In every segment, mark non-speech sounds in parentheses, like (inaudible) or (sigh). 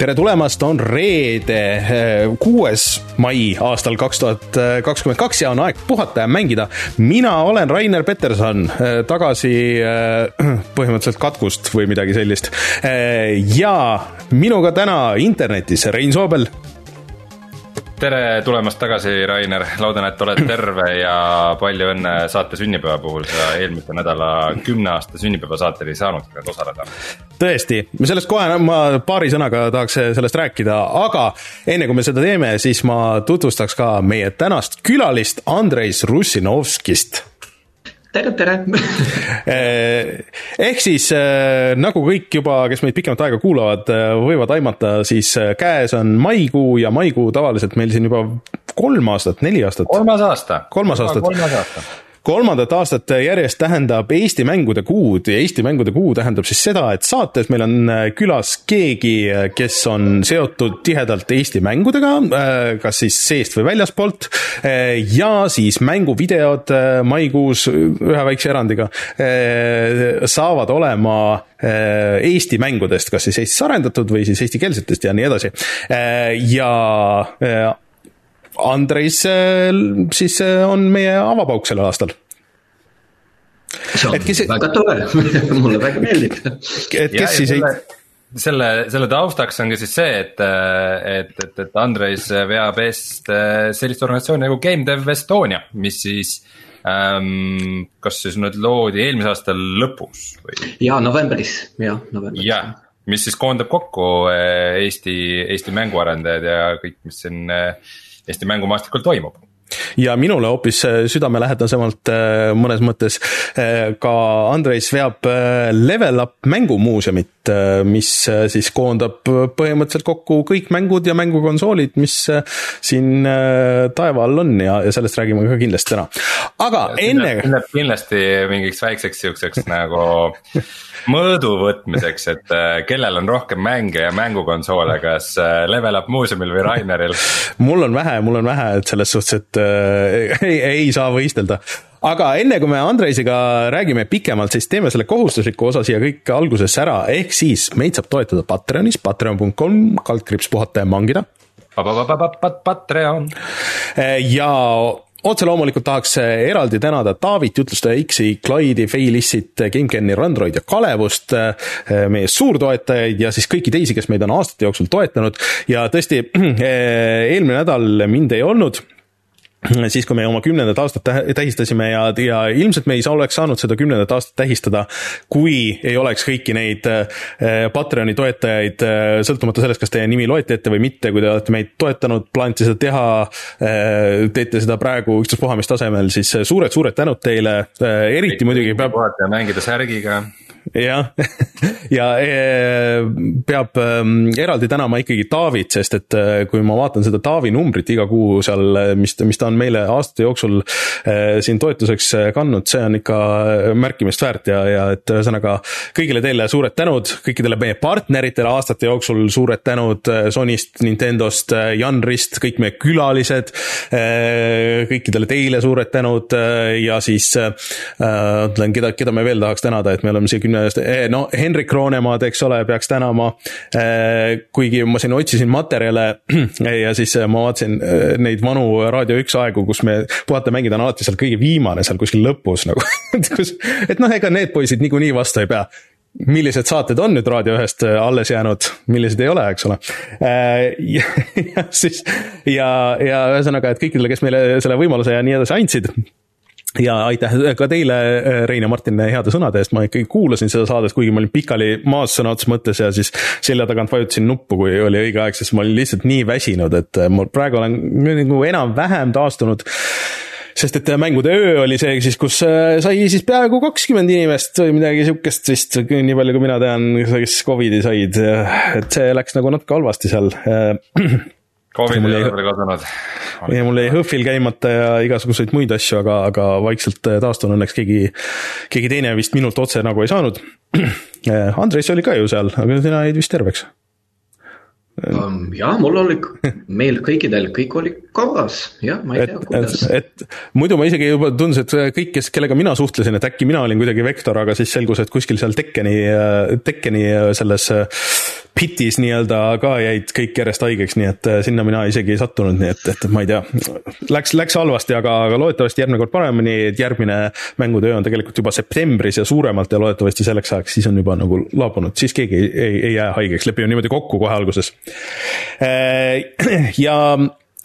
tere tulemast, on reede, eh, kuues mai aastal kaks tuhat kakskümmend kaks ja on aeg puhata ja mängida. mina olen Rainer Peterson, eh, tagasi eh, (clears throat) põhimõtteliselt katkust või midagi sellist. ja minuga täna internetis Rein Soobel tere tulemast tagasi, Rainer, loodan, et oled terve ja palju õnne saate sünnipäeva puhul, sa eelmise nädala kümne aasta sünnipäevasaatel ei saanud osaleda. tõesti, sellest kohe, ma paari sõnaga tahaks sellest rääkida, aga enne kui me seda teeme, siis ma tutvustaks ka meie tänast külalist, Andreis Russinovskist tere, tere (laughs) eh, ehk siis eh, nagu kõik juba, kes meid pikemat aega kuulavad, eh, võivad aimata, siis käes on maikuu ja maikuu tavaliselt meil siin juba kolm aastat, neli aastat. kolmas aasta. kolmas aastat. kolmas aasta kolmandat aastat järjest tähendab Eesti mängude kuud ja Eesti mängude kuu tähendab siis seda, et saates meil on äh, külas keegi, äh, kes on seotud tihedalt Eesti mängudega, äh, kas siis seest või väljaspoolt, ja siis mänguvideod maikuus ühe väikse erandiga saavad olema Eesti mängudest, kas siis Eestis arendatud või siis eestikeelsetest ja nii edasi. ja Andres siis on meie avapauk sellel aastal see on kes... väga tore (laughs) mulle väga meeldib. et kes siis ei selle, selle taustaks on ka siis see, et, et, et, et Andres veab eest sellist organisatsiooni nagu Game Dev Estonia, mis siis ähm,. kas siis nüüd loodi eelmise aasta lõpus või? jaa, novembris, jah, novembris. jah, mis siis koondab kokku Eesti, Eesti mänguarendajad ja kõik, mis siin Eesti mängumaastikul toimub. Ja minule hoopis äh, südamelähedasemalt äh, mõnes mõttes äh, ka Andres veab Level Up mängumuuseumit, mis siis koondab põhimõtteliselt kokku kõik mängud ja mängukonsoolid, mis siin taeva all on ja, ja sellest räägime ka kindlasti täna. aga enne. kindlasti mingiks väikseks siukseks (laughs) nagu mõõdu võtmiseks, et äh, kellel on rohkem mänge ja mängukonsoole, kas äh, Level Up muuseumil või Raineril? mul on vähe, mul on vähe, et selles suhtes, et äh, ei, ei saa võistelda aga enne kui me Andreisiga räägime pikemalt, siis teeme selle kohustusliku osa siia kõik alguses ära, ehk siis meid saab toetada Patreonis, patreon.com, kaldkriips puhata ja mangida. Patreon. ja otse loomulikult tahaks eraldi tänada Taavit, Jutlustaja X-i, Clyde'i, Failissit, GameCami, Randroid ja Kalevust, meie suurtoetajaid ja siis kõiki teisi, kes meid on aastate jooksul toetanud ja tõesti, (clears throat) eelmine nädal mind ei olnud (clears throat) siis, kui me oma kümnendat aastat tähistasime ja, ja ilmselt me ei saa, oleks saanud seda kümnendat aastat tähistada, kui ei oleks kõiki neid äh, Patreoni toetajaid, äh, sõltumata sellest, kas teie nimi loeti ette või mitte, kui te olete meid toetanud, plaanite seda teha, äh, teete seda praegu ükstaspuha mis tasemel, siis suured-suured tänud teile, eriti muidugi peab. mängida särgiga jah, (laughs) ja e, peab ähm, eraldi tänama ikkagi Taavit, sest et äh, kui ma vaatan seda Taavi numbrit iga kuu seal, äh, mis, mis ta on meile aastate jooksul siin toetuseks kandnud, see on ikka märkimist väärt ja, ja et ühesõnaga kõigile teile suured tänud, kõikidele meie partneritele aastate jooksul suured tänud Sonyst, Nintendost, Janrist, kõik meie külalised, kõikidele teile suured tänud ja siis ütlen, keda, keda me veel tahaks tänada, et me oleme siia kümne eest, eh, no Henrik Roonemaad, eks ole, peaks tänama. Eh, kuigi ma siin otsisin materjale (clears throat) ja siis eh, ma vaatasin neid vanu Raadio üks aegu, kus me puhata mängida on alati seal kõige viimane, seal kuskil lõpus nagu (laughs) et noh, ega need poisid niikuinii vastu ei pea millised saated on nüüd Raadio ühest alles jäänud, millised ei ole, eks ole. (laughs) ja siis ja, ja ühesõnaga, et kõikidele, kes meile selle võimaluse ja nii edasi andsid ja aitäh ka teile, Rein ja Martin, heade sõnade eest, ma ikkagi kuulasin seda saadet, kuigi ma olin pikali maas sõna otseses mõttes ja siis selja tagant vajutasin nuppu, kui oli õige aeg, sest ma olin lihtsalt nii väsinud, et ma praegu olen nagu enam-vähem taastunud. Sest et mängude öö oli see siis, kus äh, sai siis peaaegu kakskümmend inimest või midagi sihukest vist, nii palju kui mina tean, kes Covidi said, et see läks nagu natuke halvasti seal Covid ei ole veel kadunud. ja mul jäi HÖFFil käimata ja igasuguseid muid asju, aga, aga vaikselt äh, taastun, õnneks keegi, keegi teine vist minult otse nagu ei saanud. (clears throat) Andres oli ka ju seal, aga sina jäid vist terveks. Um,? jah, mul oli, meil kõikidel, kõik oli korras, jah, ma ei tea, kuidas. et muidu ma isegi juba tundus, et kõik, kes, kellega mina suhtlesin, et äkki mina olin kuidagi vektor, aga siis selgus, et kuskil seal Tekkeni, Tekkeni selles pitis nii-öelda ka jäid kõik järjest haigeks, nii et sinna mina isegi ei sattunud, nii et, et ma ei tea. Läks, läks halvasti, aga, aga loodetavasti järgmine kord paremini, et järgmine mängutöö on tegelikult juba septembris ja suuremalt ja loodetavasti selleks ajaks siis on juba nagu laabunud, siis keegi ei, ei, ei jää haigeks, lepime niimoodi kokku kohe alguses. (clears throat) ja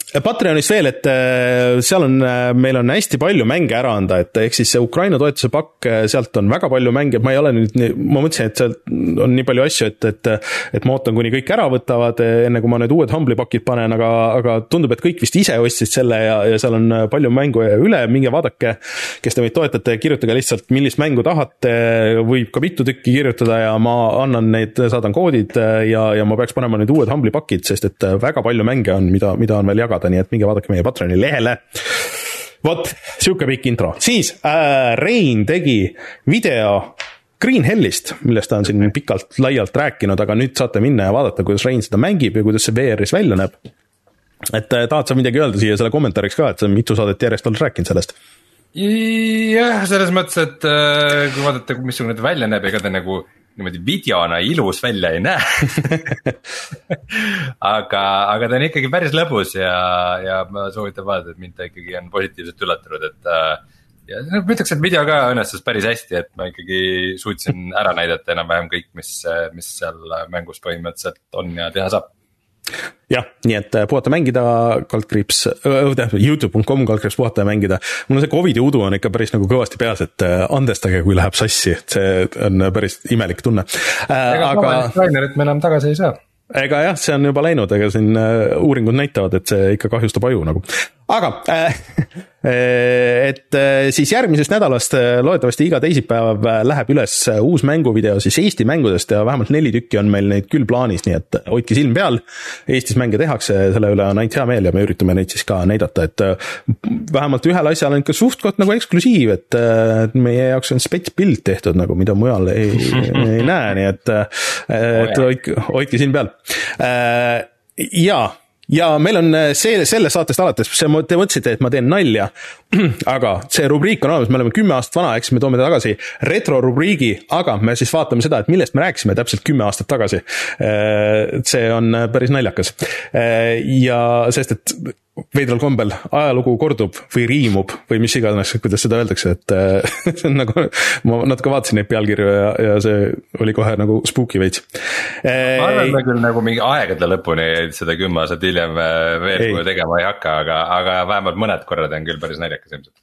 Patreonis veel, et äh, seal on, äh, meil on hästi palju mänge ära anda, et ehk siis see Ukraina toetuse pakk, äh, sealt on väga palju mänge, ma ei ole nüüd, ma mõtlesin, et sealt on nii palju asju, et, et et ma ootan, kuni kõik ära võtavad, enne kui ma need uued Humble'i pakid panen, aga, aga tundub, et kõik vist ise ostsid selle ja, ja seal on palju mängu üle, minge vaadake, kes te meid toetate, kirjutage lihtsalt, millist mängu tahate, võib ka mitu tükki kirjutada ja ma annan neid, saadan koodid ja, ja ma peaks panema nüüd uued Humble'i pakid, sest et väga palju mänge on, mida, mida on veel jagada vaadata, nii et minge vaadake meie Patreoni lehele vot, sihuke pikk intro, siis äh, Rein tegi video Green Hellist, millest ta on siin pikalt-laialt rääkinud, aga nüüd saate minna ja vaadata, kuidas Rein seda mängib ja kuidas see VR-is välja näeb. et äh, tahad sa midagi öelda siia selle kommentaariks ka, et sa mitu saadet järjest oled rääkinud sellest? jah, selles mõttes, et äh, kui vaadata, missugune ta välja näeb, ega ta nagu niimoodi videona ilus välja ei näe. (laughs) Aga, aga ta on ikkagi päris lõbus ja, ja ma soovitan vaadata, et mind ta ikkagi on positiivselt üllatunud, et äh, ja ma ütleks, et video ka õnnestus päris hästi, et ma ikkagi suutsin ära näidata enam-vähem kõik, mis, mis seal mängus põhimõtteliselt on ja teha saab jah, nii et äh, puhata mängida, kaldkriips äh,, tähendab Youtube.com kaldkriips puhata ja mängida. mul on see Covidi udu on ikka päris nagu kõvasti peas, et äh, andestage, kui läheb sassi, et see on päris imelik tunne äh,. aga. trainerit me enam tagasi ei saa ega jah, see on juba läinud, ega siin uuringud näitavad, et see ikka kahjustab aju nagu. Aga äh, (laughs) äh et äh, siis järgmisest nädalast loodetavasti iga teisipäev läheb üles uus mänguvideo siis Eesti mängudest ja vähemalt neli tükki on meil neid küll plaanis, nii et hoidke silm peal. Eestis mänge tehakse, selle üle on ainult hea meel ja me üritame neid siis ka näidata, et vähemalt ühel asjal on ikka suht-koht nagu eksklusiiv, et meie jaoks on spets pilt tehtud nagu, mida mujal ei, (laughs) ei näe, nii et, et hoidke, hoidke silm peal Äh, jaa ja meil on äh, see, sellest saatest alates, te mõtlesite, et ma teen nalja, (clears throat) aga see rubriik on olemas, me oleme kümme aastat vana, eks me toome ta tagasi retrorubriigi, aga me siis vaatame seda, et millest me rääkisime täpselt kümme aastat tagasi. Äh, see on päris naljakas ja sest, et veidral kombel ajalugu kordub või riimub või mis iganes, kuidas seda öeldakse, et (laughs) see on nagu, ma natuke vaatasin neid pealkirju ja, ja see oli kohe nagu spooky veits. ma arvan, me küll nagu mingi aegade lõpuni seda kümme aastat hiljem äh, veel tegema ei hakka, aga, aga vähemalt mõned korrad on küll päris naljakas ilmselt.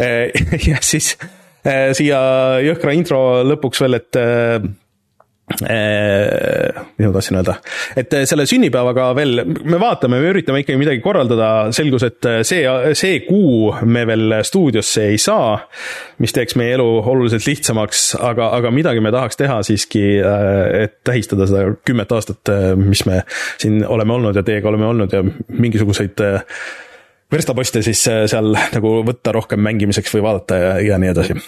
(laughs) ja siis äh, siia jõhkra intro lõpuks veel, et äh, Äh, mis ma tahtsin öelda, et äh, selle sünnipäevaga veel, me vaatame, me üritame ikkagi midagi korraldada, selgus, et äh, see, see kuu me veel stuudiosse ei saa, mis teeks meie elu oluliselt lihtsamaks, aga, aga midagi me tahaks teha siiski, et tähistada seda kümmet aastat, mis me siin oleme olnud ja teiega oleme olnud ja mingisuguseid verstaposte siis seal nagu võtta rohkem mängimiseks või vaadata ja, ja nii edasi.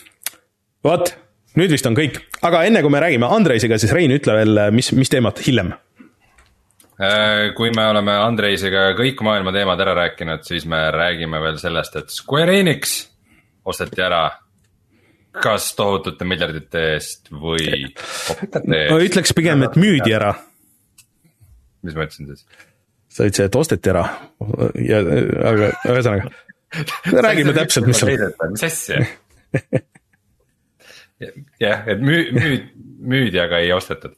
vot nüüd vist on kõik, aga enne kui me räägime Andreisiga, siis Rein, ütle veel, mis, mis teemat hiljem? Äh, kui me oleme Andreisiga kõik maailma teemad ära rääkinud, siis me räägime veel sellest, et Square Enix osteti ära. kas tohutute miljardite eest või kopikate eest? ütleks pigem, et müüdi ära. mis ma ütlesin siis? sa ütlesid, et osteti ära ja, aga ühesõnaga räägime täpselt, mis seal. mis asja (laughs) (laughs) jah, et müü-, müü-, müüdi, aga ei ostetud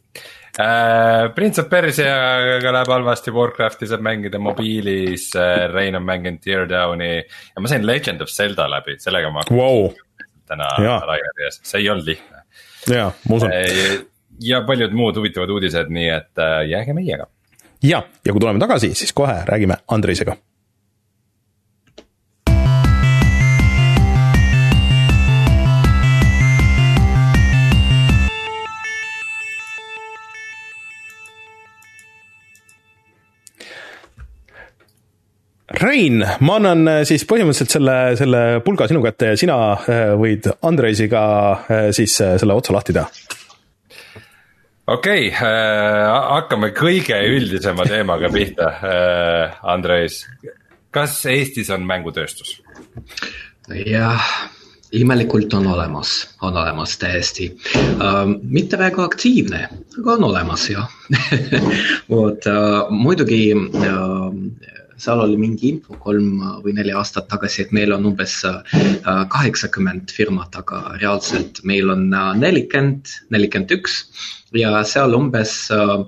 äh,. Prince of Persiaga läheb halvasti, Warcrafti saab mängida mobiilis äh,, Rein on mänginud Teardowni ja ma sain Legend of Zelda läbi, sellega ma wow. täna Raineri ees, see ei olnud lihtne. jaa, ma usun äh,. ja paljud muud huvitavad uudised, nii et äh, jääge meiega. ja, ja kui tuleme tagasi, siis kohe räägime Andreisega Rein, ma annan äh, siis põhimõtteliselt selle, selle pulga sinu kätte ja sina äh, võid Andreisiga äh, siis selle otsa lahti teha. okei okay, äh,, hakkame kõige üldisema teemaga pihta äh,, Andres. kas Eestis on mängutööstus? jah, imelikult on olemas, on olemas täiesti uh,. mitte väga aktiivne, aga on olemas jah (laughs) vot uh, muidugi uh, seal oli mingi info kolm või neli aastat tagasi, et meil on umbes äh, kaheksakümmend firmat, aga reaalselt meil on äh, nelikümmend, nelikümmend üks ja seal umbes, äh,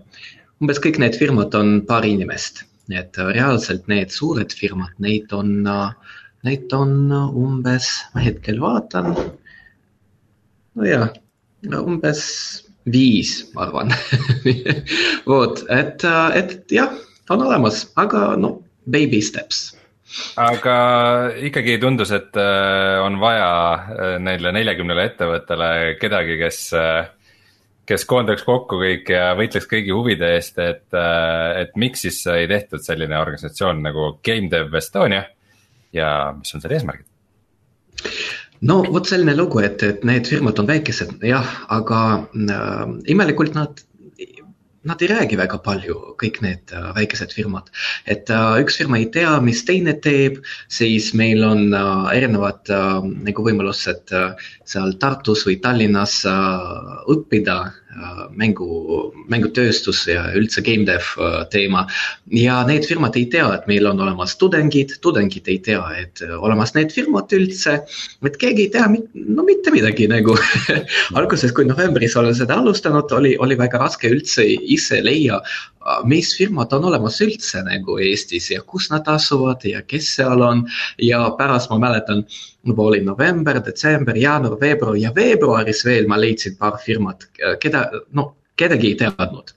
umbes kõik need firmad on paar inimest. nii et reaalselt need suured firmad, neid on, neid on umbes, ma hetkel vaatan. nojah, umbes viis, ma arvan (laughs) vot, et, et jah, on olemas, aga no baby steps aga ikkagi tundus, et äh, on vaja äh, neile neljakümnele ettevõttele kedagi, kes, äh, kes koondaks kokku kõik ja võitleks kõigi huvide eest, et, et miks siis ei tehtud selline organisatsioon nagu Game Dev Estonia ja mis on selle eesmärgid? no vot selline lugu, et, et need firmad on väikesed jah, aga äh, imelikult nad nad ei räägi väga palju, kõik need äh, väikesed firmad. et äh, üks firma ei tea, mis teine teeb, siis meil on äh, erinevad nagu võimalused seal Tartus või Tallinnas õppida mängu, mängutööstus ja üldse game dev äh, teema. ja need firmad ei tea, et meil on olemas tudengid, tudengid ei tea, et äh, olemas need firmad üldse. et keegi ei tea, no mitte midagi nagu (laughs) alguses, kui novembris olen seda alustanud, oli, oli väga raske üldse ise leia, mis firmad on olemas üldse nagu Eestis ja kus nad asuvad ja kes seal on. ja pärast ma mäletan, juba oli november, detsember, jaanuar, veebruar ja veebruaris veel ma leidsin paar firmat, keda, no kedagi ei teadnud.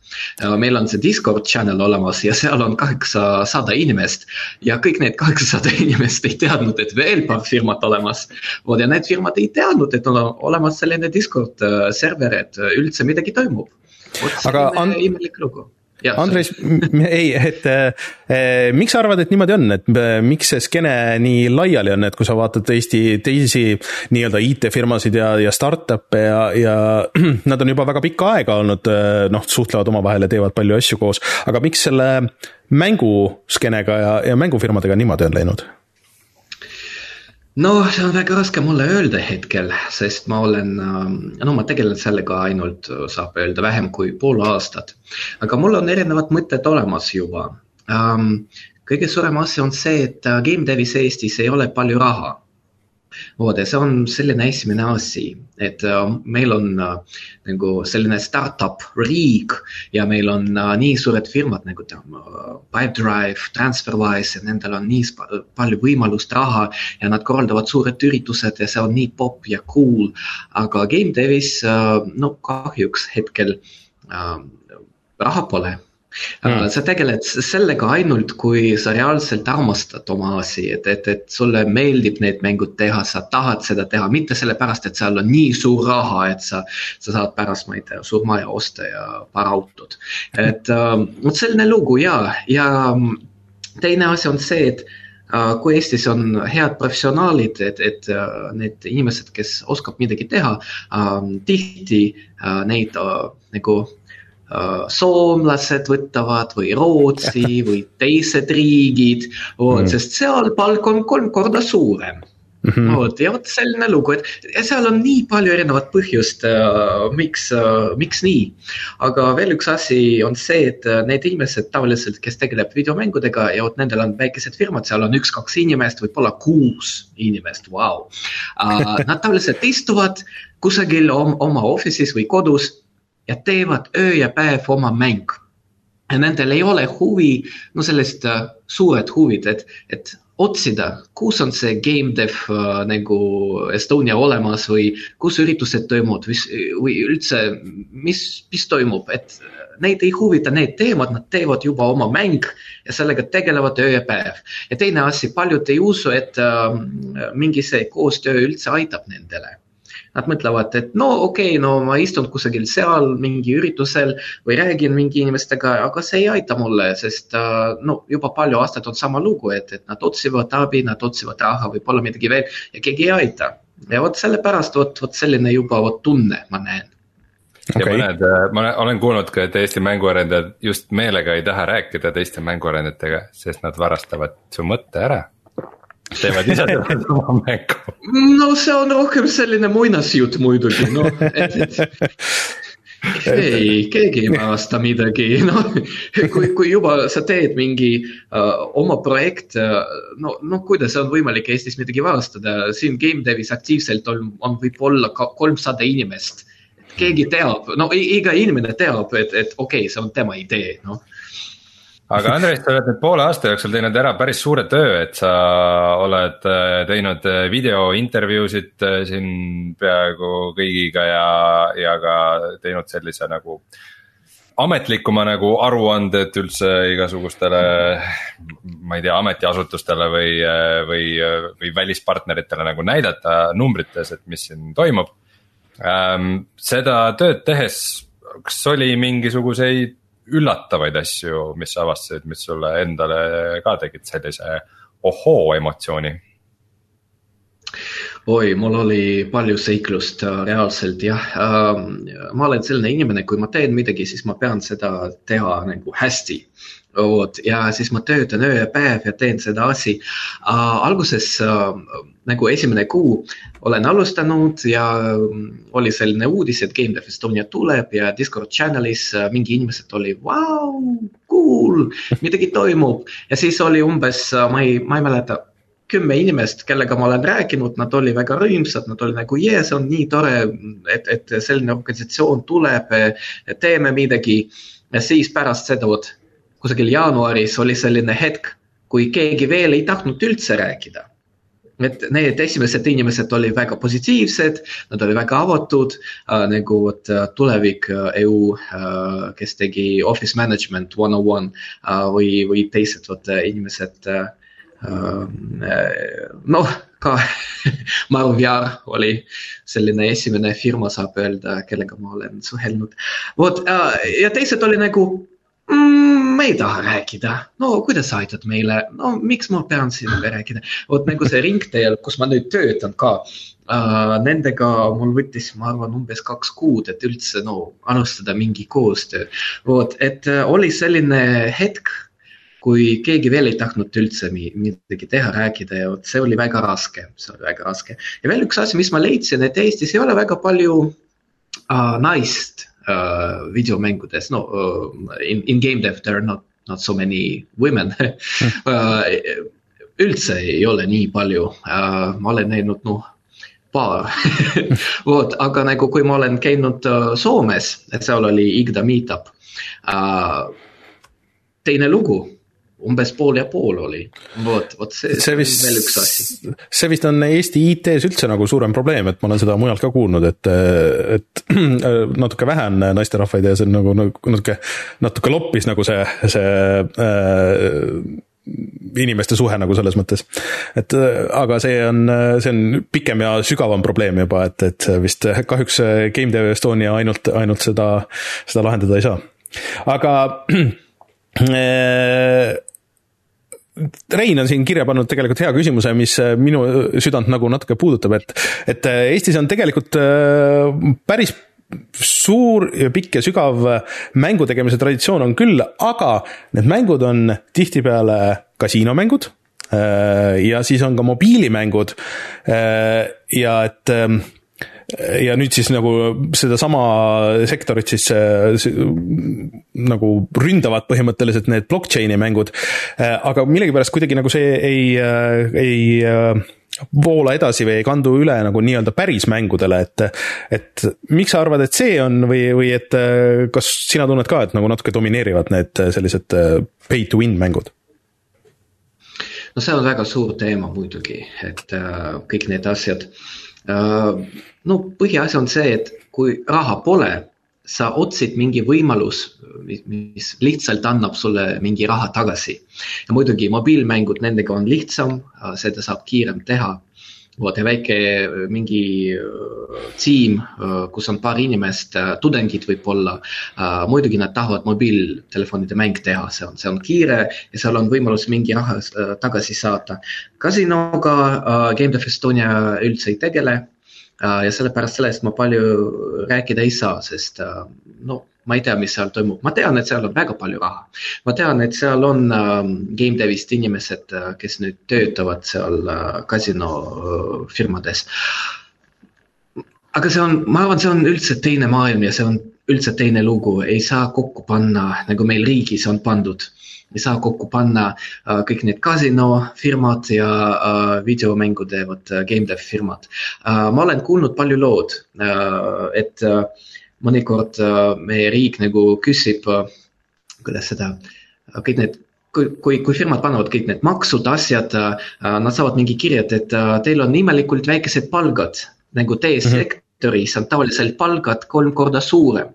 meil on see Discord channel olemas ja seal on kaheksasada inimest ja kõik need kaheksasada (laughs) inimest ei teadnud, et veel paar firmat olemas. vot ja need firmad ei teadnud, et on olemas selline Discord äh, server, et üldse midagi toimub. imelik lugu Andres, ei, et eh, miks sa arvad, et niimoodi on, et eh, miks see skeene nii laiali on, et kui sa vaatad Eesti teisi nii-öelda IT-firmasid ja, ja startup'e ja, ja (clears throat) nad on juba väga pikka aega olnud, noh, suhtlevad omavahel ja teevad palju asju koos, aga miks selle mänguskeenega ja, ja mängufirmadega niimoodi on läinud? No see on väga raske mulle öelda hetkel, sest ma olen, ähm, no ma tegelen sellega ainult, saab öelda, vähem kui pool aastat. aga mul on erinevad mõtted olemas juba. Ähm, kõige suurem asi on see, et äh, game dev'is Eestis ei ole palju raha vot ja see on selline esimene asi, et äh, meil on äh, nagu selline startup riik ja meil on äh, nii suured firmad nagu Pipedrive, TransferWise ja nendel on nii palju võimalust, raha ja nad korraldavad suured üritused ja see on nii popp ja cool. aga game dev'is no kahjuks hetkel raha pole mm.. sa tegeled sellega ainult, kui sa reaalselt armastad oma asi, et, et, et sulle meeldib need mängud teha, sa tahad seda teha, mitte sellepärast, et seal on nii suur raha, et sa, sa saad pärast, ma ei tea, suur maja osta ja paar autot. et ähm, vot selline lugu ja, ja teine asi on see, et uh, kui Eestis on head professionaalid, et, et uh, need inimesed, kes oskavad midagi teha uh,, tihti uh, neid nagu Äh, soomlased võtavad või Rootsi (laughs) või teised riigid, vot mm., sest seal palk on kolm korda suurem mm. -hmm. vot ja vot selline lugu, et seal on nii palju erinevat põhjust äh,, miks äh,, miks nii. aga veel üks asi on see, et äh, need inimesed tavaliselt, kes tegeleb videomängudega ja vot nendel on väikesed firmad, seal on üks-kaks inimest, võib-olla kuus inimest, vau. Äh, nad tavaliselt istuvad kusagil oma office'is või kodus ja teevad öö ja päev oma mäng. ja nendel ei ole huvi, no sellist uh, suured huvid, et, et otsida, kus on see game dev uh, nagu Estonia olemas või kus üritused toimuvad või, või üldse, mis, mis toimub, et neid ei huvita need teemad, nad teevad juba oma mäng ja sellega tegelevad öö ja päev. ja teine asi, paljud ei usu, et uh, mingi see koostöö üldse aitab nendele Nad mõtlevad, et no okei okay,, no ma istun kusagil seal mingi üritusel või räägin mingi inimestega, aga see ei aita mulle, sest äh, no juba palju aastaid on sama lugu, et, et nad otsivad abi, nad otsivad raha, võib-olla midagi veel ja keegi ei aita. ja vot sellepärast vot, vot selline juba vot tunne ma näen okay. ja mõned, ma olen kuulnud ka, et Eesti mänguarendajad just meelega ei taha rääkida teiste mänguarendajatega, sest nad varastavad su mõtte ära teevad ise oma (laughs) mängu. no see on rohkem selline muinasjutt muidugi, noh, et, et ei, keegi ei varasta midagi, noh, kui, kui juba sa teed mingi uh, oma projekt uh,, no, noh, kuidas on võimalik Eestis midagi varastada, siin game dev'is aktiivselt on, on võib-olla kolmsada inimest. keegi teab, no iga inimene teab, et, et okei okay,, see on tema idee, noh aga (laughs) Andres, sa oled nüüd poole aasta jooksul teinud ära päris suure töö, et sa oled äh, teinud äh, videointervjuusid äh, siin peaaegu kõigiga ja, ja ka teinud sellise nagu ametlikuma nagu aruanded üldse igasugustele, ma ei tea, ametiasutustele või, või, või välispartneritele nagu näidata numbrites, et mis siin toimub ähm,. seda tööd tehes, kas oli mingisuguseid üllatavaid asju, mis sa avastasid, mis sulle endale ka tegid sellise ohoo emotsiooni? oi, mul oli palju seiklust äh, reaalselt jah äh,. ma olen selline inimene, kui ma teen midagi, siis ma pean seda teha nagu hästi vot ja siis ma töötan öö ja päev ja teen seda asi uh,. alguses uh, nagu esimene kuu olen alustanud ja mm, oli selline uudis, et Game Dev Estonia tuleb ja Discord channel'is uh, mingi inimesed oli vau, cool, midagi toimub ja siis oli umbes uh,, ma ei, ma ei mäleta kümme inimest, kellega ma olen rääkinud, nad olid väga rõõmsad, nad olid nagu jee, see on nii tore, et, et selline organisatsioon tuleb, teeme midagi. ja siis pärast seda, vot kusagil jaanuaris oli selline hetk, kui keegi veel ei tahtnud üldse rääkida. et need esimesed inimesed olid väga positiivsed, nad olid väga avatud äh,, nagu vot äh, tulevik äh, EU äh,, kes tegi office management one on one äh, või, või teised vot äh, inimesed äh, äh noh, ka (laughs) Marv Jaar oli selline esimene firma, saab öelda, kellega ma olen suhelnud. vot ja teised oli nagu mm,? Ma ei taha rääkida, no kuidas sa aitad meile, no miks ma pean sinuga rääkida, vot nagu see ringteel, kus ma nüüd töötan ka äh,. Nendega mul võttis, ma arvan, umbes kaks kuud, et üldse no alustada mingi koostöö. vot, et äh, oli selline hetk, kui keegi veel ei tahtnud üldse midagi teha, rääkida ja vot see oli väga raske, see oli väga raske. ja veel üks asi, mis ma leidsin, et Eestis ei ole väga palju uh, naist videomängudes, no uh, in, in game dev there are not, not so many women. (laughs) Uh, üldse ei ole nii palju. Uh,, ma olen näinud noh paar. (laughs) Vot, aga nagu kui ma olen käinud uh, Soomes, et seal oli Igda meetup. Uh,. teine lugu umbes pool ja pool oli, vot, vot see, see vist, veel üks asi. see vist on Eesti IT-s üldse nagu suurem probleem, et ma olen seda mujalt ka kuulnud, et, et (clears throat) natuke vähe on naisterahvaid ja see on nagu, nagu natuke, natuke loppis nagu see, see äh, inimeste suhe nagu selles mõttes. et aga see on, see on pikem ja sügavam probleem juba, et, et vist kahjuks Game Dev Estonia ainult, ainult seda, seda lahendada ei saa. aga (clears throat) äh, Rein on siin kirja pannud tegelikult hea küsimuse, mis äh, minu südant nagu natuke puudutab, et, et äh, Eestis on tegelikult äh, päris suur ja pikk ja sügav mängu tegemise traditsioon on küll, aga need mängud on tihtipeale kasiinomängud ja siis on ka mobiilimängud ja et ähm, ja nüüd siis nagu sedasama sektorit siis nagu ründavad põhimõtteliselt need blockchain'i mängud. aga millegipärast kuidagi nagu see ei, ei voola edasi või ei kandu üle nagu nii-öelda päris mängudele, et, et miks sa arvad, et see on või, või et kas sina tunned ka, et nagu natuke domineerivad need sellised pay to win mängud? no see on väga suur teema muidugi, et äh, kõik need asjad äh, no põhiasi on see, et kui raha pole, sa otsid mingi võimalus, mis lihtsalt annab sulle mingi raha tagasi. ja muidugi mobiilmängud, nendega on lihtsam, seda saab kiirem teha. vot ja väike mingi tiim, kus on paar inimest, tudengid võib-olla. muidugi nad tahavad mobiiltelefonide mäng teha, see on, see on kiire ja seal on võimalus mingi raha tagasi saada. Casinoga Game Dev Estonia üldse ei tegele ja sellepärast sellest ma palju rääkida ei saa, sest no ma ei tea, mis seal toimub, ma tean, et seal on väga palju raha. ma tean, et seal on äh, game dev'ist inimesed, kes nüüd töötavad seal äh, kasino äh, aga see on, ma arvan, see on üldse teine maailm ja see on üldse teine lugu, ei saa kokku panna, nagu meil riigis on pandud ei saa kokku panna uh, kõik need kasinofirmad ja uh, videomängu teevad uh, game dev firmad ma olen kuulnud palju lood et mõnikord meie riik nagu küsib kuidas seda kõik need kui, kui, kui firmad panevad kõik need maksud, asjad nad saavad mingi kirjad, et teil on imelikult väikesed palgad nagu teie mm -hmm. sektoris on tavaliselt palgad kolm korda suurem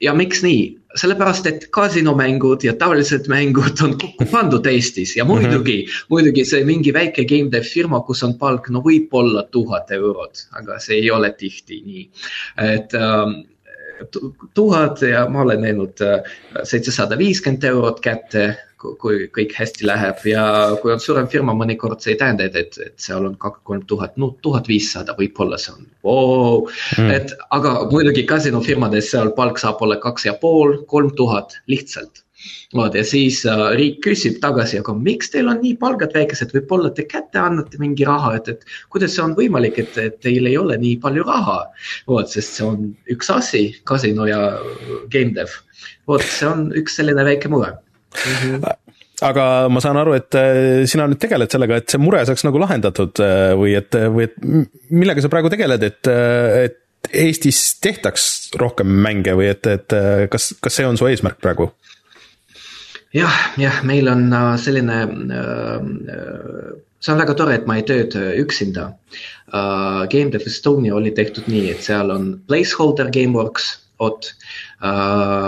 ja miks nii? Sellepärast, et kasinomängud ja tavalised mängud on kokku pandud Eestis ja muidugi mm, -hmm. muidugi see mingi väike game dev firma, kus on palk, no võib-olla tuhat eurot, aga see ei ole tihti nii. et ähm, tuhat ja ma olen näinud äh, seitsesada viiskümmend eurot kätte kui kõik hästi läheb ja kui on suurem firma, mõnikord see ei tähenda, et, et, et seal on kaks-kolm tuhat, no tuhat viissada võib-olla see on wow. mm., et aga muidugi kasinofirmades seal palk saab olla kaks ja pool, kolm tuhat lihtsalt. Vot ja siis äh, riik küsib tagasi, aga miks teil on nii palgad väikesed, võib-olla te kätte annate mingi raha, et, et kuidas see on võimalik, et, teil ei ole nii palju raha. vot, sest see on üks asi, kasino ja game dev. vot see on üks selline väike mure mm. -hmm aga ma saan aru, et äh, sina nüüd tegeled sellega, et see mure saaks nagu lahendatud äh, või et, või et millega sa praegu tegeled, et, et Eestis tehtaks rohkem mänge või et, et kas, kas see on su eesmärk praegu? Jah, jah, meil on selline, see on väga tore, et ma ei tööta üksinda. Game Dev Estonia oli tehtud nii, et seal on placeholder Gameworks, Ott,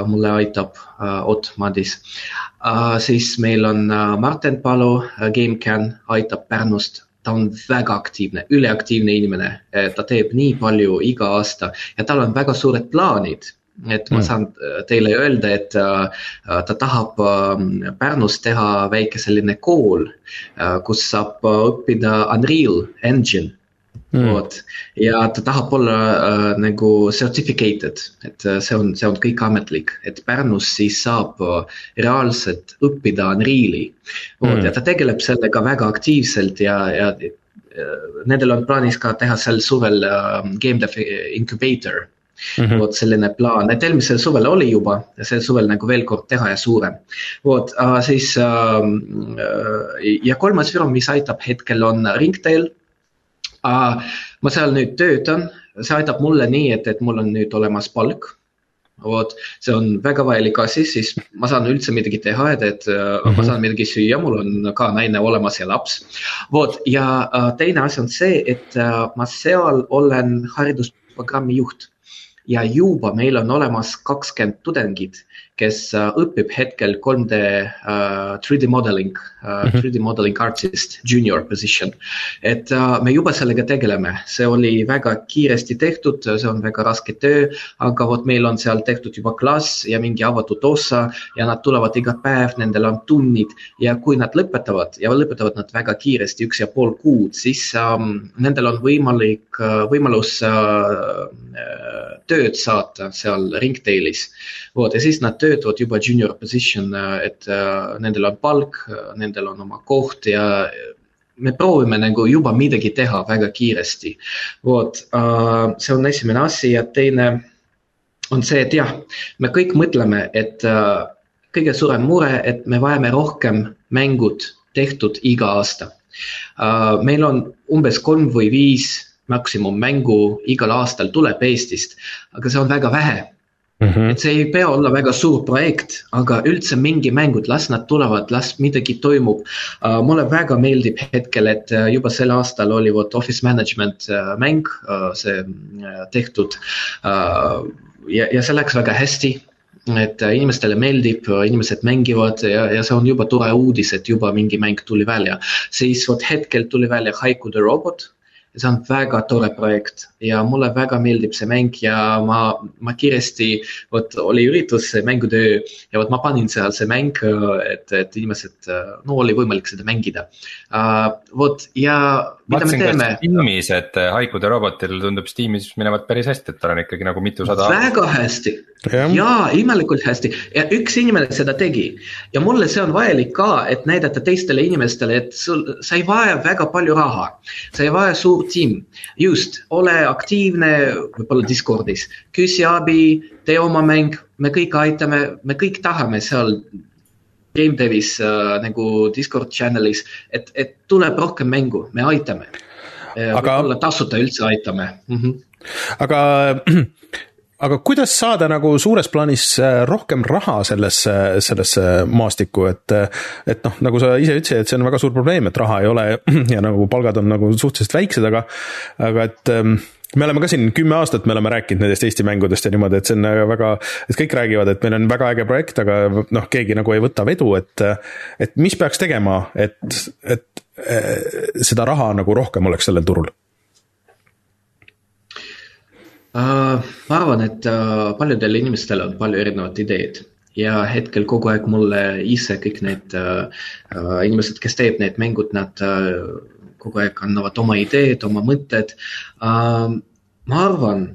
mulle aitab Ott Madis. Siis meil on Martin Palu uh,, GameCAN aitab Pärnust. Ta on väga aktiivne, üliaktiivne inimene, ta teeb nii palju iga aasta ja tal on väga suured plaanid et ma mm. saan teile öelda, et ta tahab Pärnus teha väike selline kool, kus saab õppida Unreal Engine mm.. vot ja ta tahab olla äh, nagu certificated, et äh, see on, see on kõik ametlik, et Pärnus siis saab äh, reaalselt õppida Unreali. vot mm. ja ta tegeleb sellega väga aktiivselt ja, ja äh, nendel on plaanis ka teha sel suvel äh, game dev incubator Mm -hmm. vot selline plaan, et eelmisel suvel oli juba sel suvel nagu veel kord teha ja suurem. vot äh, siis äh, ja kolmas firma, mis aitab hetkel on Ringtail ma seal nüüd töötan, see aitab mulle nii, et, et mul on nüüd olemas palk vot, see on väga vajalik asi, siis ma saan üldse midagi teha, et, et mm -hmm. ma mhm. saan midagi süüa, mul on ka naine olemas ja laps. vot ja teine asi on see, et ma seal olen haridusprogrammi juht ja juba meil on olemas kakskümmend tudengit, kes äh, õpib hetkel 3D uh, 3D modeling uh,, 3D modeling artist junior position. et uh, me juba sellega tegeleme, see oli väga kiiresti tehtud, see on väga raske töö, aga vot meil on seal tehtud juba klass ja mingi avatud osa ja nad tulevad iga päev, nendel on tunnid ja kui nad lõpetavad ja lõpetavad nad väga kiiresti, üks ja pool kuud, siis um, nendel on võimalik uh,, võimalus uh, tööd saada seal Ringtailis. Vot ja siis nad töötavad juba junior position, et äh, nendel on palk, nendel on oma koht ja me proovime nagu juba midagi teha väga kiiresti. vot, äh, see on esimene asi ja teine on see, et jah, me kõik mõtleme, et äh, kõige suurem mure, et me vajame rohkem mängud tehtud iga aasta. meil on umbes kolm või viis maksimummängu igal aastal tuleb Eestist, aga see on väga vähe Mm -hmm. et see ei pea olla väga suur projekt, aga üldse mingi mängud, las nad tulevad, las midagi toimub uh,. mulle väga meeldib hetkel, et uh, juba sel aastal oli vot office management uh, mäng uh, see uh, tehtud uh,. ja, ja see läks väga hästi et inimestele meeldib, inimesed mängivad ja, ja see on juba tore uudis, et juba mingi mäng tuli välja. siis vot hetkel tuli välja Haiku the robot see on väga tore projekt ja mulle väga meeldib see mäng ja ma, ma kiiresti, vot oli üritus, mängutöö ja vot ma panin seal see mäng, et, et inimesed, no oli võimalik seda mängida uh,. vot ja mida Vaatsin me teeme. Steamis, et Haikude robotil tundub Steamis minevat päris hästi, et tal on ikkagi nagu mitusada. väga hästi ja, ja imelikult hästi ja üks inimene seda tegi ja mulle see on vajalik ka, et näidata teistele inimestele, et sul, sa ei vaja väga palju raha, sa ei vaja suurt tiim. just, ole aktiivne võib-olla Discordis, küsi abi, tee oma mäng, me kõik aitame, me kõik tahame seal Game Devis äh, nagu Discord channel'is, et, et tuleb rohkem mängu, me aitame. Aga... võib-olla tasuta üldse aitame mm. -hmm. aga aga kuidas saada nagu suures plaanis äh, rohkem raha sellesse, sellesse maastikku, et, et noh, nagu sa ise ütlesid, et see on väga suur probleem, et raha ei ole (clears throat) ja nagu palgad on nagu suhteliselt väiksed, aga, aga et ähm, me oleme ka siin kümme aastat, me oleme rääkinud nendest Eesti mängudest ja niimoodi, et see on väga, et kõik räägivad, et meil on väga äge projekt, aga noh, keegi nagu ei võta vedu, et, et mis peaks tegema, et, et seda raha nagu rohkem oleks sellel turul ma arvan, et uh, paljudel inimestel on palju erinevaid ideed ja hetkel kogu aeg mulle ise kõik need uh, inimesed, kes teeb need mängud, nad kogu aeg annavad oma ideed, oma mõtted. Ma arvan,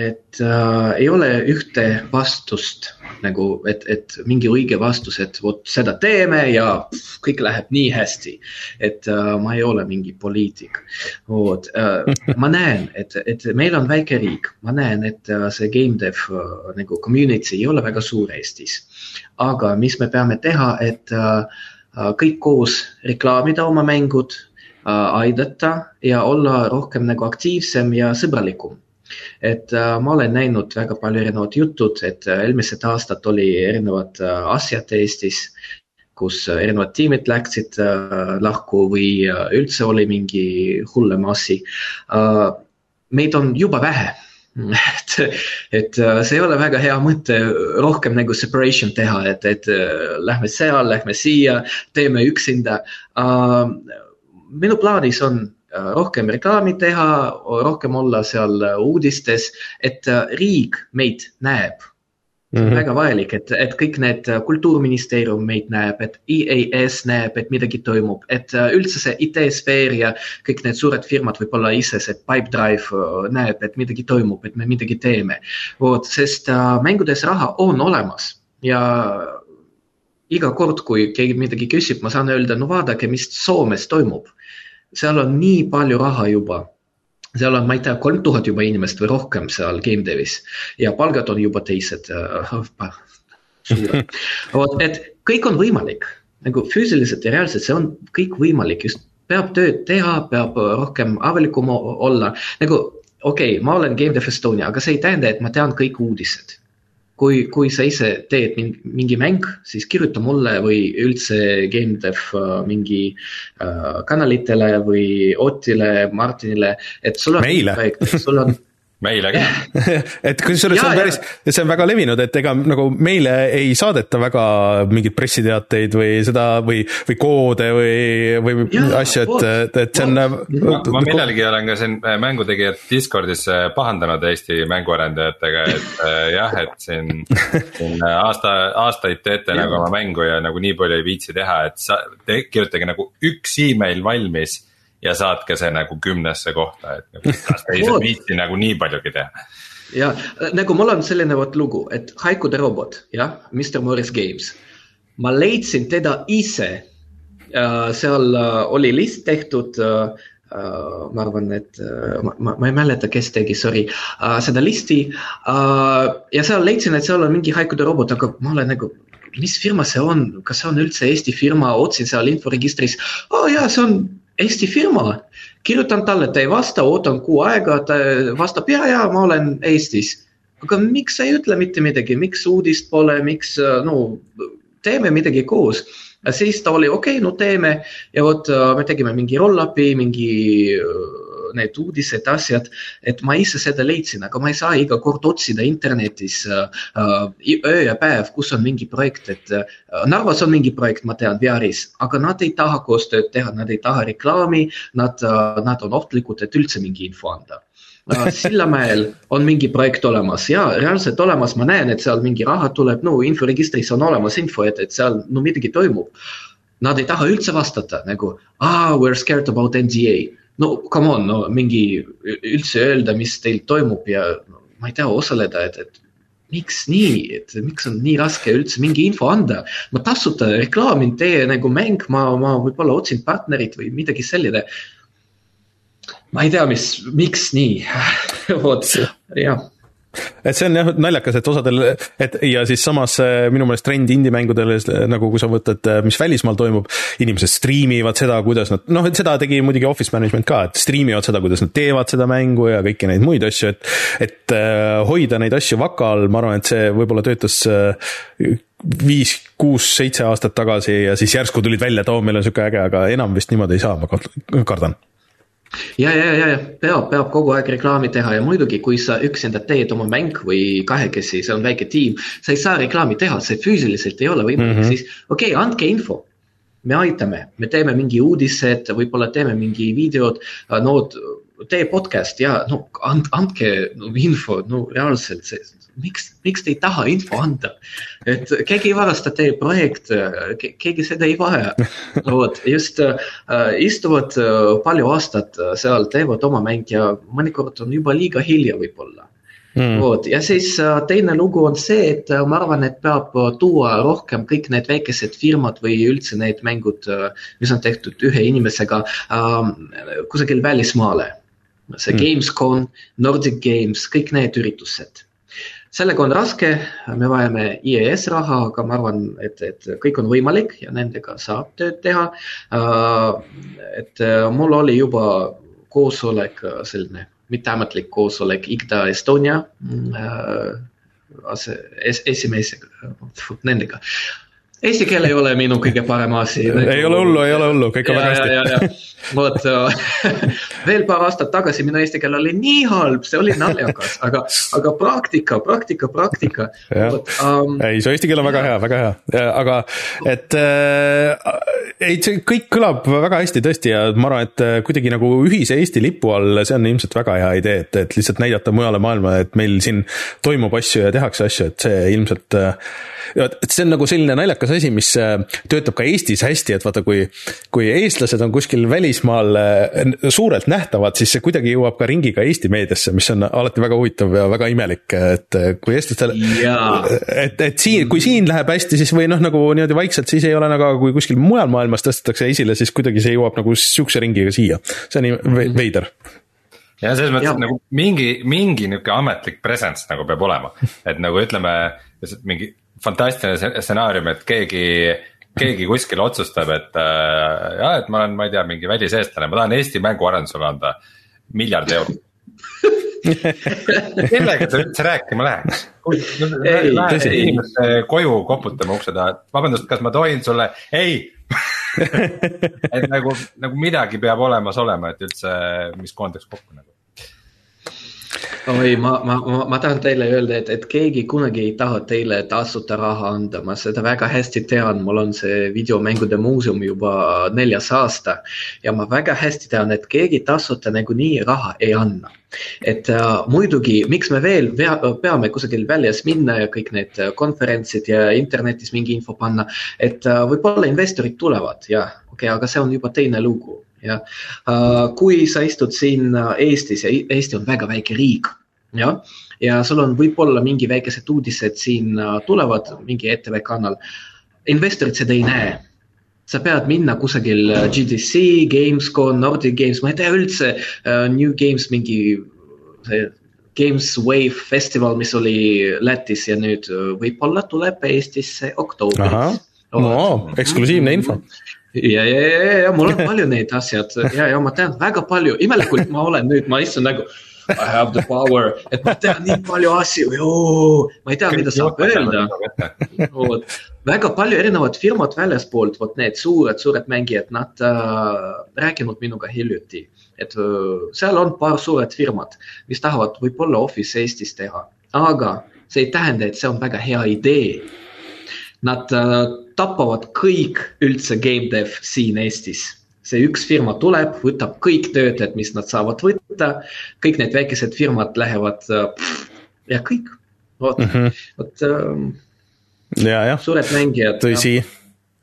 et äh, ei ole ühte vastust nagu, et, et mingi õige vastus, et vot seda teeme ja pff, kõik läheb nii hästi. et äh, ma ei ole mingi poliitik. vot äh,, ma näen, et, et meil on väike riik, ma näen, et äh, see game dev äh, nagu community ei ole väga suur Eestis. aga mis me peame teha, et äh, äh kõik koos reklaamida oma mängud äh,, aidata ja olla rohkem nagu aktiivsem ja sõbralikum et äh, ma olen näinud väga palju erinevaid jutud, et äh, eelmised aastad oli erinevad äh, asjad Eestis, kus erinevad tiimid läksid lahku või üldse oli mingi hullem asi. Meid on jube vähe. (laughs) Et, et see ei ole väga hea mõte rohkem nagu separation teha, et, et äh, lähme seal, lähme siia, teeme üksinda. Minu plaanis on rohkem reklaami teha, rohkem olla seal uudistes, et äh, riik meid näeb Mm -hmm. väga vajalik, et, et kõik need äh, kultuuriministeerium meid näeb, et EAS näeb, et midagi toimub, et üldse see IT-sfäär ja kõik need suured firmad, võib-olla ise see Pipedrive näeb, et midagi toimub, et me midagi teeme. vot, sest äh, mängudes raha on olemas ja iga kord, kui keegi midagi küsib, ma saan öelda, no vaadake, mis Soomes toimub seal on nii palju raha juba. Seal on, ma ei tea, kolm tuhat juba inimest või rohkem seal game dev'is. Ja palgad on juba teised äh,. vot, et kõik on võimalik. Nagu füüsiliselt ja reaalselt, see on kõik võimalik, just peab tööd teha, peab rohkem avalikum olla, nagu okei okay,, ma olen Game Dev Estonia, aga see ei tähenda, et ma tean kõik uudised kui, kui sa ise teed mingi mäng, siis kirjuta mulle või üldse GameDev äh, mingi äh, kanalitele või Otile, Martinile, et sul on. meile. sul on (laughs) meile ka (laughs) et kusjuures see on päris, see on väga levinud, et ega nagu meile ei saadeta väga mingeid pressiteateid või seda või, või koode või, või ja, asju, et, et, see on. ma, ma millalgi olen ka siin äh, mängutegijad Discordis äh, pahandanud Eesti mänguarendajatega, et äh, jah, et siin, (laughs) siin aasta, aastaid teete ja. nagu oma mängu ja nagu nii palju ei viitsi teha, et sa te, kirjutage nagu üks email valmis ja saatke see nagu kümnesse kohta, et nagu, (laughs) kas te ei viitsi nagu nii paljugi teha. ja nagu mul on selline vot lugu, et Haiku the robot, jah, Mr Morris Games. ma leidsin teda ise. seal äh, oli list tehtud uh, ma arvan, et uh, ma, ma ei mäleta, kes tegi, sorry uh,, seda listi uh,. ja seal leidsin, et seal on mingi Haiku the robot, aga ma olen nagu, mis firma see on, kas see on üldse Eesti firma, otsin seal inforegistris. aa oh, jaa, see on Eesti firma, kirjutan talle, ta ei vasta, ootan kuu aega, ta vastab ja, ja ma olen Eestis. aga miks sa ei ütle mitte midagi, miks uudist pole, miks no teeme midagi koos. siis ta oli okei okay,, no teeme ja vot me tegime mingi roll-up'i, mingi need uudised, asjad. et ma ise seda leidsin, aga ma ei saa iga kord otsida internetis öö ja päev, kus on mingi projekt, et Narvas on mingi projekt, ma tean, VR-is, aga nad ei taha koostööd teha, nad ei taha reklaami, nad, nad on ohtlikud, et üldse mingi info anda Sillamäel on mingi projekt olemas ja reaalselt olemas, ma näen, et seal mingi raha tuleb, no inforegistris on olemas info, et, et seal no midagi toimub. Nad ei taha üldse vastata nagu ah, we are scared about NDA. No come on, no mingi üldse öelda, mis teil toimub ja no, ma ei tea, osaleda, et, et miks nii, et miks on nii raske üldse mingi info anda. ma tasuta reklaamin teie nagu mäng, ma, ma võib-olla otsin partnerit või midagi selline. Ma ei tea, mis, miks nii. (laughs) Vot, jah et see on jah naljakas, et osadel, et ja siis samas äh, minu meelest trend indie-mängudel nagu kui sa võtad, äh, mis välismaal toimub, inimesed striimivad seda, kuidas nad, noh, et seda tegi muidugi Office Management ka, et striimivad seda, kuidas nad teevad seda mängu ja kõiki neid muid asju, et et äh, hoida neid asju vaka all, ma arvan, et see võib-olla töötas viis, kuus, seitse aastat tagasi ja siis järsku tulid välja, et oo, meil on sihuke äge, aga enam vist niimoodi ei saa, ma kardan ja, ja, ja, ja. Peab, peab kogu aeg reklaami teha. Ja muidugi, kui sa üksinda teed oma mäng või kahekesi, see on väike tiim, sa ei saa reklaami teha, see füüsiliselt ei ole võimalik. Mm, -hmm. siis okei okay,, andke info. me aitame, me teeme mingi uudised, võib-olla teeme mingi videod, no tee podcast ja no and, andke no, info, no reaalselt see miks, miks te ei taha info anda? et keegi ei varasta teie projekte, keegi seda ei vaja. (laughs) vot just äh, istuvad äh, palju aastat äh, seal, teevad oma mäng ja mõnikord on juba liiga hilja võib-olla Mm. vot ja siis äh, teine lugu on see, et äh, ma arvan, et peab tuua rohkem kõik need väikesed firmad või üldse need mängud, mis on tehtud ühe inimesega kusagil välismaale. see mm. Gamescom, Nordic Games, kõik need üritused sellega on raske, me vajame IES raha, aga ma arvan, et, et kõik on võimalik ja nendega saab tööd teha. Äh, et äh, mul oli juba koosolek, äh, selline mitteametlik koosolek IGDA Estonia esimesega, nendega Eesti keel ei ole minu kõige parem asi. ei ole hullu, ei ole hullu, kõik on väga hästi. vot (laughs) (laughs) veel paar aastat tagasi minu eesti keel oli nii halb, see oli naljakas, aga, aga praktika, praktika, praktika. Um, ei, su eesti keel on väga hea, väga hea, aga et äh, ei, see kõik kõlab väga hästi tõesti ja ma arvan, et äh, kuidagi nagu ühise Eesti lipu all, see on ilmselt väga hea idee, et, et lihtsalt näidata mujale maailma, et meil siin toimub asju ja tehakse asju, et see ilmselt äh, et see on nagu selline naljakas asi, mis äh, töötab ka Eestis hästi, et vaata, kui, kui eestlased on kuskil välismaal äh, suurelt nähtavad, siis see kuidagi jõuab ka ringiga Eesti meediasse, mis on alati väga huvitav ja väga imelik, et äh, kui eestlastel, et, et siin, kui siin läheb hästi, siis või noh, nagu niimoodi vaikselt, siis ei ole nagu, kui kuskil mujal maailmas tõstetakse esile, siis kuidagi see jõuab nagu sihukese ringiga siia, see on mhm. veider ja selles mõttes ja. nagu mingi, mingi nihuke ametlik presence nagu peab olema, et nagu ütleme, mingi fantastiline stsenaarium, et keegi, keegi kuskil otsustab, et äh, jah, et ma olen, ma ei tea, mingi väliseestlane, ma tahan Eesti mänguarendusele anda miljard eurot. (laughs) Kellega sa üldse rääkima läheks? Lähe inimeste koju koputama ukse taha, et vabandust, kas ma tohin sulle, ei! (laughs) Et nagu, nagu midagi peab olemas olema, et üldse, mis koondaks kokku nagu oi, ma, ma, ma, ma tahan teile öelda, et, et keegi kunagi ei taha teile tasuta raha anda, ma seda väga hästi tean, mul on see videomängude muuseum juba neljas aasta. ja ma väga hästi tean, et keegi tasuta nagunii raha ei anna. et äh, muidugi, miks me veel pea, peame kusagil väljas minna ja kõik need konverentsid ja internetis mingi info panna, et äh, võib-olla investorid tulevad, jah, okei okay,, aga see on juba teine lugu jah, äh, kui sa istud siin äh, Eestis ja Eesti on väga väike riik, jah, ja sul on võib-olla mingi väikesed uudised siin äh, tulevad mingi ETV kanal. investorid seda ei näe. sa pead minna kusagil GDC, Gamescom, Nordic Games, ma ei tea üldse uh, New Games mingi see Games Wave festival, mis oli Lätis ja nüüd võib-olla tuleb Eestisse oktoobris. no eksklusiivne info -hmm ja, ja, ja, ja, ja mul on (laughs) palju neid asjad ja, ja ma tean väga palju, imelikult ma olen nüüd, ma istun nagu. I have the power, et ma tean nii palju asju, ma ei tea, mida saab öelda. vot, väga palju erinevad firmad väljaspoolt, vot need suured, suured mängijad, nad äh, rääkinud minuga hiljuti et seal on paar suured firmad, mis tahavad võib-olla Office Eestis teha, aga see ei tähenda, et see on väga hea idee. Nad tapavad kõik üldse game dev siin Eestis see üks firma tuleb, võtab kõik töötajad, mis nad saavad võtta, kõik need väikesed firmad lähevad ja kõik, vot mm -hmm., vot ähm,. ja, jah. suured mängijad. tõsi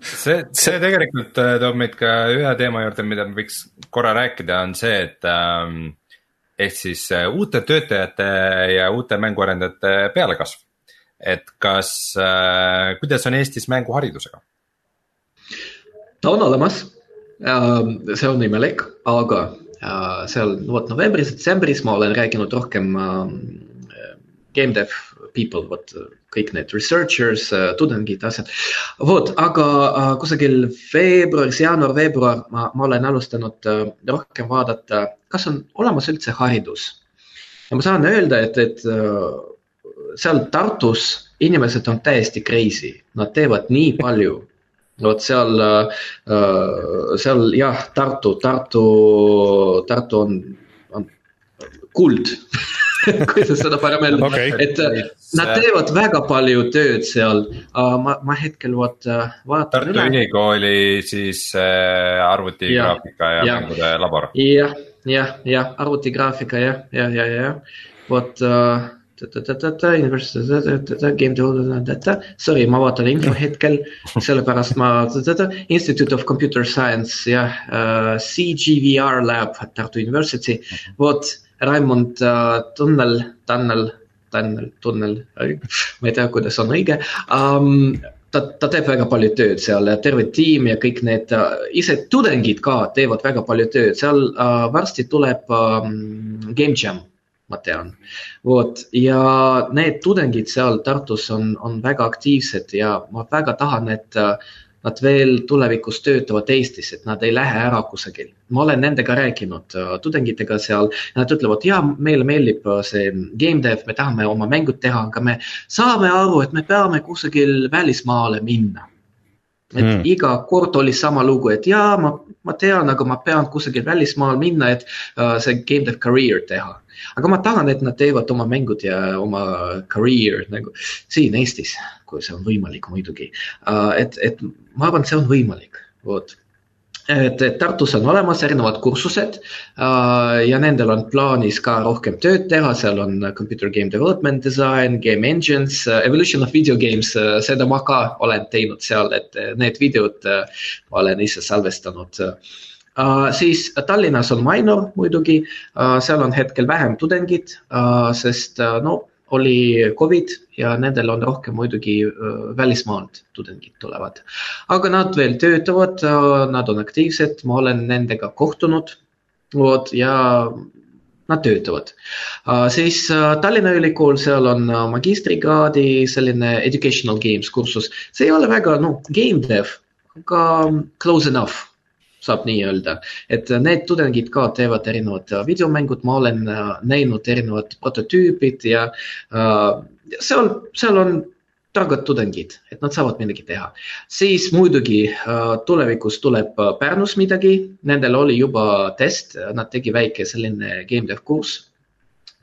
see, see tegelikult äh, toob meid ka ühe teema juurde, mida me võiks korra rääkida, on see, et ähm, ehk siis äh, uute töötajate ja uute mänguarendajate pealekasv. Et kas äh,, kuidas on Eestis mänguharidusega? ta on olemas, ähm, see on imelik, aga äh, seal vot novembris, detsembris ma olen rääkinud rohkem ähm, game dev people, vot kõik need researchers, äh, tudengid, asjad. vot, aga kusagil veebruaris, jaanuar-veebruar ma, ma olen alustanud rohkem vaadata, kas on olemas üldse haridus. ja ma saan öelda, et, et seal Tartus inimesed on täiesti crazy, nad teevad nii palju vot seal, seal jah, Tartu, Tartu, Tartu on, on kuld (laughs) kuidas seda parem öelda okay., et äh, nad teevad väga palju tööd seal ma, ma hetkel vot uh, vaatan. Tartu üle. Ülikooli siis arvutigraafika ja, ja mängude labor. jah, jah, jah, arvutigraafika jah, ja, ja, ja, vot uh, Sorry, ma vaatan info (laughs) hetkel, sellepärast ma, Institute of Computer Science jah uh,, CGVR Lab Tartu University, vot Raimond äh, Tunnel, Tunnel, Tunnel, Tunnel, (laughs) ma ei tea, kuidas on õige. Um,. ta, ta teeb väga palju tööd seal terve tiim ja kõik need uh,, ise tudengid ka teevad väga palju tööd, seal uh, varsti tuleb um, Game Jam ma tean. vot ja need tudengid seal Tartus on, on väga aktiivsed ja ma väga tahan, et uh, nad veel tulevikus töötavad Eestis, et nad ei lähe ära kusagil. ma olen nendega rääkinud, äh, tudengitega seal, nad ütlevad, ja meile meeldib äh, see game dev, me tahame oma mängud teha, aga me saame aru, et me peame kusagil välismaale minna et mm. iga kord oli sama lugu, et jaa, ma, ma tean, aga ma pean kusagil välismaal minna, et see game dev career teha. Aga ma tahan, et nad teevad oma mängud ja oma career nagu siin Eestis, kui see on võimalik muidugi uh,. et, et ma arvan, et see on võimalik, vot et, et Tartus on olemas erinevad kursused äh, ja nendel on plaanis ka rohkem tööd teha, seal on computer game development design, game engines, äh, evolution of video games, äh, seda ma ka olen teinud seal, et need videod ma olen ise salvestanud. Siis Tallinnas on Minor muidugi, seal on hetkel vähem tudengid, sest no oli Covid ja nendel on rohkem muidugi välismaalt tudengid tulevad. aga nad veel töötavad, nad on aktiivsed, ma olen nendega kohtunud. vot ja nad töötavad. siis Tallinna Ülikool, seal on magistrikraadi selline educational games kursus, see ei ole väga, noh, game dev, aga close enough saab nii öelda, et need tudengid ka teevad erinevad videomängud, ma olen äh, näinud erinevad prototüübid ja äh, seal, seal on targad tudengid, et nad saavad midagi teha. siis muidugi äh, tulevikus tuleb Pärnus midagi, nendel oli juba test, nad tegi väike selline game dev kurss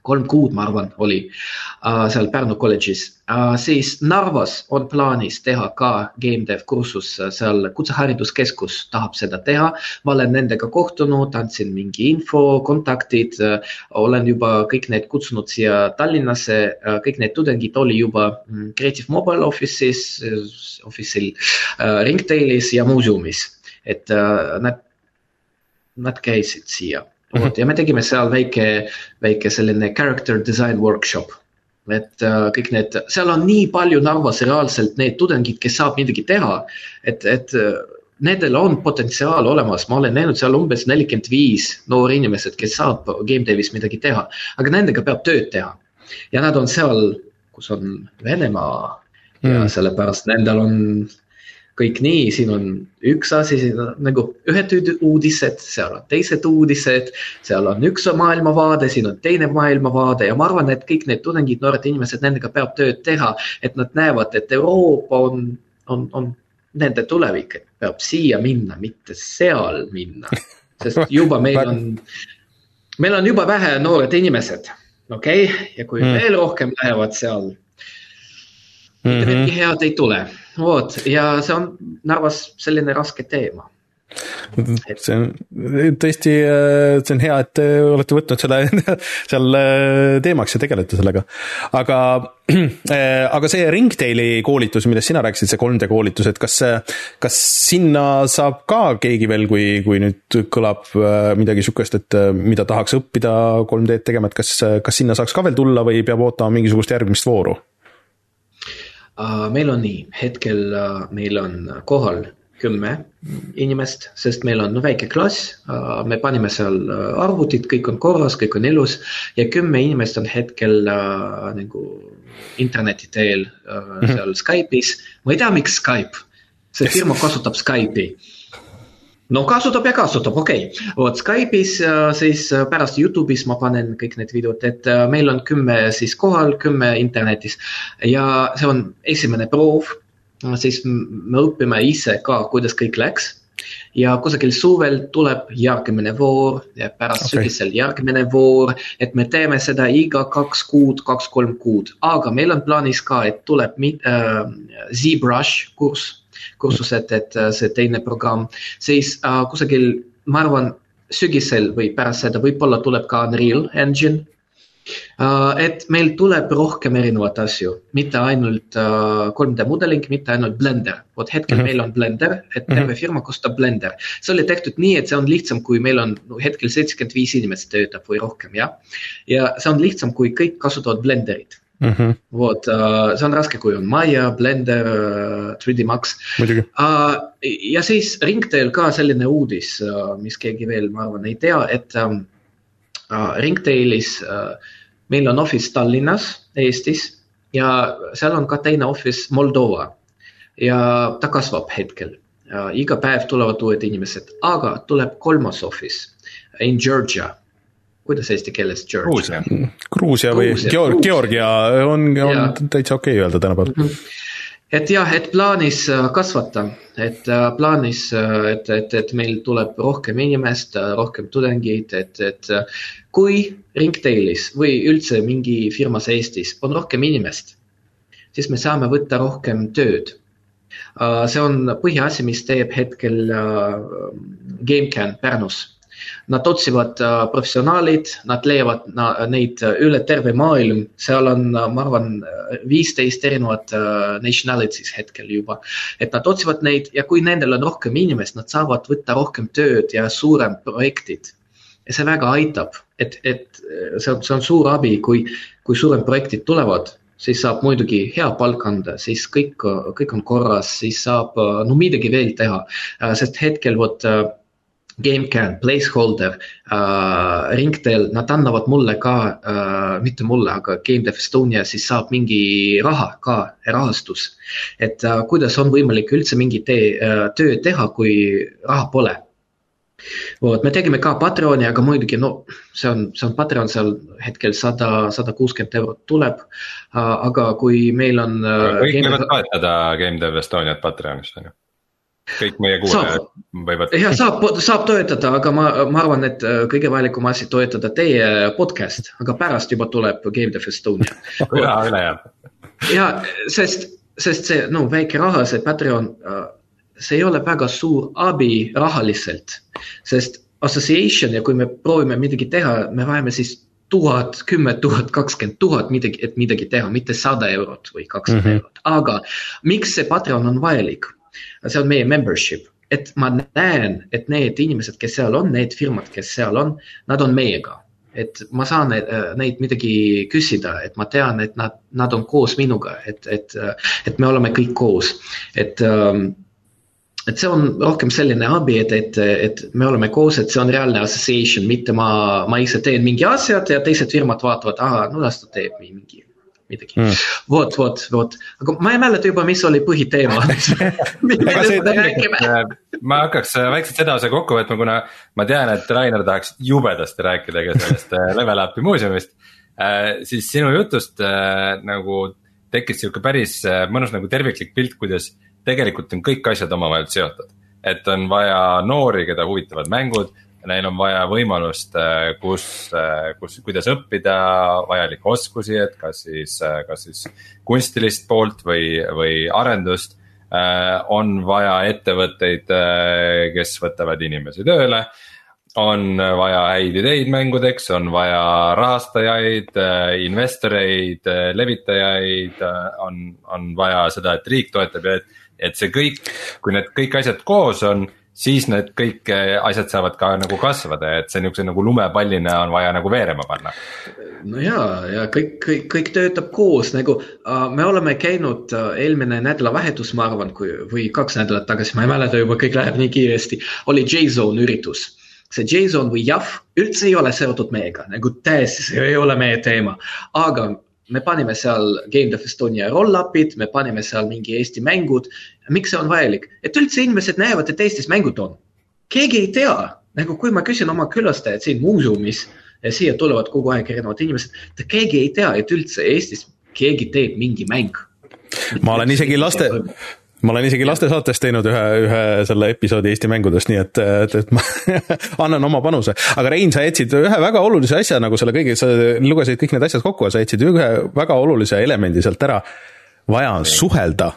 kolm kuud, ma arvan, oli uh, seal Pärnu kolledžis uh,. siis Narvas on plaanis teha ka game dev kursus, äh, seal Kutsehariduskeskus tahab seda teha. ma olen nendega kohtunud, andsin mingi info, kontaktid olen juba kõik need kutsunud siia Tallinnasse kõik need tudengid oli juba mm, Creative Mobile Office'is, Office'il Ringtailis ja muuseumis, et nad, nad käisid siia vot ja me tegime seal väike, väike selline character design workshop. et äh, kõik need, seal on nii palju Narvas reaalselt need tudengid, kes saab midagi teha, et, et äh, nendel on potentsiaal olemas, ma olen näinud seal umbes nelikümmend viis noori inimesed, kes saab game dev'is midagi teha, aga nendega peab tööd teha. ja nad on seal, kus on Venemaa ja mm. sellepärast nendel on kõik nii, siin on üks asi, siin on nagu ühed uudised, seal on teised uudised, seal on üks maailmavaade, siin on teine maailmavaade ja ma arvan, et kõik need tudengid, noored inimesed, nendega peab tööd teha, et nad näevad, et Euroopa on, on, on nende tulevik, et peab siia minna, mitte seal minna. sest (laughs) juba meil on meil on juba vähe noored inimesed, okei okay?, ja kui mm. veel rohkem lähevad seal mm -hmm. head ei tule, vot ja see on Narvas selline raske teema see on tõesti, see on hea, et te olete võtnud selle (laughs) seal äh, teemaks ja tegelete sellega. aga, (clears throat) äh, aga see Ringtaili koolitus, millest sina rääkisid, see 3D koolitus, et kas, kas sinna saab ka keegi veel, kui, kui nüüd kõlab äh, midagi sihukest, et mida tahaks õppida 3D-d tegema, et kas, kas sinna saaks ka veel tulla või peab ootama mingisugust järgmist vooru? Meil on nii, hetkel meil on kohal kümme inimest, sest meil on väike klass, äh, me panime seal äh, arvutid, kõik on korras, kõik on ilus ja kümme inimest on hetkel äh, nagu interneti teel äh, -hmm. seal Skype'is. ma ei tea, miks Skype, see firma kasutab Skype'i no kasutab ja kasutab, okei okay., vot Skype'is siis pärast Youtube'is ma panen kõik need videod, et meil on kümme siis kohal, kümme internetis. Ja see on esimene proov. Siis me õpime ise ka, kuidas kõik läks. Ja kusagil suvel tuleb järgmine voor ja pärast okay. sügisel järgmine voor, et me teeme seda iga kaks kuud, kaks-kolm kuud, aga meil on plaanis ka, et tuleb äh, ZBrush kurss, kursused, et äh, see teine programm, siis äh, kusagil, ma arvan, sügisel või pärast seda võib-olla tuleb ka Unreal Engine Äh, et meil tuleb rohkem erinevaid asju, mitte ainult 3D äh, mudeling, mitte ainult Blender. vot hetkel mm -hmm. meil on Blender, et terve -hmm. firma kasutab Blender. see oli tehtud nii, et see on lihtsam, kui meil on no, hetkel seitsekümmend viis inimest töötab või rohkem, jah. ja see on lihtsam, kui kõik kasutavad Blenderit mm. -hmm. vot, äh, see on raske, kui on Maya, Blender, 3D Max. Uh, ja siis Ringtail ka selline uudis, mis keegi veel, ma arvan, ei tea, et um, uh, Ringtailis uh, meil on office Tallinnas, Eestis ja seal on ka teine office Moldova ja ta kasvab hetkel. iga päev tulevad uued inimesed, aga tuleb kolmas office in Georgia. Kuidas eesti keeles Georgia? Gruusia või Georg, Georgia on, on ja. täitsa okei okay öelda tänapäeval. -hmm et jah, et plaanis äh, kasvata, et äh, plaanis, äh, et, et, et meil tuleb rohkem inimest, rohkem tudengeid, et, et kui Ringtailis või üldse mingi firmas Eestis on rohkem inimest, siis me saame võtta rohkem tööd. see on põhiasi, mis teeb hetkel GameCAN Pärnus Nad otsivad äh, professionaalid, nad leiavad neid äh, üle terve maailm, seal on, äh, ma arvan, viisteist erinevat nationalities hetkel juba. et nad otsivad neid ja kui nendel on rohkem inimest, nad saavad võtta rohkem tööd ja suurem projektid. ja see väga aitab, et, et see on, see on suur abi, kui, kui suurem projektid tulevad siis saab muidugi hea palk anda, siis kõik, kõik on korras, siis saab no midagi veel teha, sest hetkel vot GameCAN, Placeholder äh,, Ringtail, nad annavad mulle ka äh,, mitte mulle, aga GameDev Estonia siis saab mingi raha ka, rahastus. et äh, kuidas on võimalik üldse mingit äh, tööd teha, kui raha pole. vot, me tegime ka Patreoni, aga muidugi no see on, see on Patreon seal hetkel sada, sada kuuskümmend eurot tuleb äh,. aga kui meil on äh,. kõik võivad toetada GameDev Estoniat Patreonis on ju kõik meie kuulajad võivad. jah, saab, saab toetada, aga ma, ma arvan, et äh, kõige vajalikum asi toetada teie podcast, aga pärast juba tuleb Game Dev Estonia (laughs) raha üle jääb. ja sest, sest see no väike raha, see Patreon, äh, see ei ole väga suur abi rahaliselt, sest association ja kui me proovime midagi teha, me vajame siis tuhat, kümme tuhat, kakskümmend tuhat midagi, et midagi teha, mitte sada eurot või kakssada mm -hmm. eurot, aga miks see Patreon on vajalik? See on meie membership, et ma näen, et need inimesed, kes seal on, need firmad, kes seal on, nad on meiega. et ma saan äh, neid midagi küsida, et ma tean, et nad, nad on koos minuga, et, et, äh, et me oleme kõik koos, et ähm, et see on rohkem selline abi, et, et, et me oleme koos, et see on reaalne association, mitte ma, ma ise teen mingi asjad ja teised firmad vaatavad, aa, no las ta teeb mingi midagi mm.. vot, vot, vot, aga ma ei mäleta juba, mis oli põhiteema (laughs) ma hakkaks äh, vaikselt seda osa kokku võtma, kuna ma tean, et Rainer tahaks jubedasti rääkida ka sellest äh, Level Upi muuseumist äh,. siis sinu jutust äh, nagu tekkis sihuke päris äh, mõnus nagu terviklik pilt, kuidas tegelikult on kõik asjad omavahel seotud. et on vaja noori, keda huvitavad mängud Neil on vaja võimalust, kus, kus, kuidas õppida vajalikke oskusi, et kas siis, kas siis kunstilist poolt või, või arendust. on vaja ettevõtteid, kes võtavad inimesi tööle on vaja häid ideid mängudeks, on vaja rahastajaid, investoreid, levitajaid, on, on vaja seda, et riik toetab ja et, et see kõik, kui need kõik asjad koos on siis need kõik asjad saavad ka nagu kasvada, et see niisuguse nagu lumepallina on vaja nagu veerema panna. no ja, ja kõik, kõik, kõik töötab koos nagu uh, me oleme käinud uh, eelmine nädalavahetus, ma arvan, kui või kaks nädalat tagasi, ma ei mäleta juba, kõik läheb nii kiiresti, oli J-Zone üritus see JSON või JAF üldse ei ole seotud meiega, nagu täiesti see ei ole meie teema, aga me panime seal Game of Estonia roll-up'id, me panime seal mingi Eesti mängud. miks see on vajalik, et üldse inimesed näevad, et Eestis mängud on. keegi ei tea, nagu kui ma küsin oma külastajad siin muuseumis ja siia tulevad kogu aeg erinevad inimesed, keegi ei tea, et üldse Eestis keegi teeb mingi mäng. ma olen isegi laste, (laughs) ma olen isegi lastesaates teinud ühe, ühe selle episoodi Eesti mängudest, nii et, et, et ma (laughs) annan oma panuse. aga Rein, sa jätsid ühe väga olulise asja nagu selle kõige, sa lugesid kõik need asjad kokku ja sa jätsid ühe väga olulise elemendi sealt ära. vaja on suhelda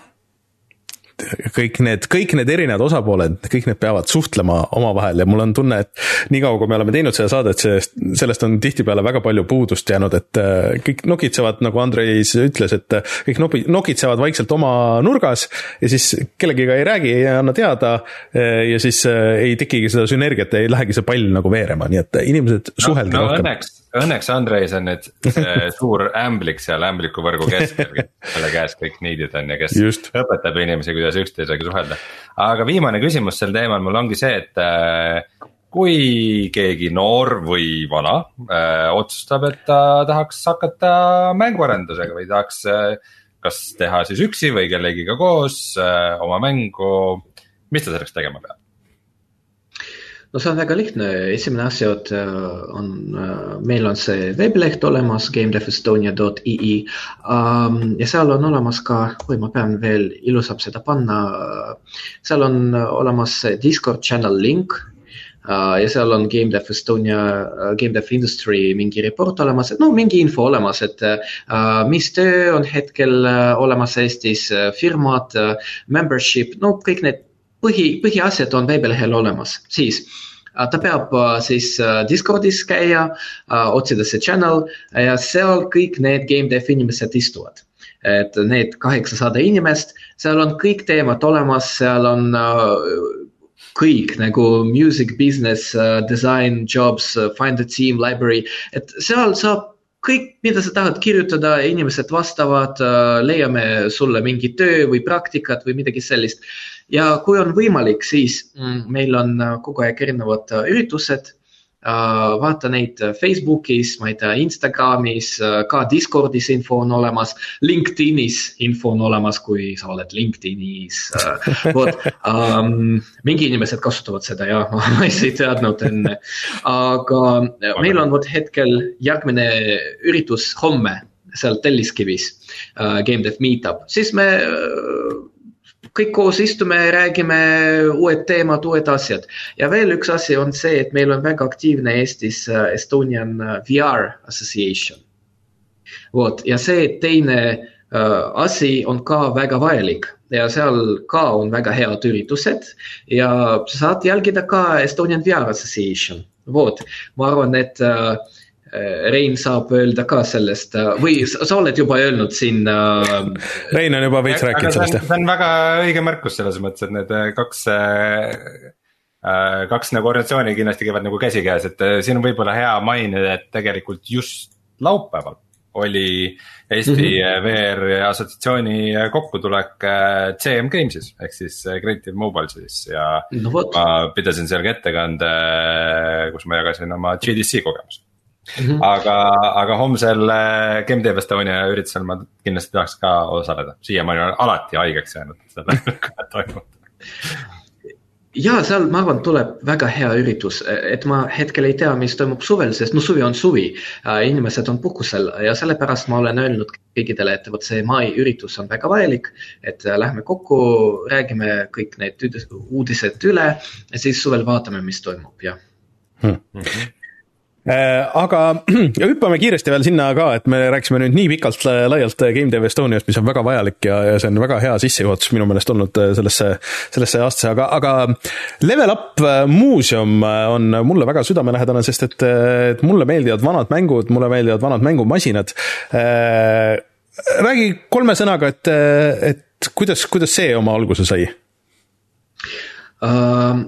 kõik need, kõik need erinevad osapooled, kõik need peavad suhtlema omavahel ja mul on tunne, et niikaua, kui me oleme teinud seda saadet, sellest, sellest on tihtipeale väga palju puudust jäänud, et äh, kõik nokitsevad, nagu Andreis ütles, et äh, kõik nopi-, nokitsevad vaikselt oma nurgas ja siis kellegiga ei räägi, ei anna teada äh, ja siis ei tekigi seda sünergiat, ei lähegi see pall nagu veerema, nii et inimesed suhelge no, no, rohkem. õnneks, õnneks Andreis on nüüd see (laughs) suur ämblik seal ämblikuvõrgu keskel, kelle (laughs) käes kõik needid on ja kes Just. õpetab inimesi, kuidas üksteisega suhelda. aga viimane küsimus sel teemal mul ongi see, et äh, kui keegi noor või vana äh, otsustab, et ta tahaks hakata mänguarendusega või tahaks äh, kas teha siis üksi või kellegiga koos äh, oma mängu, mis ta selleks tegema peab? No see on väga lihtne, esimene asja on, meil on see veebileht olemas, gamedevestonia.ee um, ja seal on olemas ka, oi, ma pean veel ilusam seda panna. seal on olemas Discord channel link. Ja seal on GameDev Estonia uh,, GameDev Industry mingi report olemas, et no mingi info olemas, et mis töö on hetkel olemas Eestis firmad membership, no kõik need põhi, põhiasjad on veebilehel olemas, siis äh, ta peab äh, siis äh, Discordis käia, otsida see channel ja seal kõik need game dev inimesed istuvad. et need kaheksasada inimest, seal on kõik teemad olemas, seal on kõik nagu music, business, design, jobs, find a team, library, et seal saab kõik, mida sa tahad kirjutada, inimesed vastavad, leiame sulle mingi töö või praktikat või midagi sellist ja kui on võimalik, siis mm, meil on äh, kogu aeg erinevad äh, üritused. Äh, vaata neid Facebookis, ma ei tea, Instagramis, ka Discordis info on olemas, LinkedInis info on olemas, kui sa oled LinkedInis. vot um,, (laughs) mingi inimesed kasutavad seda ja ma ise ei teadnud enne, aga meil on vot hetkel järgmine üritus homme seal Telliskivis uh,, Game Dev Meetup, siis me uh, kõik koos istume, räägime uued teemad, uued asjad. ja veel üks asi on see, et meil on väga aktiivne Eestis äh, Estonian äh, VR Association. vot ja see teine äh, asi on ka väga vajalik ja seal ka on väga head üritused ja sa saad jälgida ka Estonian VR Association. vot, ma arvan, et Äh, Rein saab öelda ka sellest äh, või sa oled juba öelnud siin äh.... Rein on juba veits rääkinud sellest jah. see on väga õige märkus selles mõttes, et need äh, kaks äh,, kaks nagu organisatsiooni kindlasti käivad nagu käsikäes, et siin on võib-olla hea mainida, et tegelikult just laupäeval oli Eesti mm -hmm. VR assotsiatsiooni kokkutulek CM Games'is ehk siis Creative Mobile'is ja no, ma pidasin seal ka ettekande, kus ma jagasin oma GDC kogemust Mm -hmm. aga, aga homsel äh, GameDev Estonia üritusel ma kindlasti tahaks ka osaleda, siiamaani olen alati haigeks jäänud selle (laughs) toimub ja seal, ma arvan, tuleb väga hea üritus, et ma hetkel ei tea, mis toimub suvel, sest no suvi on suvi. inimesed on puhkusel ja sellepärast ma olen öelnud kõikidele, et vot see mai üritus on väga vajalik. et lähme kokku, räägime kõik need uudised üle ja siis suvel vaatame, mis toimub, jah hmm. -hmm. aga (clears throat) hüppame kiiresti veel sinna ka, et me rääkisime nüüd nii pikalt laialt Game Dev Estoniast, mis on väga vajalik ja, ja see on väga hea sissejuhatus minu meelest olnud sellesse, sellesse aastasse, aga, aga Level Up muuseum on mulle väga südamelähedane, sest et, et mulle meeldivad vanad mängud, mulle meeldivad vanad mängumasinad. räägi kolme sõnaga, et, et kuidas, kuidas see oma alguse sai uh,?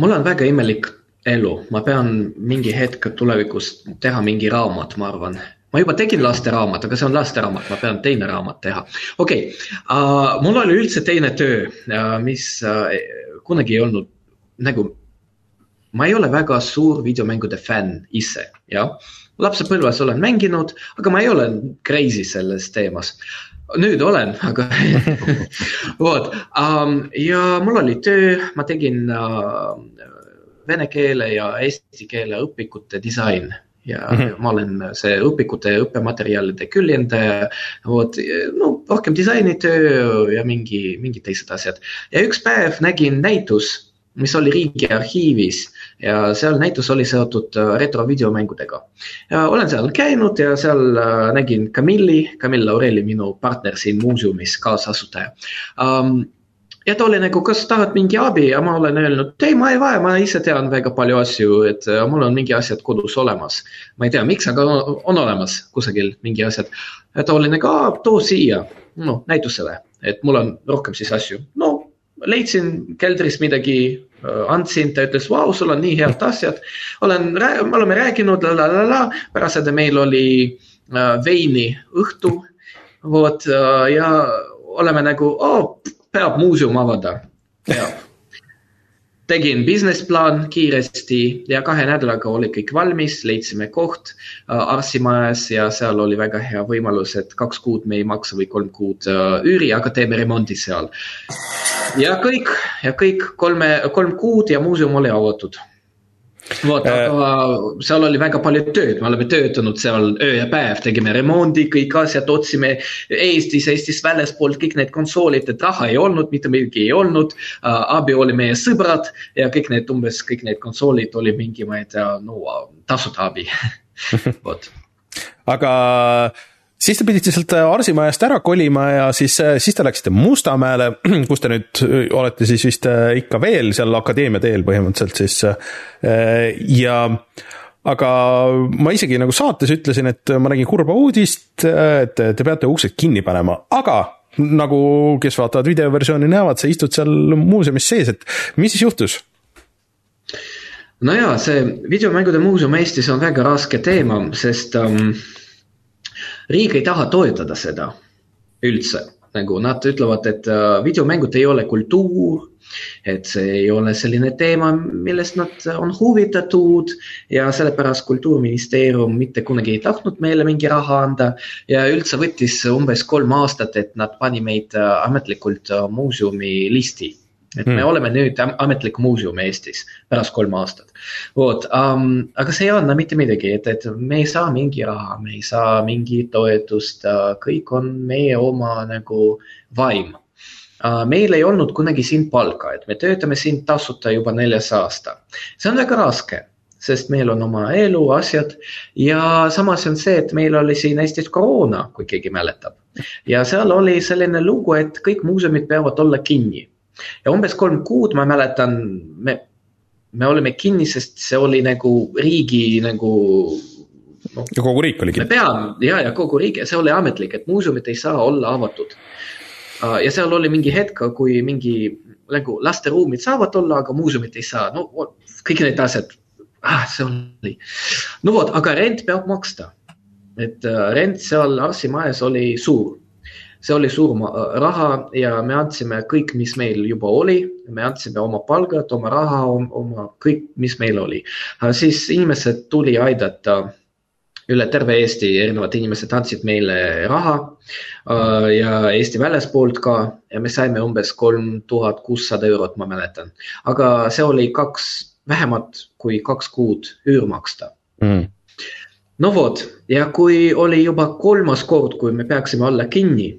mul on väga imelik elu, ma pean mingi hetk tulevikus teha mingi raamat, ma arvan. ma juba tegin lasteraamat, aga see on lasteraamat, ma pean teine raamat teha. okei okay. uh,, mul oli üldse teine töö uh,, mis uh, kunagi ei olnud nagu, ma ei ole väga suur videomängude fänn ise, jah. lapsepõlves olen mänginud, aga ma ei ole crazy selles teemas nüüd olen, aga (laughs) vot um, ja mul oli töö, ma tegin uh, vene keele ja eesti keele õpikute disain. Ja mm -hmm. ma olen see õpikute ja õppematerjalide küljendaja, vot no rohkem disainitöö ja mingi, mingid teised asjad. Ja üks päev nägin näitus mis oli Riigiarhiivis ja seal näitus oli seotud äh, retrovideomängudega. olen seal käinud ja seal äh, nägin Camilli, Camille Aureli, minu partner siin muuseumis, kaasasutaja. Um, ja ta oli nagu, kas tahad mingi abi ja ma olen öelnud, ei, ma ei vaja, ma ise tean väga palju asju, et äh, mul on mingi asjad kodus olemas. ma ei tea, miks, aga on olemas kusagil mingi asjad. ja ta oli nagu, too siia, noh, näitusele, et mul on rohkem siis asju. no leidsin keldris midagi, äh, andsin, ta ütles, vau, sul on nii head asjad. olen, me oleme rääkinud, la la la la, pärast seda meil oli äh, veini õhtu. vot äh, ja oleme nagu oh,, peab muuseum avada. ja tegin business plaan kiiresti ja kahe nädalaga oli kõik valmis, leidsime koht äh, Arsimajas ja seal oli väga hea võimalus, et kaks kuud me ei maksa või kolm kuud äh, üüri, aga teeme remondi seal. ja kõik ja kõik kolme, kolm kuud ja muuseum oli avatud vot, äh, aga seal oli väga palju tööd, me oleme töötanud seal öö ja päev, tegime remondi, kõik asjad, otsime Eestis, Eestis väljaspoolt kõik need konsoolid, et raha ei olnud, mitte midagi ei olnud uh,. abi oli meie sõbrad ja kõik need umbes kõik need konsoolid oli mingi, ma ei tea, no tasuta abi (laughs) vot. aga siis te pidite sealt äh, Arsimajast ära kolima ja siis, äh, siis te läksite Mustamäele, (clears throat) kus te nüüd äh, olete siis vist ikka veel seal akadeemia teel põhimõtteliselt siis. ja aga ma isegi nagu saates ütlesin, et ma nägin kurba uudist, et te peate uksed kinni panema, aga nagu, kes vaatavad videoversiooni, näevad, sa istud seal muuseumis sees, et mis siis juhtus? no jaa, see videomängude muuseum Eestis on väga raske teema, sest um, riik ei taha toetada seda üldse, nagu nad ütlevad, et äh, videomängud ei ole kultuur, et see ei ole selline teema, millest nad on huvitatud ja sellepärast kultuuriministeerium mitte kunagi ei tahtnud meile mingi raha anda ja üldse võttis umbes kolm aastat, et nad pani meid äh, ametlikult äh, muuseumi listi et me mm. oleme nüüd ametlik muuseum Eestis pärast kolm aastat. vot um,, aga see ei anna mitte midagi, et, et me ei saa mingi raha, me ei saa mingit toetust uh,, kõik on meie oma nagu vaim uh,. meil ei olnud kunagi siin palka, et me töötame siin tasuta juba neljas aasta. see on väga raske sest meil on oma elu, asjad ja samas on see, et meil oli siin Eestis koroona, kui keegi mäletab. ja seal oli selline lugu, et kõik muuseumid peavad olla kinni ja umbes kolm kuud ma mäletan, me, me olime kinni, sest see oli nagu riigi nagu no,. ja kogu riik oli kinni. me peame ja, ja kogu riik ja see oli ametlik, et muuseumid ei saa olla avatud. ja seal oli mingi hetk, kui mingi nagu lasteruumid saavad olla, aga muuseumid ei saa, no kõik need asjad ah,, see oli. no vot, aga rent peab maksta. et uh, rent seal arstimajas oli suur see oli suur raha ja me andsime kõik, mis meil juba oli, me andsime oma palgad, oma raha, oma kõik, mis meil oli. siis inimesed tuli aidata üle terve Eesti, erinevad inimesed andsid meile raha äh, ja Eesti väljaspoolt ka ja me saime umbes kolm tuhat kuussada eurot, ma mäletan. aga see oli kaks, vähemalt kui kaks kuud üür maksta mm. no vot, ja kui oli juba kolmas kord, kui me peaksime olla kinni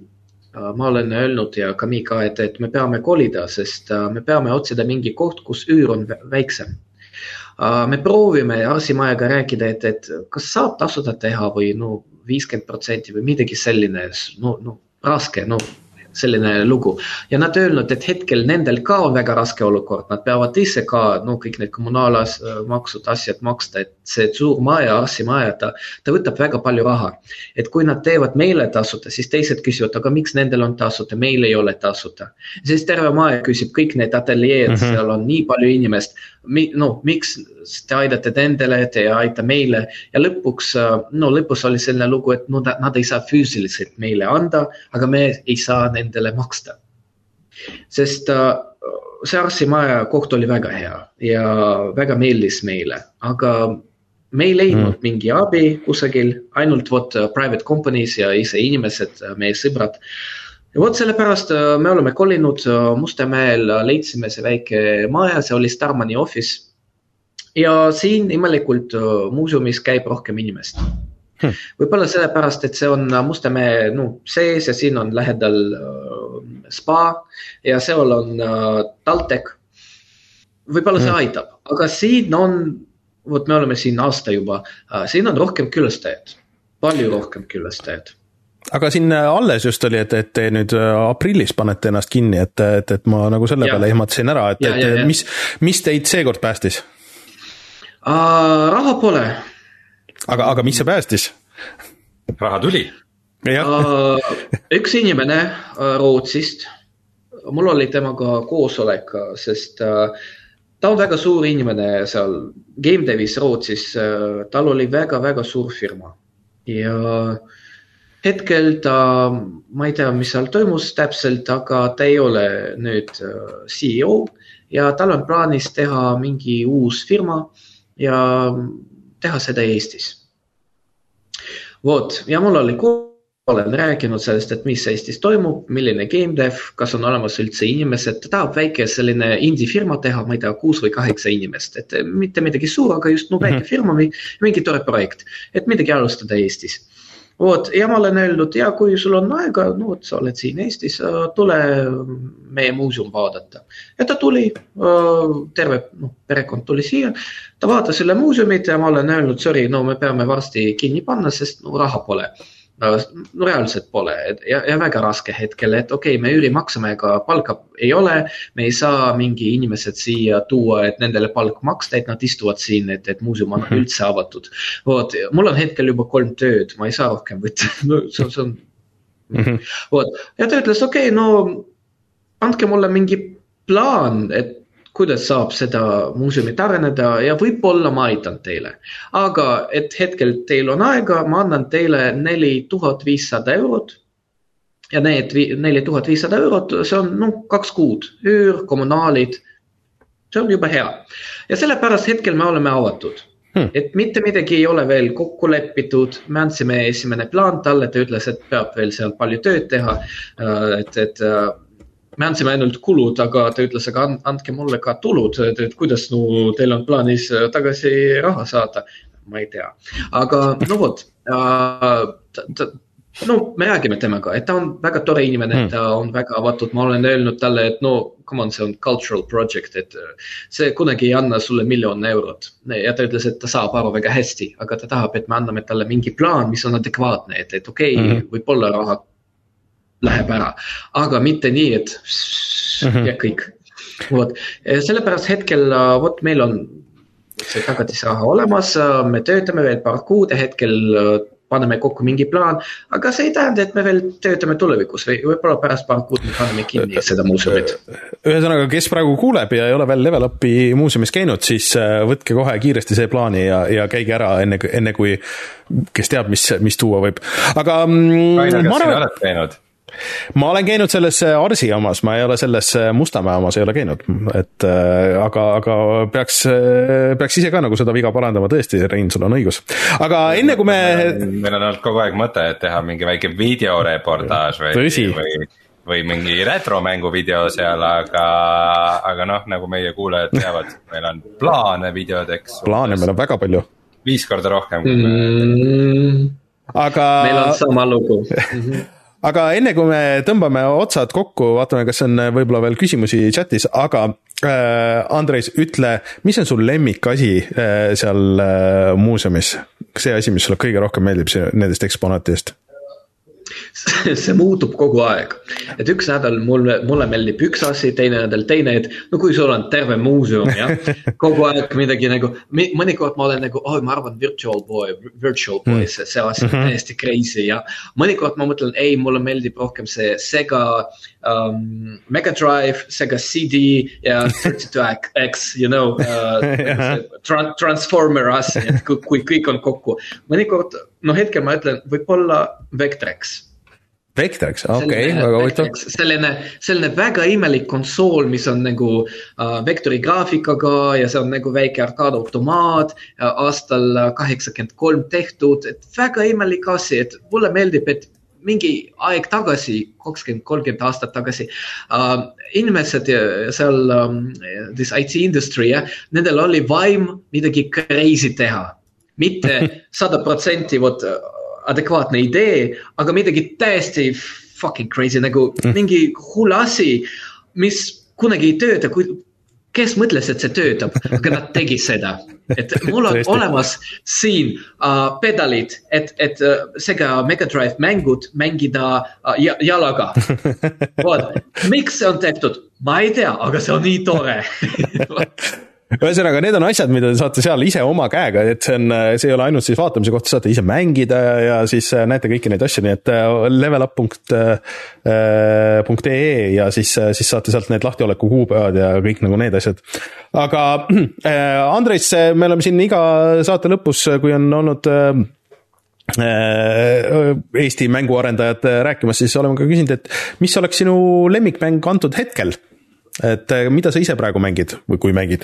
ma olen öelnud ja ka Miika, et, et me peame kolida, sest äh, me peame otsida mingi koht, kus üür on väiksem. me proovime Arsimajaga rääkida, et, et kas saab tasuta teha või no viiskümmend protsenti või midagi selline, no, no raske, no selline lugu ja nad öelnud, et hetkel nendel ka on väga raske olukord, nad peavad ise ka no kõik need kommunaalmaksud, asjad maksta, et see suur maja, arstimaja, ta, ta võtab väga palju raha. et kui nad teevad meile tasuta, siis teised küsivad, aga miks nendel on tasuta, meil ei ole tasuta. siis terve maja küsib kõik need ateljeed mm, -hmm. seal on nii palju inimest no miks te aitate nendele, te ei aita meile ja lõpuks, no lõpus oli selline lugu, et no nad ei saa füüsiliselt meile anda, aga me ei saa nendele maksta. sest äh, see arstimaja koht oli väga hea ja väga meeldis meile, aga me ei leidnud mm. mingi abi kusagil, ainult vot äh, private companies ja ise inimesed, äh, meie sõbrad ja vot sellepärast äh, me oleme kolinud äh, Mustamäel, äh, leidsime see väike maja, see oli Starmani office. ja siin imelikult muuseumis käib rohkem inimest hmm.. võib-olla sellepärast, et see on Mustamäe no, sees ja siin on lähedal uh, spa ja seal on uh, TalTech. võib-olla see hmm. aitab, aga siin on, vot me oleme siin aasta juba siin on rohkem külastajaid, palju rohkem külastajaid aga siin äh, alles just oli, et, et te nüüd äh, aprillis panete ennast kinni, et, et, et ma nagu selle ja. peale ehmatasin ära, et, et ja, ja. mis, mis teid seekord päästis uh,? raha pole. aga, aga mis see päästis? raha tuli. Uh, üks inimene Rootsist, mul oli temaga koosolek, sest uh, ta on väga suur inimene seal Game Devis Rootsis, tal oli väga-väga suur firma ja uh, hetkel ta, ma ei tea, mis seal toimus täpselt, aga ta ei ole nüüd äh, CEO ja tal on plaanis teha mingi uus firma ja teha seda Eestis. vot ja mul oli olen rääkinud sellest, et mis Eestis toimub, milline game dev, kas on olemas üldse inimesed, ta tahab väike selline indie firma teha, ma ei tea, kuus või kaheksa inimest, et mitte midagi suur, aga just no väike mm -hmm. firma või mingi tore projekt, et midagi alustada Eestis vot ja ma olen öelnud ja kui sul on aega, no vot, sa oled siin Eestis, tule meie muuseum vaadata. ja ta tuli, terve noh, perekond tuli siia, ta vaatas üle muuseumit ja ma olen öelnud, sorry, no me peame varsti kinni panna, sest no raha pole no reaalselt pole ja, ja väga raske hetkel, et okei okay,, me üüri maksame, aga palka ei ole. me ei saa mingi inimesed siia tuua, et nendele palk maksta, et nad istuvad siin, et, et muuseum on -hmm. üldse avatud. vot, mul on hetkel juba kolm tööd, ma ei saa rohkem võtta (laughs) no see on, see on mm -hmm.. vot ja ta ütles, okei okay,, no andke mulle mingi plaan, et kuidas saab seda muuseumit arendada ja võib-olla ma aitan teile. aga et hetkel teil on aega, ma annan teile neli tuhat viissada eurot. ja need neli tuhat viissada eurot, see on noh, kaks kuud, üür, kommunaalid. see on juba hea ja sellepärast hetkel me oleme avatud Hmm. et mitte midagi ei ole veel kokku lepitud, me andsime esimene plaan talle, ta ütles, et peab veel seal palju tööd teha. Äh, et, et äh, me andsime ainult kulud, aga ta ütles, aga andke mulle ka tulud, et, kuidas no teil on plaanis äh, tagasi raha saada. ma ei tea, aga no vot äh,, no me räägime temaga, et ta on väga tore inimene mm., ta on väga avatud, ma olen öelnud talle, et no come on, see on cultural project, et äh, see kunagi ei anna sulle miljon eurot. ja ta ütles, et ta saab aru väga hästi, aga ta tahab, et me anname talle mingi plaan, mis on adekvaatne, et, et okei okay, mm., võib-olla raha läheb ära, aga mitte nii, et mm -hmm. ja kõik. vot, sellepärast hetkel vot meil on see tagatisraha olemas, me töötame veel paar kuud ja hetkel paneme kokku mingi plaan, aga see ei tähenda, et me veel töötame tulevikus või võib-olla pärast paar kuud me paneme kinni seda muuseumit. ühesõnaga, kes praegu kuuleb ja ei ole veel Level Upi muuseumis käinud, siis võtke kohe kiiresti see plaani ja, ja käige ära enne, enne kui, kes teab, mis, mis tuua võib, aga. Mm, Rainer, kas sina oled käinud? Ma olen käinud selles Arsi omas, ma ei ole selles Mustamäe omas ei ole käinud, et äh, aga, aga peaks, äh, peaks ise ka nagu seda viga parandama, tõesti, Rein, sul on õigus. aga enne kui me. meil on olnud kogu aeg mõte, et teha mingi väike videoreportaaž või, või, või mingi retromängu video seal, aga, aga noh, nagu meie kuulajad teavad, meil on plaane videodeks. plaane meil on väga palju. viis korda rohkem mm. -hmm. aga. meil on sama lugu. (laughs) -hmm aga enne kui me tõmbame otsad kokku, vaatame, kas on võib-olla veel küsimusi chatis, aga äh, Andres, ütle, mis on sul lemmikasi äh, seal äh, muuseumis? see asi, mis sulle kõige rohkem meeldib nendest eksponaatidest (laughs) see muutub kogu aeg, et üks nädal mulle, mulle meeldib üks asi, teine nädal teine, et no kui sul on terve muuseum jah, (laughs) kogu aeg midagi nagu, mõnikord ma olen nagu, oh ma arvan Virtual Boy, Virtual Boy mm., see, see asi on -hmm. täiesti crazy ja mõnikord ma mõtlen, ei, mulle meeldib rohkem see Sega um, Mega Drive, Sega CD ja (laughs) 32X, you know uh, Tran Transformer asi, et kui, kui kõik on kokku, mõnikord no hetkel ma ütlen, võib-olla Vectrex Vectrex, okei okay,, väga huvitav. selline, selline väga imelik konsool, mis on nagu uh, vektori graafikaga ja see on nagu väike arkaadautomaat uh, aastal kaheksakümmend kolm tehtud, et väga imelik asi, et mulle meeldib, et mingi aeg tagasi, kakskümmend, kolmkümmend aastat tagasi uh,. inimesed seal um, this IT industry jah nendel oli vaim midagi crazy teha, mitte sada protsenti vot adekvaatne idee, aga midagi täiesti fucking crazy nagu mm. mingi hull asi, mis kunagi ei tööta, kui, kes mõtles, et see töötab, aga nad tegid seda. et mul on olemas siin uh, pedalid, et, et uh, Sega Mega Drive mängud mängida uh, jalaga. (laughs) vot, miks see on tehtud, ma ei tea, aga see on nii tore (laughs) ühesõnaga, need on asjad, mida te saate seal ise oma käega, et see on, see ei ole ainult siis vaatamise koht, saate ise mängida ja, ja siis äh, näete kõiki neid asju, nii et äh, levelup.ee äh, ja siis, siis saate sealt need lahtioleku kuupäevad ja kõik nagu need asjad. aga Andres, me oleme siin iga saate lõpus, kui on olnud Eesti mänguarendajad rääkimas, siis oleme ka küsinud, et mis oleks sinu lemmikmäng antud hetkel? et mida sa ise praegu mängid või kui mängid?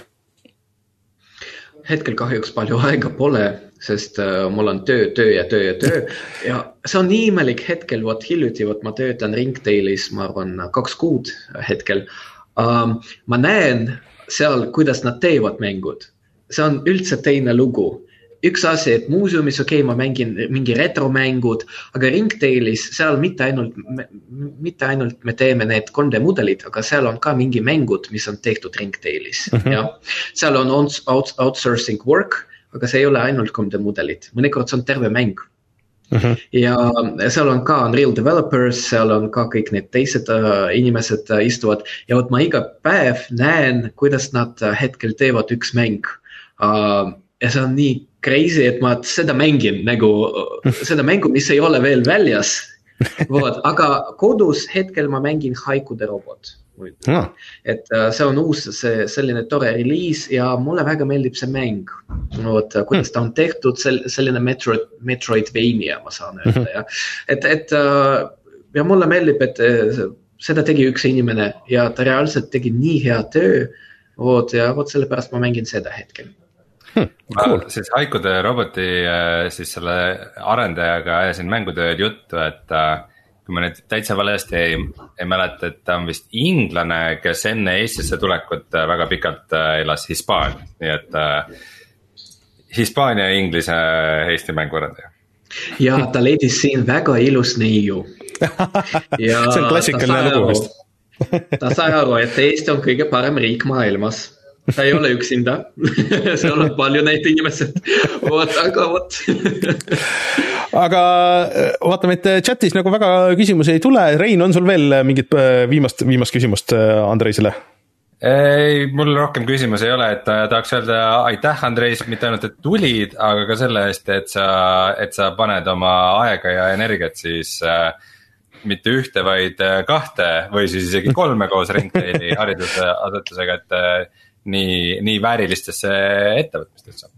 Hetkel kahjuks palju (laughs) aega pole, sest uh, mul on töö, töö ja töö ja töö. Ja see on nii imelik hetkel, vot hiljuti, vot ma töötan Ringtailis, ma arvan, kaks kuud hetkel. Um,. ma näen seal, kuidas nad teevad mängud, see on üldse teine lugu üks asi, et muuseumis, okei okay,, ma mängin mingi retromängud, aga Ringtailis seal mitte ainult, mitte ainult me teeme need 3D mudelid, aga seal on ka mingi mängud, mis on tehtud Ringtailis mm, -hmm. jah. seal on out, outsourcing work, aga see ei ole ainult 3D mudelid, mõnikord see on terve mäng Mm -hmm. ja seal on ka Unreal developers, seal on ka kõik need teised uh, inimesed uh, istuvad ja vot ma iga päev näen, kuidas nad uh, hetkel teevad üks mäng uh,. ja see on nii crazy, et ma seda mängin nagu, seda mängu, mis ei ole veel väljas. vot, aga kodus hetkel ma mängin Haikude robot. No. et uh, see on uus, see selline tore reliis ja mulle väga meeldib see mäng. vot, kuidas ta on tehtud, sel-, selline Metroid, Metroidvania, ma saan öelda mhm. jah. et, et uh, ja mulle meeldib, et uh, seda tegi üks inimene ja ta reaalselt tegi nii hea töö. vot ja vot sellepärast ma mängin seda hetkel hmm,. ma cool. siis Haikude roboti äh, siis selle arendajaga ajasin mängutööl juttu, et äh, kui ma nüüd täitsa valesti ei, ei mäleta, et ta on vist inglane, kes enne Eestisse tulekut äh, väga pikalt elas Hispaanias, nii et Hispaania ja Inglise Eesti mänguarendaja. ja ta leidis siin väga ilus neiu. (laughs) see on klassikaline lugu vist ta sai aru, et Eesti on kõige parem riik maailmas ta ei ole üksinda. (laughs) Seal on palju neid inimesi, vot, aga vot. (laughs) Aga äh, vaatame, et chatis nagu väga küsimusi ei tule, Rein, on sul veel mingit äh, viimast, viimast küsimust äh, Andreisele? ei, mul rohkem küsimusi ei ole, et tahaks öelda aitäh, Andreis, mitte ainult, et tulid, aga ka selle eest, et sa, et sa paned oma aega ja energiat siis äh, mitte ühte, vaid kahte või siis isegi kolme koos Ringtaili (laughs) haridusasutusega, et nii, nii väärilistesse ettevõtmistesse.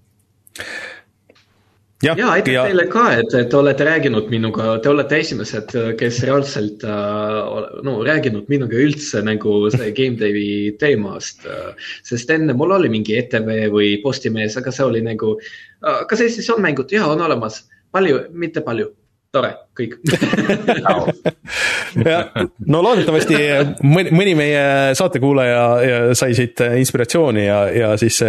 Ja, ja aitäh ja... teile ka, et, et olete rääkinud minuga, te olete esimesed, kes reaalselt äh, no rääkinud minuga üldse nagu see (laughs) Game Devi teemast. Sest enne mul oli mingi ETV või Postimees, aga see oli nagu äh,, kas Eestis on mängud? ja on olemas, palju, mitte palju tore, kõik. (laughs) No loodetavasti mõni, mõni meie saatekuulaja sai siit inspiratsiooni ja, ja siis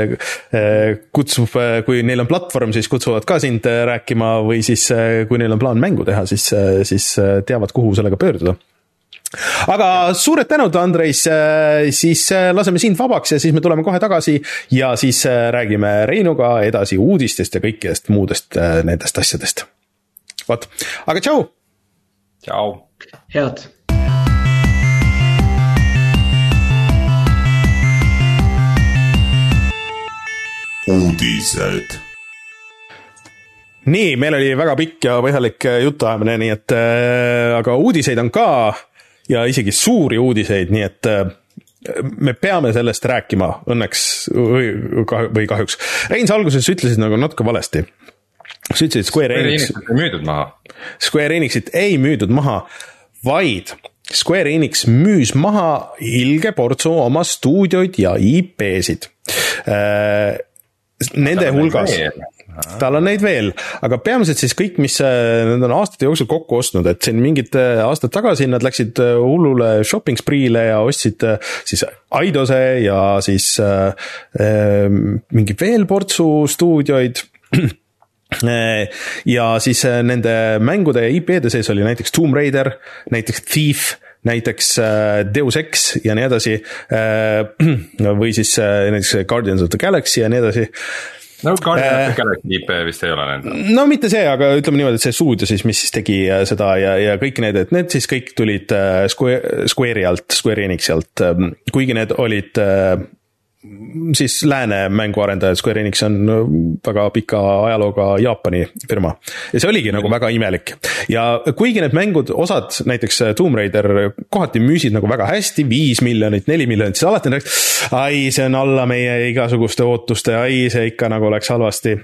kutsub, kui neil on platvorm, siis kutsuvad ka sind rääkima või siis kui neil on plaan mängu teha, siis, siis teavad, kuhu sellega pöörduda. Aga suured tänud, Andreis, siis laseme sind vabaks ja siis me tuleme kohe tagasi ja siis räägime Reinuga edasi uudistest ja kõikidest muudest nendest asjadest. Vot, aga tšau. tšau. head. uudised nii, meil oli väga pikk ja põhjalik jutuajamine, nii et äh, aga uudiseid on ka ja isegi suuri uudiseid, nii et äh, me peame sellest rääkima õnneks või, või kahjuks. Rein, sa alguses ütlesid nagu natuke valesti. Sa ütlesid, Square Enix. ei müüdud maha. Square Enixit ei müüdud maha, vaid Square Enix müüs maha ilge portsu oma stuudioid ja IP-sid. Äh, nende hulgas tal on neid veel, aga peamiselt siis kõik, mis äh, nad on aastate jooksul kokku ostnud, et siin mingid äh, aastad tagasi nad läksid hullule shopping spree'le ja ostsid siis Aidose ja siis äh, mingi veel portsu stuudioid (clears throat) ja siis nende mängude ja IP-de sees oli näiteks Tomb Raider, näiteks Thief näiteks Deus Ex ja nii edasi. (clears throat) või siis näiteks Guardians of the Galaxy ja nii edasi no Guardian of the Galaxy IP vist ei ole nendel. no mitte see, aga ütleme niimoodi, et see stuudio siis, mis siis tegi äh, seda ja, ja kõik need, et need siis kõik tulid äh, Square, Square'i alt, Square Enixi alt, ähm, kuigi need olid äh, siis lääne mänguarendajad, Square Enix on väga pika ajalooga Jaapani firma. ja see oligi nagu väga imelik. ja kuigi need mängud, osad, näiteks Tomb Raider kohati müüsid nagu väga hästi, viis miljonit, neli miljonit, siis alati on, ai, see on alla meie igasuguste ootuste, ai, see ikka nagu läks halvasti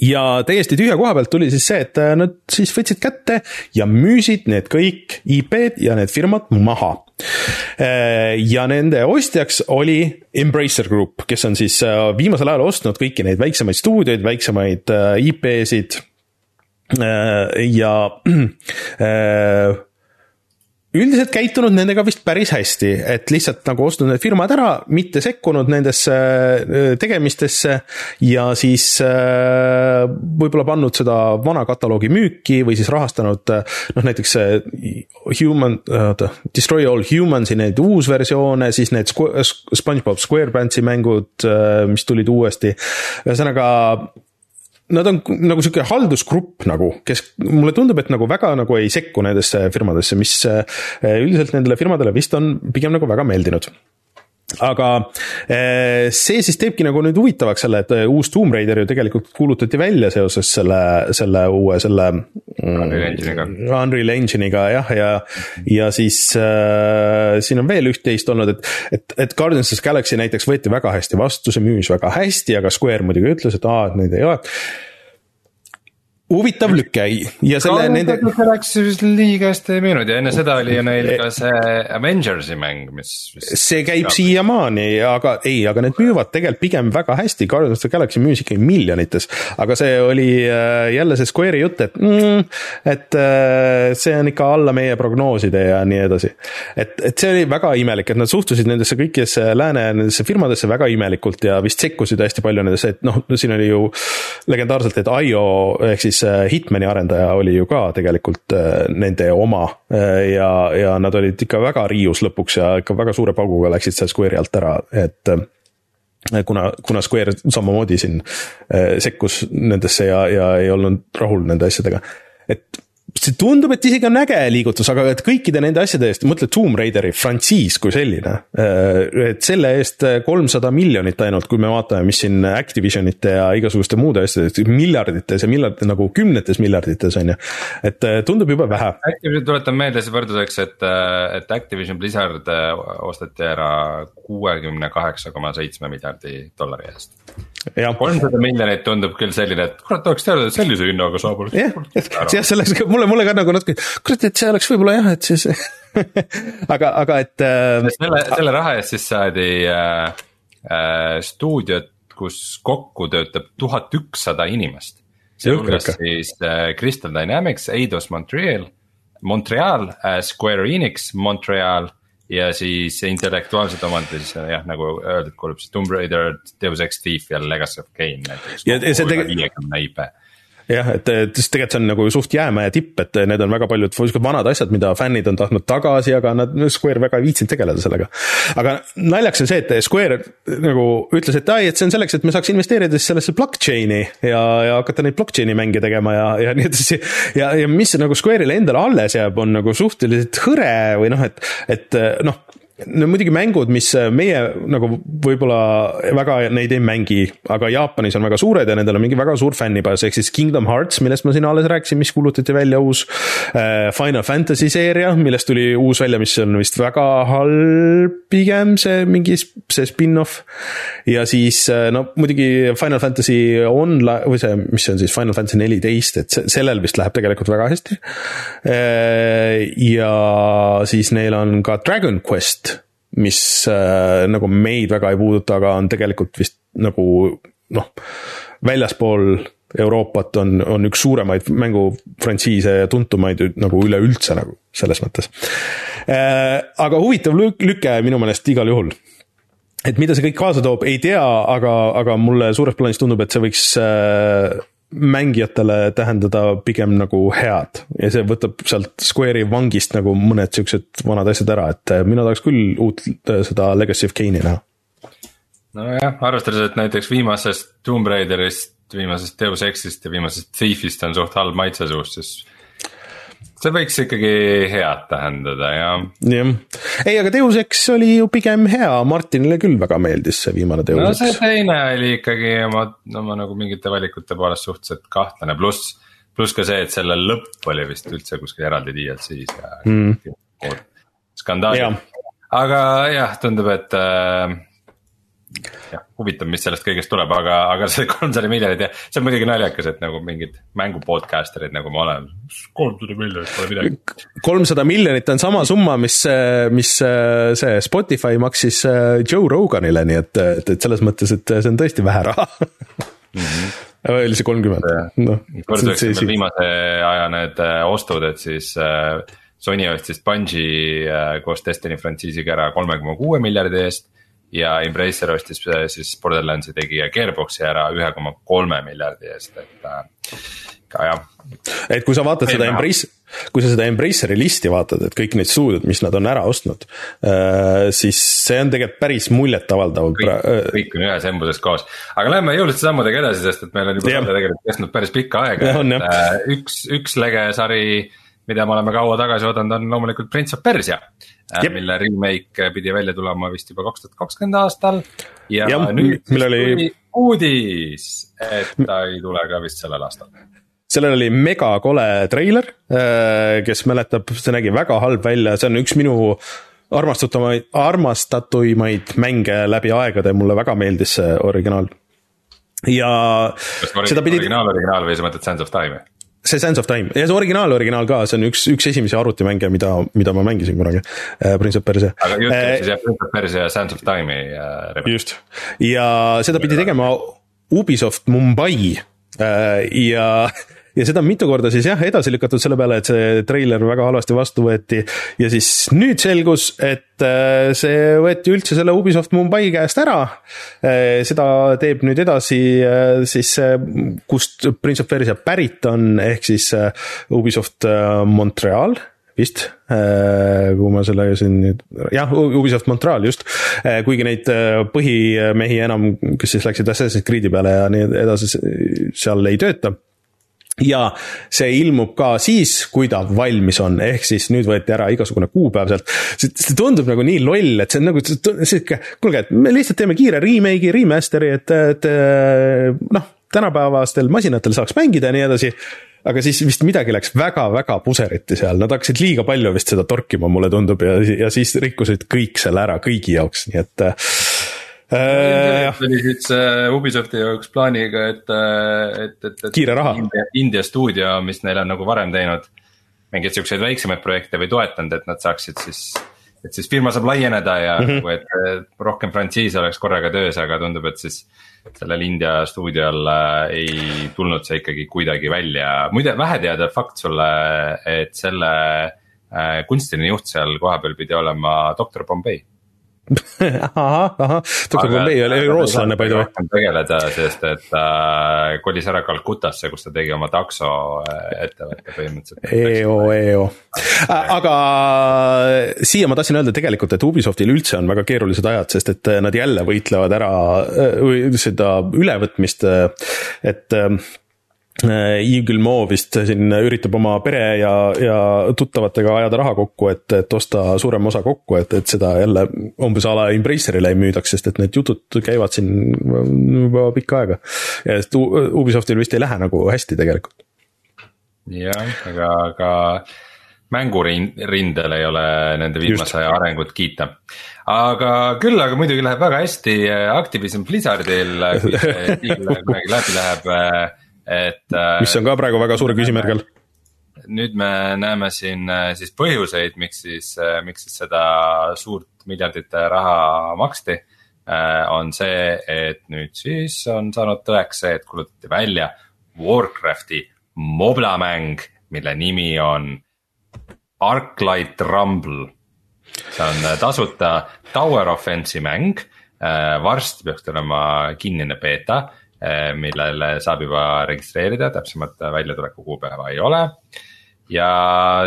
ja täiesti tühja koha pealt tuli siis see, et äh, nad siis võtsid kätte ja müüsid need kõik IP-d ja need firmad maha. Äh, ja nende ostjaks oli Embracer Group, kes on siis äh, viimasel ajal ostnud kõiki neid väiksemaid stuudioid, väiksemaid IP-sid ja üldiselt käitunud nendega vist päris hästi, et lihtsalt nagu ostnud need firmad ära, mitte sekkunud nendesse äh, tegemistesse ja siis äh, võib-olla pannud seda vana kataloogi müüki või siis rahastanud äh, noh, näiteks Human, oota, Destroy All Humans'i neid uusversioone, siis need SpongeBob SquarePantsi mängud, mis tulid uuesti. ühesõnaga Nad on nagu sihuke haldusgrupp nagu, kes mulle tundub, et nagu väga nagu ei sekku nendesse firmadesse, mis eh, üldiselt nendele firmadele vist on pigem nagu väga meeldinud aga eh, see siis teebki nagu nüüd huvitavaks selle, et eh, uus Tomb Raider ju tegelikult kuulutati välja seoses selle, selle uue, selle. Unreal Engine'iga. Unreal Engine'iga jah, ja, ja siis äh, siin on veel üht-teist olnud, et, et, et Guardians of Galaxy näiteks võeti väga hästi vastu, see müüs väga hästi, aga Square muidugi ütles, et aa, et neid ei ole huvitav lüke ja selle nende. Läks liiga hästi ei müünud ja enne seda oli ju neil ka see Avengersi mäng, mis, mis. see käib siiamaani, aga ei, aga need müüvad tegelikult pigem väga hästi, Guardians of the Galaxy müüs ikkagi miljonites. aga see oli äh, jälle see Square'i jutt, et mm,, et äh, see on ikka alla meie prognooside ja nii edasi. et, et see oli väga imelik, et nad suhtusid nendesse kõikidesse lääne nendesse firmadesse väga imelikult ja vist sekkusid hästi palju nendesse, et noh, siin oli ju legendaarselt, et IO ehk siis siis äh, Hitmani arendaja oli ju ka tegelikult äh, nende oma äh, ja, ja nad olid ikka väga riius lõpuks ja ikka väga suure pauguga läksid sealt Square'i alt ära, et kuna, kuna Square samamoodi siin sekkus nendesse ja, ja ei olnud rahul nende asjadega. et see tundub, et isegi on äge liigutus, aga et kõikide nende asjade eest, mõtle Tomb Raideri frantsiis kui selline. Äh, et selle eest kolmsada miljonit ainult, kui me vaatame, mis siin Activisionite ja igasuguste muude asjade, miljardites ja miljard nagu kümnetes miljardites on ju. et äh, tundub jube vähe. Activision, tuletan meelde siis võrdluseks, et, äh, et Activision Blizzard osteti ära kuuekümne kaheksa koma seitsme miljardi dollari eest kolmsada miljonit tundub küll selline, et kurat, tahaks teada, et sellise hinnaga saab. jah, et jah, see oleks mulle, mulle ka nagu natuke, kurat, et see oleks võib-olla jah, et siis (laughs) aga, aga et äh,. selle, selle raha eest siis saadi äh, äh, stuudiot, kus kokku töötab tuhat ükssada inimest. sealhulgas siis äh, Crystal Dynamics, Eidos Montreal, Montreal äh,, Square Enix, Montreal ja siis intellektuaalset omandit siis jah, nagu öeldud, kuulub siis Tomb Raider, Deus Ex Thief ja Legacy of Kain näiteks. ja, see tegelikult jah, et, et siis tegelikult see on nagu suht jäämäe tipp, et need on väga paljud siuksed vanad asjad, mida fännid on tahtnud tagasi, aga nad, Square väga ei viitsinud tegeleda sellega. aga naljaks on see, et Square nagu ütles, et ai, et see on selleks, et me saaks investeerida siis sellesse blockchain'i ja, ja hakata neid blockchain'i mänge tegema ja, ja nii edasi. ja, ja mis nagu Square'ile endale alles jääb, on nagu suhteliselt hõre või noh, et, et noh no muidugi mängud, mis meie nagu võib-olla väga neid ei mängi, aga Jaapanis on väga suured ja nendel on mingi väga suur fännibaas, ehk siis Kingdom Hearts, millest ma siin alles rääkisin, mis kuulutati välja uus. Äh, Final Fantasy seeria, millest tuli uus välja, mis on vist väga halb pigem see mingi see spin-off. ja siis äh, no muidugi Final Fantasy Online või see, mis see on siis Final Fantasy neliteist, et sellel vist läheb tegelikult väga hästi. Äh, ja siis neil on ka Dragon Quest mis äh, nagu meid väga ei puuduta, aga on tegelikult vist nagu noh, väljaspool Euroopat on, on üks suuremaid mängufrantsiise ja tuntumaid nagu üleüldse nagu selles mõttes äh,. aga huvitav lüke minu meelest igal juhul et mida see kõik kaasa toob, ei tea, aga, aga mulle suures plaanis tundub, et see võiks äh, mängijatele tähendada pigem nagu head ja see võtab sealt Square'i vangist nagu mõned siuksed vanad asjad ära, et eh, mina tahaks küll uut eh, seda Legacy of Kane'i näha. nojah, arvestades, et näiteks viimasest Tomb Raiderist, viimasest Deus Exist ja viimasest Thiefist on suht halb maitse suus, siis see võiks ikkagi head tähendada ja. jah, ei, aga Deus Ex oli ju pigem hea, Martinile küll väga meeldis see viimane Deus Ex. no see teine oli ikkagi oma, oma nagu mingite valikute poolest suhteliselt kahtlane, pluss, pluss ka see, et selle lõpp oli vist üldse kuskil eraldi DLC-s ja mm.. skandaal, aga jah, tundub, et äh, huvitav, mis sellest kõigest tuleb, aga, aga see kolmsada miljonit ja see on muidugi naljakas, et nagu mingid mängu podcaster'id nagu ma olen. kolmsada miljonit pole midagi. kolmsada miljonit on sama summa, mis, mis see Spotify maksis äh, Joe Roganile, nii et, et, et selles mõttes, et see on tõesti vähe raha mm. -hmm oli see kolmkümmend, noh. võrdluseks viimase aja need äh, ostud, et siis äh, Sony ostis Bungi koos Destiny frantsiisiga ära kolme koma kuue miljardi eest ja Embracer ostis äh, siis Borderlandsi tegija Gearbox'i ära ühe koma kolme miljardi eest, et äh, ka jah. et kui sa vaatad seda Embracer, kui sa seda Embraceri listi vaatad, et kõik need stuudiod, mis nad on ära ostnud äh,, siis see on tegelikult päris muljetavaldav. kõik, kõik on ühes embuses koos, aga lähme jõuliste sammudega edasi, sest et meil on juba saade tegelikult kestnud päris pikka aega, et äh, üks, üks lege sari mida me oleme kaua tagasi oodanud, on loomulikult Prince of Persia. Äh, mille remake pidi välja tulema vist juba kaks tuhat kakskümmend aastal. ja Jab, nüüd siis oli... tuli uudis, et ta ei tule ka vist sellel aastal sellel oli megakole treiler, äh, kes mäletab, see nägi väga halb välja, see on üks minu armastatamaid, armastatuimaid mänge läbi aegade, mulle väga meeldis see originaal. ja. kas seda pidi. originaal, originaal või sa mõtled Sands of Time'i? See Sands of Time ja see originaal, originaal ka, see on üks, üks esimesi arvutimänge, mida, mida ma mängisin kunagi äh,, Prince of Persia. aga käib äh, siis jah Prince of Persia ja Sands of Time'i äh,. just, ja seda pidi tegema Ubisoft Mumbai äh, ja (laughs) ja seda on mitu korda siis jah, edasi lükatud selle peale, et see treiler väga halvasti vastu võeti. ja siis nüüd selgus, et äh, see võeti üldse selle Ubisoft Mumbai käest ära. Äh, seda teeb nüüd edasi äh, siis, kust Prince of Persia pärit on, ehk siis Ubisoft Montreal vist, kui ma selle siin nüüd, jah, Ubisoft Montreal just, kuigi neid põhimehi enam, kes siis läksid Assassin's Creed'i peale ja nii edasi, seal ei tööta ja see ilmub ka siis, kui ta valmis on, ehk siis nüüd võeti ära igasugune kuupäev sealt. see tundub nagu nii loll, et see on nagu sihuke, kuulge, et me lihtsalt teeme kiire remake'i, remaster'i, et, et noh, tänapäevastel masinatel saaks mängida ja nii edasi aga siis vist midagi läks väga-väga puseriti seal, nad hakkasid liiga palju vist seda torkima, mulle tundub ja, ja siis rikkusid kõik selle ära kõigi jaoks, nii et äh,. Oli siis äh, Ubisofti jaoks plaaniga, et, äh, et, et, et. kiire raha. India stuudio, mis neil on nagu varem teinud mingeid siukseid väiksemaid projekte või toetanud, et nad saaksid siis et siis firma saab laieneda ja mm -hmm. et rohkem frantsiise oleks korraga töös, aga tundub, et siis. sellel India stuudiol äh, ei tulnud see ikkagi kuidagi välja, muide väheteada fakt sulle, et selle äh, kunstiline juht seal kohapeal pidi olema doktor Bombay ahah, ahah, doktor Bombay oli rootslane by the way. tegeleda, sest et ta äh, kolis ära Calcuttasse, kus ta tegi oma takso äh, ettevõtte põhimõtteliselt. EO, EO, aga äh, siia ma tahtsin öelda tegelikult, et Ubisoftil üldse on väga keerulised ajad, sest et nad jälle võitlevad ära seda ülevõtmist, et Äh, Yves Gilmot vist siin üritab oma pere ja, ja tuttavatega ajada raha kokku, et, et osta suurem osa kokku, et, et seda jälle umbes a la Embracerile ei müüdaks, sest et need jutud käivad siin juba pikka aega. ja sest Ubisoftil vist ei lähe nagu hästi tegelikult. jah, aga, aga mängurindel ei ole nende viimase aja arengut kiita. aga küll, aga muidugi läheb väga hästi Activision Blizzardil, kui see (laughs) läbi läheb et. Äh, mis on ka praegu väga suure küsimärgi all. nüüd me näeme siin äh, siis põhjuseid, miks siis, äh, miks siis seda suurt miljardite raha maksti. on see, et nüüd siis on saanud tõeks see, et kuulutati välja Warcrafti moblamäng, mille nimi on Arclight Rumble. see on tasuta Tower Offense'i mäng, varsti peaks tulema kinnine beeta millele saab juba registreerida, täpsemat väljatuleku kuupäeva ei ole. ja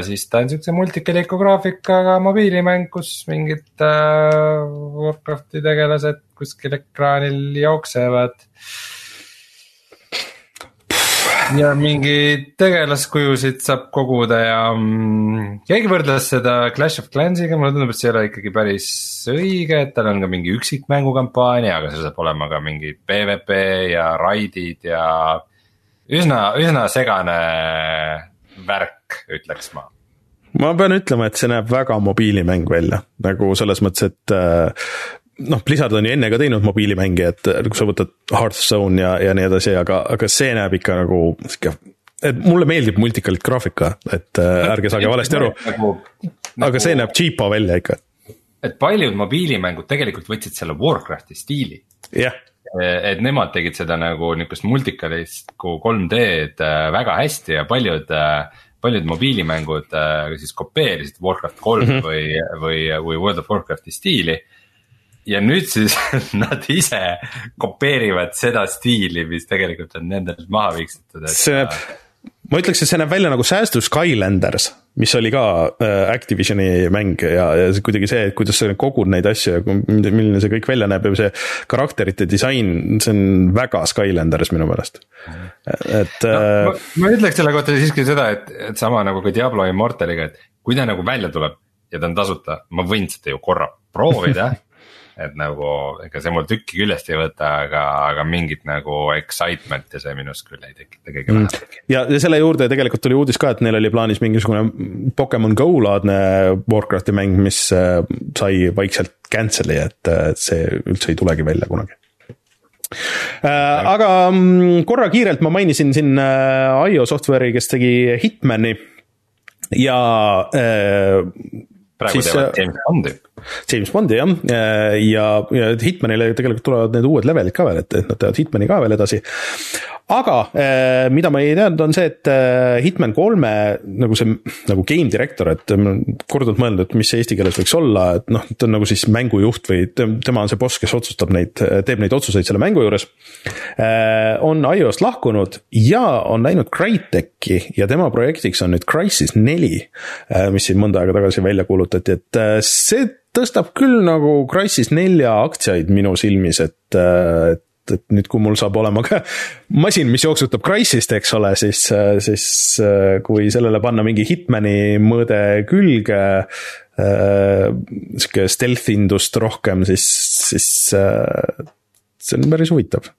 siis ta on siukse multikeliku graafikaga mobiilimäng, kus mingid äh, Warcrafti tegelased kuskil ekraanil jooksevad ja mingeid tegelaskujusid saab koguda ja mm, keegi võrdles seda Clash of Clans'iga, mulle tundub, et see ei ole ikkagi päris õige, et tal on ka mingi üksikmängukampaania, aga seal saab olema ka mingi PVP ja raidid ja. üsna, üsna segane värk, ütleks ma ma pean ütlema, et see näeb väga mobiilimäng välja, nagu selles mõttes, et äh, noh, Blizzard on ju enne ka teinud mobiilimänge, et kui sa võtad Hearthstone ja, ja nii edasi, aga, aga see näeb ikka nagu sihuke et mulle meeldib multikalit graafika, et äh, ärge saage valesti aru. Nagu, aga nagu, see näeb cheapo välja ikka. et paljud mobiilimängud tegelikult võtsid selle Warcrafti stiili. jah yeah et nemad tegid seda nagu niukest multikalistlikku 3D-d äh, väga hästi ja paljud, äh, paljud mobiilimängud siis kopeerisid Warcraft kolm mm -hmm. või, või, või World of Warcrafti stiili ja nüüd siis (laughs) nad ise kopeerivad seda stiili, mis tegelikult on nendelt maha viksitud, et. see näeb, ma ütleks, et see näeb välja nagu säästu Skylanders, mis oli ka äh, Activisioni mäng ja, ja kuidagi see, et kuidas sa kogud neid asju ja milline see kõik välja näeb ja see karakterite disain, see on väga Skylanders minu meelest, et no,. Äh, ma, ma ütleks selle kohta siiski seda, et, et sama nagu ka Diablo Immortaliga, et kui ta nagu välja tuleb ja ta on tasuta, ma võin seda ju korra proovida (laughs) et nagu ega see mul tükki küljest ei võta, aga, aga mingit nagu excitement'i see minust küll ei tekita kõige mm. vähemaltki. ja, ja selle juurde tegelikult tuli uudis ka, et neil oli plaanis mingisugune Pokemon Go laadne Warcrafti mäng, mis äh, sai vaikselt cancel'i, et äh, see üldse ei tulegi välja kunagi äh, aga mm, korra kiirelt ma mainisin siin IO Software'i, kes tegi Hitmani ja praegu siis, teevad James Bondi. James Bondi jah, ja, ja Hitmanile tegelikult tulevad need uued levelid ka veel, et, et nad teevad Hitmani ka veel edasi aga eh, mida ma ei teadnud, on see, et eh, Hitman kolme nagu see nagu game director, et ma olen korduvalt mõelnud, et mis see eesti keeles võiks olla, et noh, ta on nagu siis mängujuht või tema on see boss, kes otsustab neid, teeb neid otsuseid selle mängu juures. On IO-st lahkunud ja on läinud Crytek'i ja tema projektiks on nüüd Crysis neli, mis siin mõnda aega tagasi välja kuulutati, et see tõstab küll nagu Crysis nelja aktsiaid minu silmis, et, et et nüüd, kui mul saab olema ka masin, mis jooksutab Crysist, eks ole, siis, siis kui sellele panna mingi Hitmani mõõde külge äh,, sihuke stealth indust rohkem, siis, siis äh, see on päris huvitav.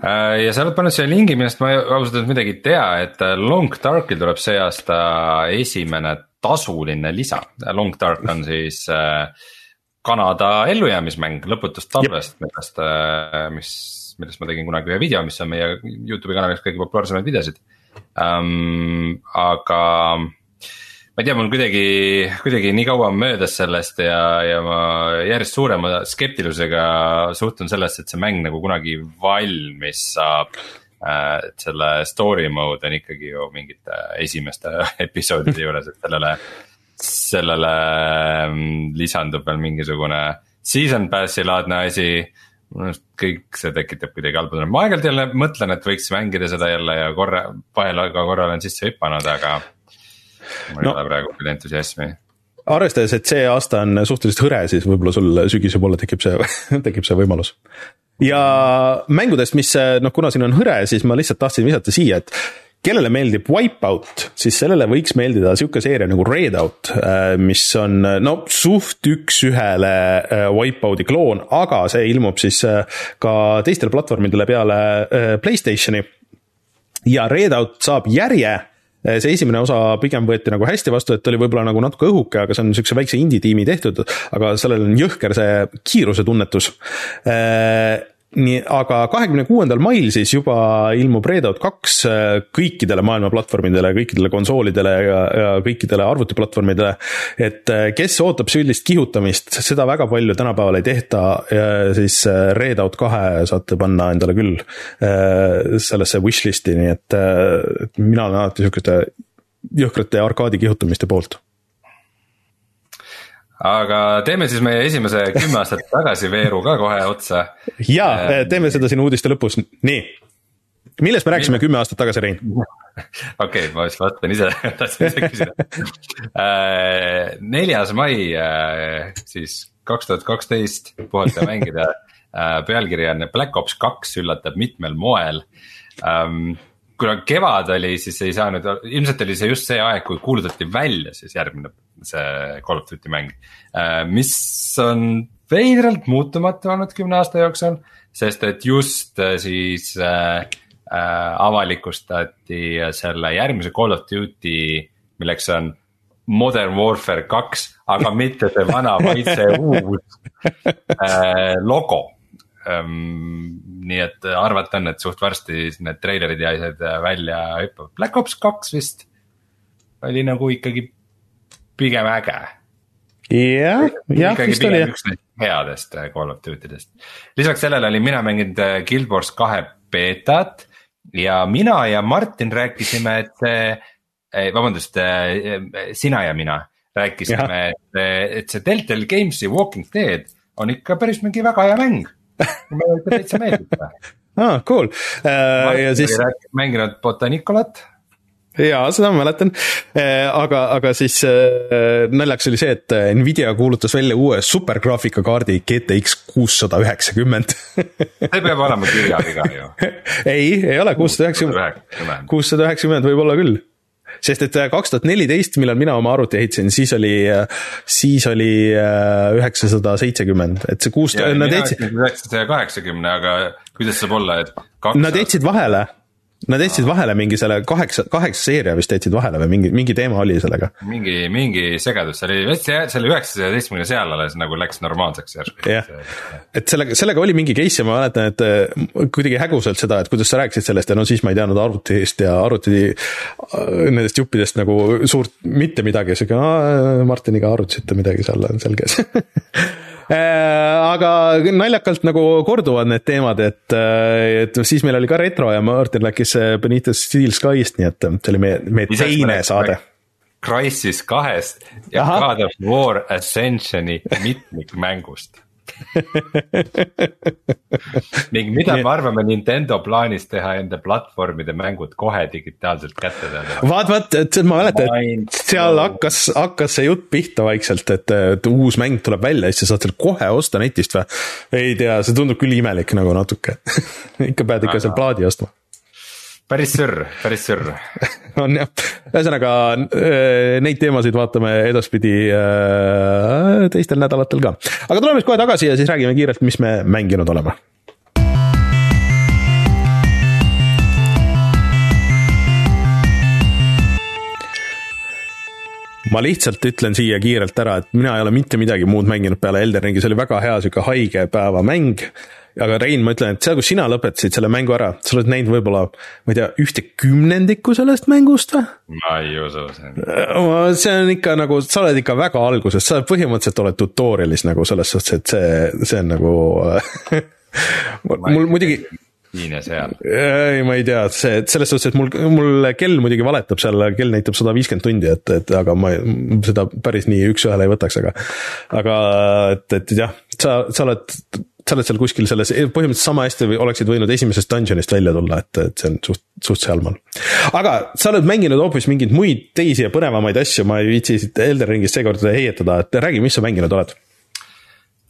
Äh, ja sa oled pannud siia lingi, millest ma ausalt öeldes midagi ei tea, et äh, Long Darkil tuleb see aasta esimene tasuline lisa. Long Dark on siis äh, Kanada ellujäämismäng lõputust talvest, millest, äh, mis, millest ma tegin kunagi ühe video, mis on meie Youtube'i kanaliks kõige populaarsemaid videosid um,. aga ma ei tea, mul kuidagi, kuidagi nii kaua on möödas sellest ja, ja ma järjest suurema skeptilusega suhtun sellesse, et see mäng nagu kunagi valmis saab selle story mode on ikkagi ju mingite esimeste (laughs) episoodide juures, et sellele, sellele mm, lisandub veel mingisugune season pass'i laadne asi. Minu arust kõik see tekitab kuidagi halba tunnet, ma aeg-ajalt jälle mõtlen, et võiks mängida seda jälle ja korra, vahel ka korra olen sisse hüpanud, aga mul ei ole praegu küll entusiasmi. Arvestades, et see aasta on suhteliselt hõre, siis võib-olla sul sügise poole tekib see (laughs) tekib see võimalus. Ja mängudest, mis noh, kuna siin on hõre, siis ma lihtsalt tahtsin visata siia, et kellele meeldib Wipeout, siis sellele võiks meeldida sihuke seeria nagu Redout, äh, mis on no suht üks-ühele äh, Wipeouti kloon, aga see ilmub siis äh, ka teistele platvormidele peale Playstationi. ja Redout saab järje see esimene osa pigem võeti nagu hästi vastu, et oli võib-olla nagu natuke õhuke, aga see on niisuguse väikse indie-tiimi tehtud, aga sellel on jõhker see kiiruse tunnetus nii, aga kahekümne kuuendal mail siis juba ilmub Redout kaks äh, kõikidele maailma platvormidele, kõikidele konsoolidele ja, ja kõikidele arvutiplatvormidele. et äh, kes ootab üldist kihutamist, seda väga palju tänapäeval ei tehta, siis äh, Redout kahe saate panna endale küll sellesse wishlist'i, nii et mina olen alati sihukeste jõhkrate arkaadi kihutamiste poolt aga teeme siis meie esimese kümme aastat tagasi veeru ka kohe otsa. ja äh, teeme seda siin uudiste lõpus, nii. millest me rääkisime kümme aastat tagasi, Rein? (laughs) okei okay,, ma vist vastan ise, (laughs) tahtsin ise küsida. Äh, neljas mai äh, siis kaks tuhat kaksteist, puhata mängida. pealkiri on Black Ops kaks üllatab mitmel moel um, kuna kevad oli, siis ei saanud, ilmselt oli see just see aeg, kui kuulutati välja siis järgmine see Call of Duty mäng. Äh, mis on veidralt muutumatu olnud kümne aasta jooksul, sest et just äh, siis äh, äh, avalikustati selle järgmise Call of Duty, milleks on Modern Warfare kaks, aga mitte see vana, vaid see uus äh, logo. Nii et arvata on, et suht varsti need treilerid ja asjad välja hüppavad, Black Ops kaks vist oli nagu ikkagi pigem äge. jah, jah, vist oli üks neist headest äh, Call of Duty dest. lisaks sellele olin mina mänginud äh, Guild Wars kahe beetat ja mina ja Martin rääkisime, et vabandust, äh, sina ja mina rääkisime, et, et see Deltal Games'i Walking Dead on ikka päris mingi väga hea mäng. Mulle ikka täitsa meeldib ah, cool uh,. ja siis. mänginud Botanicolat jaa, seda ma mäletan, äh, aga, aga siis äh, naljakas oli see, et äh, Nvidia kuulutas välja uue supergraafikakaardi GTX kuussada üheksakümmend. see peab olema kirjaviga ju. (laughs) ei, ei ole kuussada üheksakümmend, kuussada üheksakümmend võib olla küll sest et kaks tuhat neliteist, millal mina oma arvuti ehitasin, siis oli, siis oli üheksasada seitsekümmend, et see ütlesin üheksasaja kaheksakümne, aga kuidas saab olla, et 200... Nad jätsid vahele Nad jätsid vahele mingi selle kaheksa, kaheksa seeria vist jätsid vahele või mingi, mingi teema oli sellega? mingi, mingi segadus, see oli, selle üheksasaja seitsmekümne seal alles nagu läks normaalseks järsku. jah, et sellega, sellega oli mingi case ja ma mäletan, et äh, kuidagi häguselt seda, et kuidas sa rääkisid sellest ja no siis ma ei teadnud arvutist ja arvuti äh, nendest juppidest nagu suurt mitte midagi, sihuke, Martiniga arutasite midagi seal, selge (laughs) aga naljakalt nagu korduvad need teemad, et, äh, et siis meil oli ka retro ja Martin rääkis äh, Benitez Steel Sky'st, nii et see oli meie, meie teine saade. Crysis kahest ja Aha. God of War Ascensioni mitmikmängust (laughs) ning mida me arvame Nintendo plaanist teha enda platvormide mängud kohe digitaalselt kätte saada? vaat, vaat, et ma mäletan, et seal hakkas, hakkas see jutt pihta vaikselt, et, uus mäng tuleb välja ja siis sa saad selle kohe osta netist või? ei tea, see tundub küll imelik nagu natuke (laughs) ikka pead ikka seal plaadi ostma päris sürr, päris sürr (laughs) on jah, ühesõnaga äh, neid teemasid vaatame edaspidi äh, teistel nädalatel ka. aga tuleme siis kohe tagasi ja siis räägime kiirelt, mis me mänginud oleme. Ma lihtsalt ütlen siia kiirelt ära, et mina ei ole mitte midagi muud mänginud peale Elden Ringi, see oli väga hea sihuke haige päeva mäng aga Rein, ma ütlen, et seal, kus sina lõpetasid selle mängu ära, sa oled näinud võib-olla, ma ei tea, ühte kümnendikku sellest mängust või? ma ei usu seda. see on ikka nagu, sa oled ikka väga alguses, sa põhimõtteliselt oled tutorial'is nagu selles suhtes, et see, see on nagu (laughs) mul muidugi siin ja seal. ei, ma ei tea, see, selles suhtes, et mul, mul kell muidugi valetab seal, kell näitab sada viiskümmend tundi, et, et aga ma seda päris nii üks-ühele ei võtaks, aga. aga et, et jah, sa, sa oled, sa oled seal kuskil selles, põhimõtteliselt sama hästi või oleksid võinud esimesest dungeon'ist välja tulla, et, et see on suht, suht sealmaal. aga sa oled mänginud hoopis mingeid muid teisi ja põnevamaid asju, ma ei viitsi siit Elder Ringist seekord heietada, et räägi, mis sa mänginud oled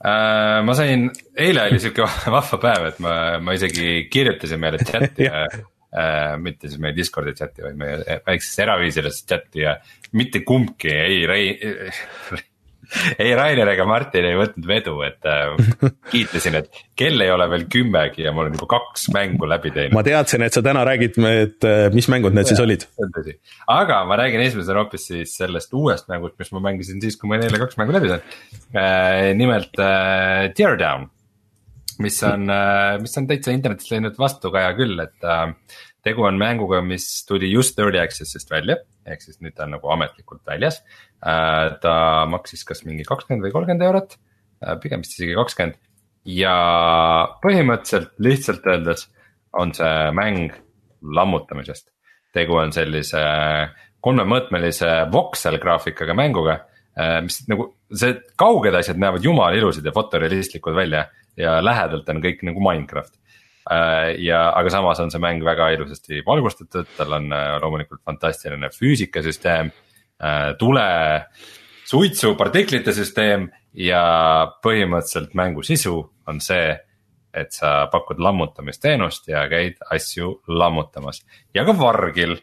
äh,? ma sain, eile oli sihuke (laughs) vahva päev, et ma, ma isegi kirjutasin meile chati (laughs) ja äh, mitte siis meie Discordi chati, vaid meie väiksesse eraviisilisse chati ja mitte kumbki ei rei-, (laughs) (laughs) ei Rainer ega Martin ei võtnud vedu, et äh, (laughs) kiitlesin, et kell ei ole veel kümmegi ja ma olen juba kaks mängu läbi teinud. ma teadsin, et sa täna räägid, et äh, mis mängud need ja, siis olid. aga ma räägin esimesena hoopis siis sellest uuest mängust, mis ma mängisin siis, kui ma eile kaks mängu läbi sain äh,. nimelt äh, Teardown, mis on äh,, mis on täitsa internetis leidnud vastukaja küll, et äh, tegu on mänguga, mis tuli just early access'ist välja, ehk siis nüüd ta on nagu ametlikult väljas ta maksis kas mingi kakskümmend või kolmkümmend eurot, äh, pigem vist isegi kakskümmend. ja põhimõtteliselt lihtsalt öeldes on see mäng lammutamisest. tegu on sellise kolmemõõtmelise voxel graafikaga mänguga, äh, mis nagu see kauged asjad näevad jumala ilusad ja fotorealistlikud välja ja lähedalt on kõik nagu Minecraft ja, aga samas on see mäng väga ilusasti valgustatud, tal on loomulikult fantastiline füüsikasüsteem Äh, tule, suitsu, partiklite süsteem ja põhimõtteliselt mängu sisu on see, et sa pakud lammutamisteenust ja käid asju lammutamas ja ka vargil.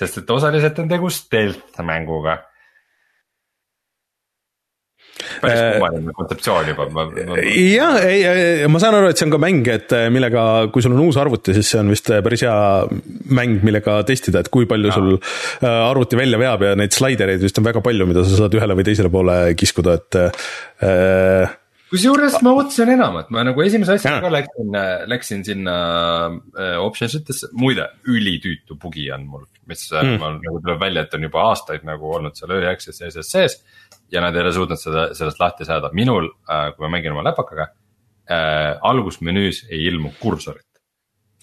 sest et osaliselt on tegu stealth mänguga päris äh, kummaline kontseptsioon juba. ja, ei, ei, ma saan aru, et see on ka mäng, et äh, millega, kui sul on uus arvuti, siis see on vist äh, päris hea mäng, millega testida, et kui palju ja. sul arvuti välja veab ja neid slaidereid vist on väga palju, mida sa saad ühele või teisele poole kiskuda, et äh, kusjuures ma ootasin enamat, ma nagu esimese asjaga ka läksin, läksin sinna äh, options itesse, muide ülitüütu bugi on mul, mis mm. mul nagu tuleb välja, et on juba aastaid nagu olnud seal early access'i sees ja nad ei ole suutnud seda, sellest lahti saada, minul äh,, kui ma mängin oma läpakaga äh,, algusmenüüs ei ilmu kursorit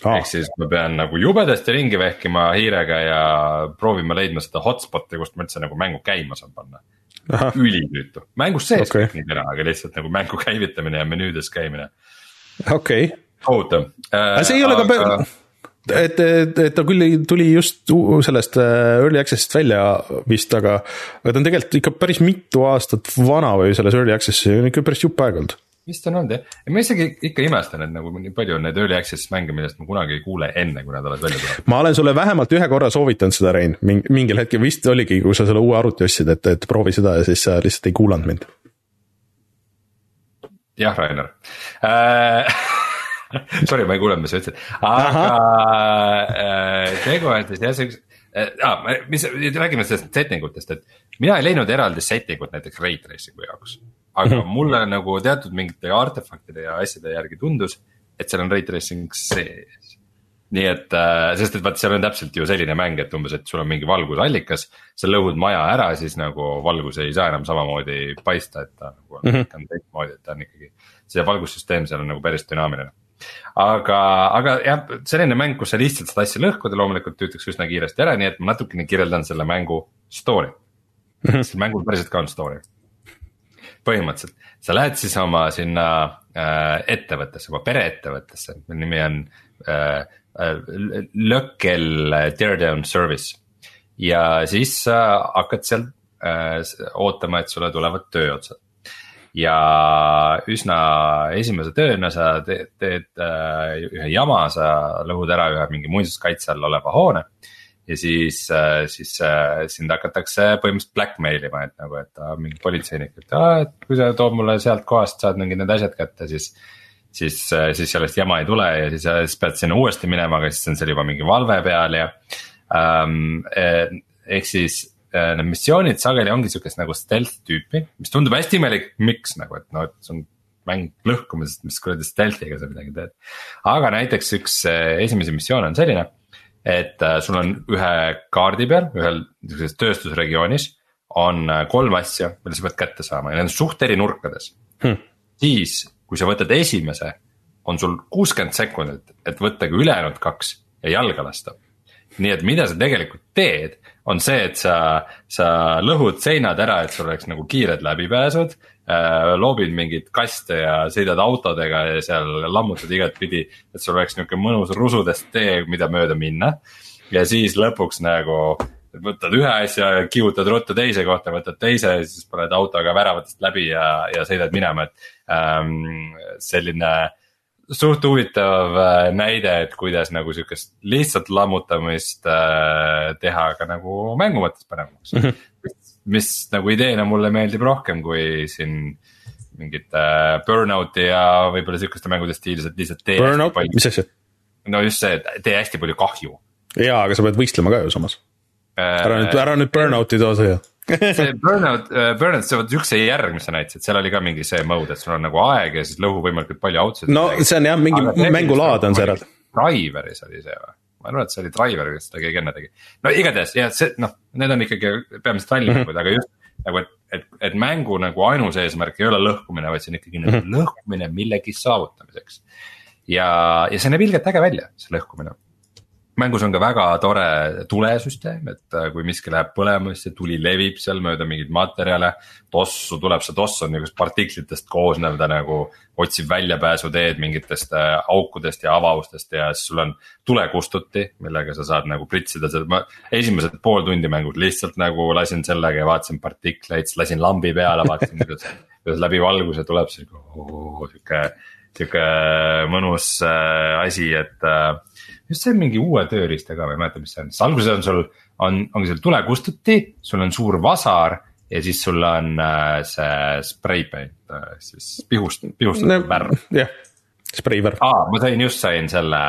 ah.. ehk siis ma pean nagu jubedasti ringi vehkima hiirega ja proovima leidma seda hotspot'i, kust ma üldse nagu mängu käima saan panna. ülitüütu, mängus sees okay. kõik nii teha, aga lihtsalt nagu mängu käivitamine ja menüüdes käimine. okei okay.. kohutav äh,. aga see ei ole aga... ka et, et, et ta küll tuli just sellest äh, early access'ist välja vist, aga, aga ta on tegelikult ikka päris mitu aastat vana või selles early access'i on ikka päris jupp aega olnud. vist on olnud jah, ja ma isegi ikka imestan, et nagu nii palju on neid early access mänge, millest ma kunagi ei kuule enne, kui nad alles välja tulevad. ma olen sulle vähemalt ühe korra soovitanud seda, Rein, mingil hetkel vist oligi, kui sa selle uue arvuti ostsid, et, et proovi seda ja siis sa lihtsalt ei kuulanud mind. jah, Rainer äh, (laughs) (laughs) Sorry, ma ei kuulnud, mis sa ütlesid, aga äh, tegu on siis jah, siukse äh,, mis, räägime sellest setting utest, et mina ei leidnud eraldi setting ut näiteks ray tracing'u jaoks. aga -hmm. mulle nagu teatud mingite artefaktide ja asjade järgi tundus, et seal on ray tracing sees nii et, äh, sest et vaat seal on täpselt ju selline mäng, et umbes, et sul on mingi valgusallikas, sa lõhud maja ära, siis nagu valgus ei saa enam samamoodi paista, et ta nagu on mm -hmm. teistmoodi, et ta on ikkagi. see valgussüsteem seal on nagu päris dünaamiline aga, aga jah, selline mäng, kus sa lihtsalt seda asja lõhkud ja loomulikult tüütakse üsna kiiresti ära, nii et ma natukene kirjeldan selle mängu story. -hmm. sel mängul päriselt ka on story. põhimõtteliselt, sa lähed siis oma sinna äh, ettevõttesse, oma pereettevõttesse, mille nimi on äh, äh, Lökkel Teardown Service. ja siis sa hakkad seal äh, ootama, et sulle tulevad tööotsad ja üsna esimese tööna sa teed, teed äh, ühe jama, sa lõhud ära ühe mingi muinsuskaitse all oleva hoone. ja siis äh,, siis äh, sind hakatakse põhimõtteliselt blackmail ima, et nagu, et mingi politseinik, et kui sa tood mulle sealt kohast, saad mingid need asjad kätte, siis siis, siis sellest jama ei tule ja siis, siis pead sinna uuesti minema, aga siis on seal juba mingi valve peal ja ähm,. ehk siis need missioonid sageli ongi siukest nagu stealth tüüpi, mis tundub hästi imelik, miks nagu, et noh, et see on mäng lõhkumisest, mis kuradi stealth'iga sa midagi teed. aga näiteks üks äh, esimesi missioone on selline, et äh, sul on ühe kaardi peal, ühel niisuguses tööstusregioonis on kolm asja, mille sa pead kätte saama ja need on suht eri nurkades hmm.. siis, kui sa võtad esimese, on sul kuuskümmend sekundit, et võtta ka ülejäänud kaks ja jalga lasta. Nii et mida sa tegelikult teed, on see, et sa, sa lõhud seinad ära, et sul oleks nagu kiired läbipääsud äh,. loobid mingeid kaste ja sõidad autodega ja seal lammutad igatpidi, et sul oleks nihuke mõnus rusudest tee, mida mööda minna. ja siis lõpuks nagu võtad ühe asja, kihutad ruttu teise kohta, võtad teise, siis paned autoga väravatest läbi ja, ja sõidad minema, et ähm, selline suht huvitav äh, näide, et kuidas nagu sihukest lihtsalt lammutamist äh, teha ka nagu mängu mõttes paremaks mm. -hmm. mis nagu ideena mulle meeldib rohkem kui siin mingit äh, burnout'i ja võib-olla sihukeste mängude stiilis, et lihtsalt tee. Burnout, mis asja? no just see, tee hästi palju kahju. jaa, aga sa pead võistlema ka ju samas äh,. ära nüüd, ära nüüd burnout'i too siia (laughs) see burnout, äh, burnout, see vot üks see järg, mis sa näitasid, seal oli ka mingi see mode, et sul on nagu aeg ja siis lõhu võimalikult palju outsid'e. no see on jah, mingi mängulaad on see eraldi. Driveris oli see või? ma arvan, et see oli Driver, kes seda keegi enne tegi. no igatahes jah, see noh, need on ikkagi peamiselt väljaminekud mm, -hmm. aga just nagu, et, et, et mängu nagu ainus eesmärk ei ole lõhkumine, vaid see on ikkagi mm -hmm. lõhkumine millegi saavutamiseks. ja, ja see näeb ilgelt äge välja, see lõhkumine mängus on ka väga tore tulesüsteem, et äh, kui miski läheb põlema, siis see tuli levib seal mööda mingeid materjale. tossu tuleb, see toss on niisugust partiklitest koosnev, ta nagu otsib väljapääsuteed mingitest äh, aukudest ja avavustest ja siis sul on tulekustuti, millega sa saad nagu pritsida seda, ma esimesed pool tundi mängus lihtsalt nagu lasin sellega ja vaatasin partikleid, siis lasin lambi peale, vaatasin kuidas, kuidas läbi valguse tuleb oh,, sihuke, sihuke mõnus äh, asi, et just see on mingi uue tööriistaga, ma ei mäleta, mis see on, sest alguses on sul, on, ongi sul tulekustuti, sul on suur vasar ja siis sul on äh, see spray paint äh,, siis pihust, pihustatud no, värv. jah, spray värv. aa, ma sain just sain selle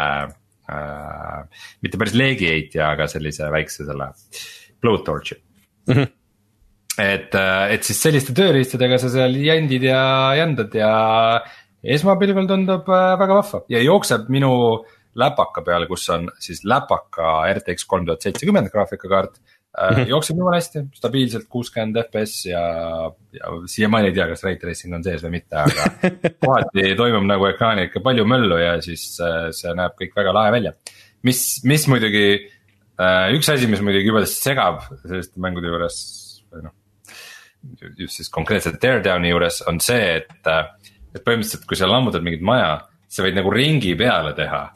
äh,, mitte päris leegiheitja, aga sellise väikse selle blowtorch'i mm. -hmm et, äh, et siis selliste tööriistadega sa seal jändid ja jändad ja esmapilgul tundub äh, väga vahva ja jookseb minu äh, läpaka peal, kus on siis läpaka RTX kolm tuhat seitsekümmend graafikakaart mm. -hmm. jookseb jumala hästi, stabiilselt kuuskümmend FPS ja, ja siiamaani ei tea, kas ray tracing on sees või mitte, aga (laughs) kohati toimub nagu ekraanil ikka palju möllu ja siis äh, see näeb kõik väga lahe välja. mis, mis muidugi, äh, üks asi, mis muidugi jubedasti segab selliste mängude juures või noh. just siis konkreetselt Teardowni juures on see, et, et põhimõtteliselt, kui sa lammutad mingit maja, sa võid nagu ringi peale teha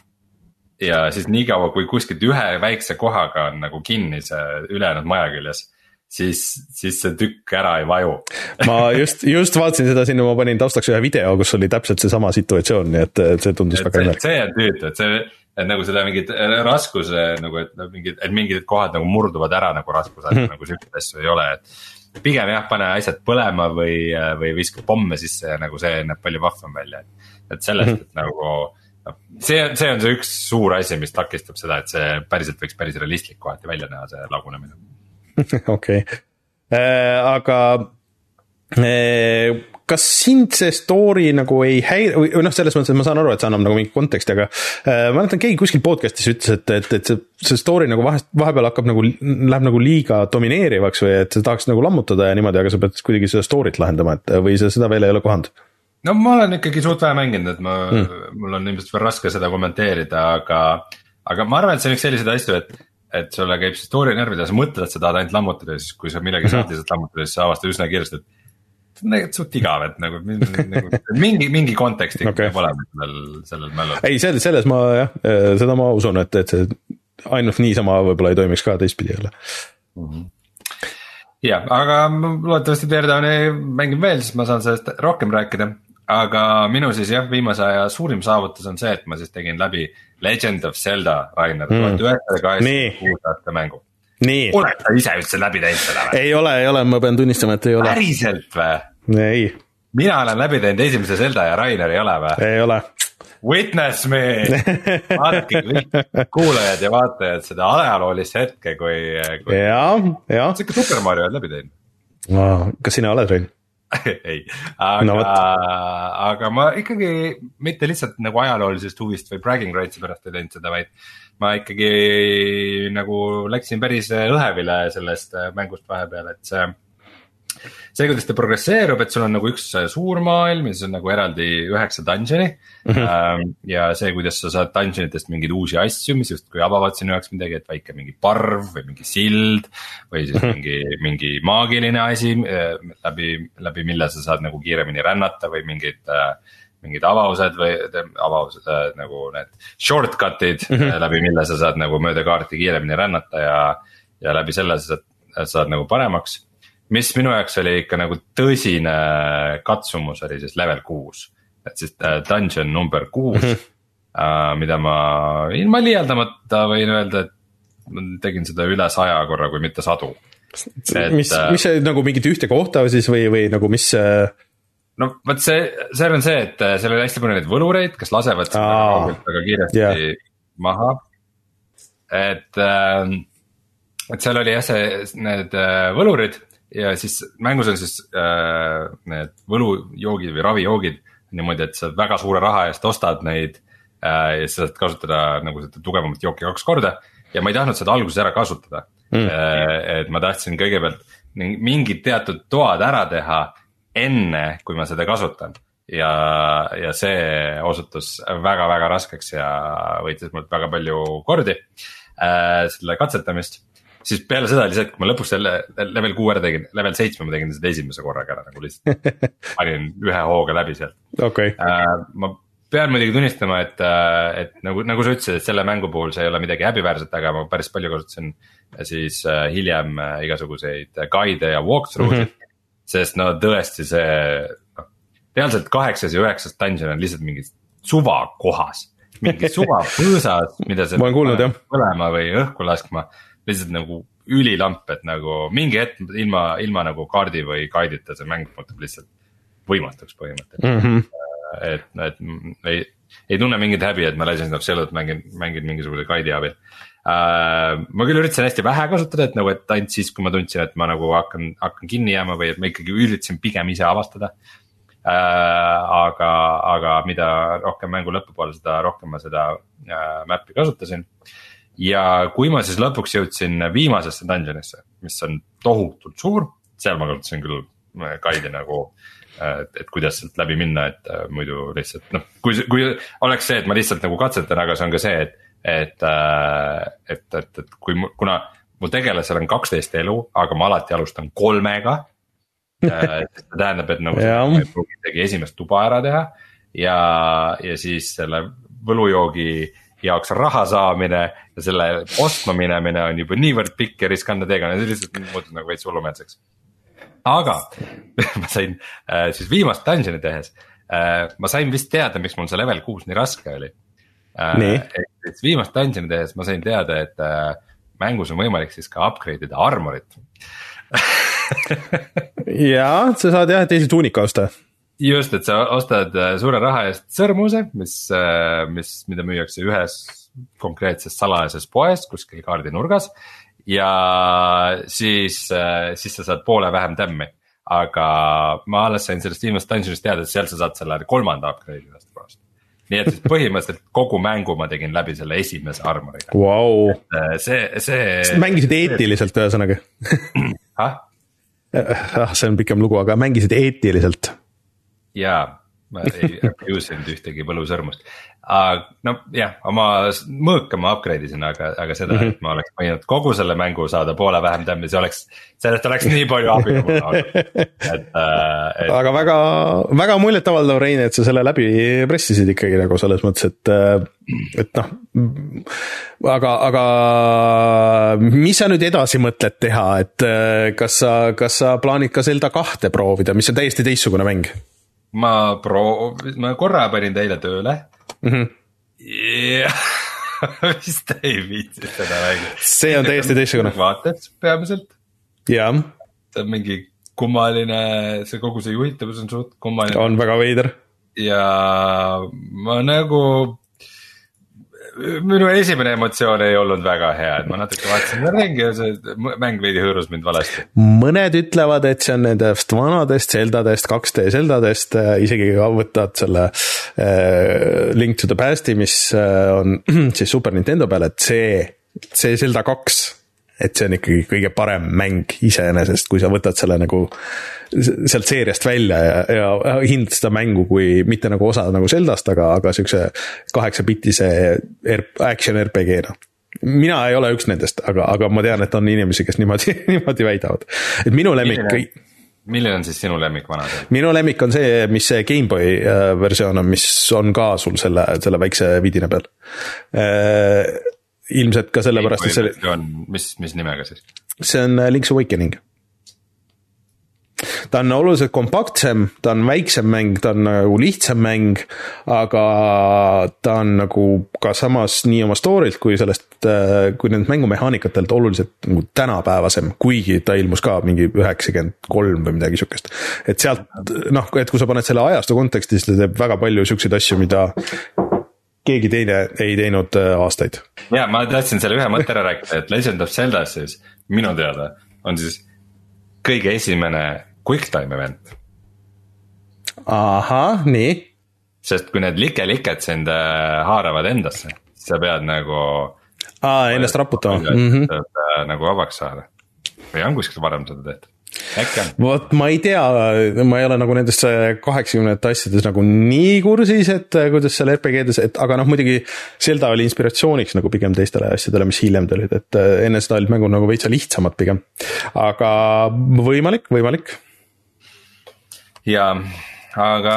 ja siis niikaua, kui kuskilt ühe väikse kohaga on nagu kinni see ülejäänud maja küljes siis, siis see tükk ära ei vaju. (laughs) ma just, just vaatasin seda sinna, ma panin taustaks ühe video, kus oli täpselt seesama situatsioon, nii et see tundus et väga imelik. see on tüütu, et see, et nagu seda mingit raskuse nagu, et mingid, et mingid kohad nagu murduvad ära nagu raskuse mm, -hmm. nagu siukseid asju ei ole, et pigem jah, pane asjad põlema või, või viska pomme sisse ja nagu see näeb palju vahvam välja, et, sellest mm, -hmm. et nagu noh, see see on see üks suur asi, mis takistab seda, et see päriselt võiks päris realistlik kohati välja näha, see lagunemine. (laughs) okei, äh, aga äh, kas sind see story nagu ei häiri või noh, selles mõttes, et ma saan aru, et see annab nagu mingi konteksti, aga äh, ma mäletan, keegi kuskil podcast'is ütles, et, et, et see, see story nagu vahest, vahepeal hakkab nagu, läheb nagu liiga domineerivaks või et sa tahaks nagu lammutada ja niimoodi, aga sa pead kuidagi seda story't lahendama, et või sa seda veel ei ole kohanud no ma olen ikkagi suht vähe mänginud, et ma mm., mul on ilmselt veel raske seda kommenteerida, aga, aga ma arvan, et see on üks selliseid asju, et, et sulle käib see story närvidele, sa mõtled, et sa tahad ainult lammutada ja siis, kui sa millegi saad lihtsalt lammutada, siis sa avastad üsna kiiresti, et see on tegelikult suht igav, et nagu, nagu mingi, mingi kontekst ikka okay. peab olema sellel, sellel mällul. ei, selles, selles ma jah, seda ma usun, et, et see ainult niisama võib-olla ei toimiks ka teistpidi jälle mm. -hmm jah, aga loodetavasti Teardowni mängin veel, siis ma saan sellest rohkem rääkida aga minu siis jah, viimase aja suurim saavutus on see, et ma siis tegin läbi Legend of Zelda, Rainer, mm. tuhat üheksasada kaheksakümmend kuus aasta mängu. oled sa ise üldse läbi teinud seda või? ei ole, ei ole, ma pean tunnistama, et ei ole. päriselt või? ei. mina olen läbi teinud esimese Zelda ja Rainer ei ole või? ei ole. Witness me (laughs) vaadake kõik kuulajad ja vaatajad seda ajaloolist hetke, kui, kui. ja, ja. ikka Super Mario oled läbi teinud kas sina oled, Rein? (laughs) ei, aga No aga ma ikkagi mitte lihtsalt nagu ajaloolisest huvist või bragging rights'i pärast ei teinud seda, vaid. ma ikkagi nagu läksin päris õhevile sellest mängust vahepeal, et see see, kuidas ta progresseerub, et sul on nagu üks äh, suur maailm ja siis on nagu eraldi üheksa dungeon'i mm. -hmm. ja see, kuidas sa saad dungeon itest mingeid uusi asju, mis justkui avavad sinu jaoks midagi, et väike mingi parv või mingi sild. või siis mm -hmm. mingi, mingi maagiline asi läbi, läbi mille sa saad nagu kiiremini rännata või mingid mingid avavused või avavused äh, nagu need shortcut'id mm, -hmm. läbi mille sa saad nagu mööda kaarti kiiremini rännata ja. ja läbi selle sa saad, saad nagu paremaks mis minu jaoks oli ikka nagu tõsine katsumus, oli siis level kuus. et siis äh, dungeon number kuus mm, -hmm. mida ma ilma liialdamata võin öelda, et ma tegin seda üle saja korra, kui mitte sadu. mis, mis see nagu mingit ühte kohta siis või, või nagu mis see no vot see, seal on see, et äh, seal oli hästi palju neid võlureid, kes lasevad sind väga kaugelt väga kiiresti yeah. maha. et, et seal oli jah, see, need võlurid ja siis mängus on siis äh, need võlujoogid või ravijoogid niimoodi, et sa väga suure raha eest ostad neid äh,. ja sa saad kasutada nagu seda tugevamat jooki kaks korda ja ma ei tahtnud seda alguses ära kasutada mm.. Äh, et ma tahtsin kõigepealt mingid teatud toad ära teha enne, kui ma seda kasutan. ja, ja see osutus väga-väga raskeks ja võitis mult väga palju kordi äh, selle katsetamist siis peale seda oli see, et kui ma lõpuks selle level kuue ära tegin, level seitsme ma tegin seda esimese korraga ära nagu lihtsalt (laughs) panin ühe hooga läbi sealt okay.. Uh, ma pean muidugi tunnistama, et, et nagu, nagu sa ütlesid, et selle mängu puhul see ei ole midagi häbiväärset, aga ma päris palju kasutasin siis uh, hiljem igasuguseid guide ja walkthrough sid mm. -hmm. sest no tõesti see, noh reaalselt kaheksas ja üheksas dungeon on lihtsalt mingis suvakohas mingi (laughs) suvapõõsas, mida sa. ma olen kuulnud jah. põlema või õhku laskma lihtsalt nagu ülilamp, et nagu mingi hetk ilma, ilma nagu kaardi või guide'ita see mäng muutub lihtsalt võimatuks põhimõtteliselt mm. -hmm. et, et ei, ei tunne mingit häbi, et ma Legend of Zelda't mängin, mängin mingisuguse guide'i abil uh,. ma küll üritasin hästi vähe kasutada, et nagu, et ainult siis, kui ma tundsin, et ma nagu hakkan, hakkan kinni jääma või et ma ikkagi üritasin pigem ise avastada uh,. aga, aga mida rohkem mängu lõpupoole, seda rohkem ma seda uh, map'i kasutasin ja kui ma siis lõpuks jõudsin viimasesse dungeon'isse, mis on tohutult suur, seal ma kasutasin küll guide'i nagu. et, et kuidas sealt läbi minna, et äh, muidu lihtsalt noh, kui, kui oleks see, et ma lihtsalt nagu katsetan, aga see on ka see, et, et, et, et, et kui, kuna mu tegelasel on kaksteist elu, aga ma alati alustan kolmega see tähendab, et nagu ma ei pruugi isegi esimest tuba ära teha ja, ja siis selle võlujoogi jaoks raha saamine ja selle ostma minemine on juba niivõrd pikk ja riskantne teekond, see lihtsalt muutus nagu veits hullumehelseks. aga (laughs) ma sain äh, siis viimast dungeon'i tehes äh,, ma sain vist teada, miks mul see level kuus nii raske oli äh,. et viimast dungeon'i tehes ma sain teada, et äh, mängus on võimalik siis ka upgrade ida armorit (laughs) jaa, sa saad jah teise tuunika osta just, et sa ostad äh, suure raha eest sõrmuse, mis, äh, mis, mida müüakse ühes konkreetses salajases poes kuskil kaardinurgas. ja siis, äh, siis sa saad poole vähem tämmi. aga ma alles sain sellest viimasest dungeon'ist teada, et seal sa saad selle kolmanda upgrade'i ühest kohast. nii et siis põhimõtteliselt kogu mängu ma tegin läbi selle esimese armoriga wow.. see, see. mängisid eetiliselt ühesõnaga ah, see on pikem lugu, aga mängisid eetiliselt jaa, ma (laughs) ei abuse inud ühtegi võlusõrmust. no jah, oma mõõka ma upgrade isin, aga, aga seda mm, -hmm. et ma oleks võinud kogu selle mängu saada poole vähem tämmi, see oleks, sellest oleks nii palju abi kui mul olnud, et äh,. aga väga, väga muljetavaldav, Rein, et sa selle läbi pressisid ikkagi nagu selles mõttes, et, et noh. aga, aga mis sa nüüd edasi mõtled teha, et kas sa, kas sa plaanid ka Zelda kahte proovida, mis on täiesti teistsugune mäng? Ma proov-, ma korra panin ta eile tööle mm. -hmm. ja (laughs) vist ei viitsi seda mängida. see on täiesti teistsugune. vaated peamiselt. jah. see on mingi kummaline, see kogu see juhitavus on suht kummaline. on väga veider. ja ma nagu minu esimene emotsioon ei olnud väga hea, et ma natuke vaatasin ringi ja see mäng veidi hõõrus mind valesti. mõned ütlevad, et see on nendest vanadest Zeldadest, 2D Zeldadest, äh, isegi võtad selle äh, Link to the Past'i, mis äh, on (clears throat) siis Super Nintendo peal, et see, see Zelda kaks et see on ikkagi kõige parem mäng iseenesest, kui sa võtad selle nagu sealt seeriast välja ja, ja hindad seda mängu kui mitte nagu osa nagu Zeldast, aga, aga siukse kaheksapitise action RPG-na mina ei ole üks nendest, aga, aga ma tean, et on inimesi, kes niimoodi, (laughs) niimoodi väidavad. et minu lemmik. milline on siis sinu lemmik vanasõit? minu lemmik on see, mis see GameBoy äh, versioon on, mis on ka sul selle, selle väikse vidina peal äh, ilmselt ka sellepärast, et see. mis, mis nimega siis? see on äh, Link's Awakening. ta on oluliselt kompaktsem, ta on väiksem mäng, ta on nagu lihtsam mäng, aga ta on nagu ka samas nii oma story'lt kui sellest, äh, kui nendelt mängumehaanikatelt oluliselt nagu tänapäevasem, kuigi ta ilmus ka mingi üheksakümmend kolm või midagi sihukest. et sealt noh, et kui sa paned selle ajastu konteksti, siis ta teeb väga palju siukseid asju, mida keegi teine ei teinud äh, aastaid. ja ma tahtsin selle ühe mõtte ära rääkida, et Legend of Zelda siis minu teada on siis kõige esimene quick time event. ahah, nii. sest kui need like-liket sind äh, haaravad endasse, sa pead nagu. aa, ennast raputama. Mm -hmm. nagu vabaks saada või on kuskil varem seda tehtud? Vot ma ei tea, ma ei ole nagu nendesse kaheksakümnendate asjades nagu nii kursis, et äh, kuidas seal RPG-des, et aga noh, muidugi Zelda oli inspiratsiooniks nagu pigem teistele asjadele, mis hiljem tulid, et äh, enne seda olid mängud nagu veitsa lihtsamad pigem. aga võimalik, võimalik. ja aga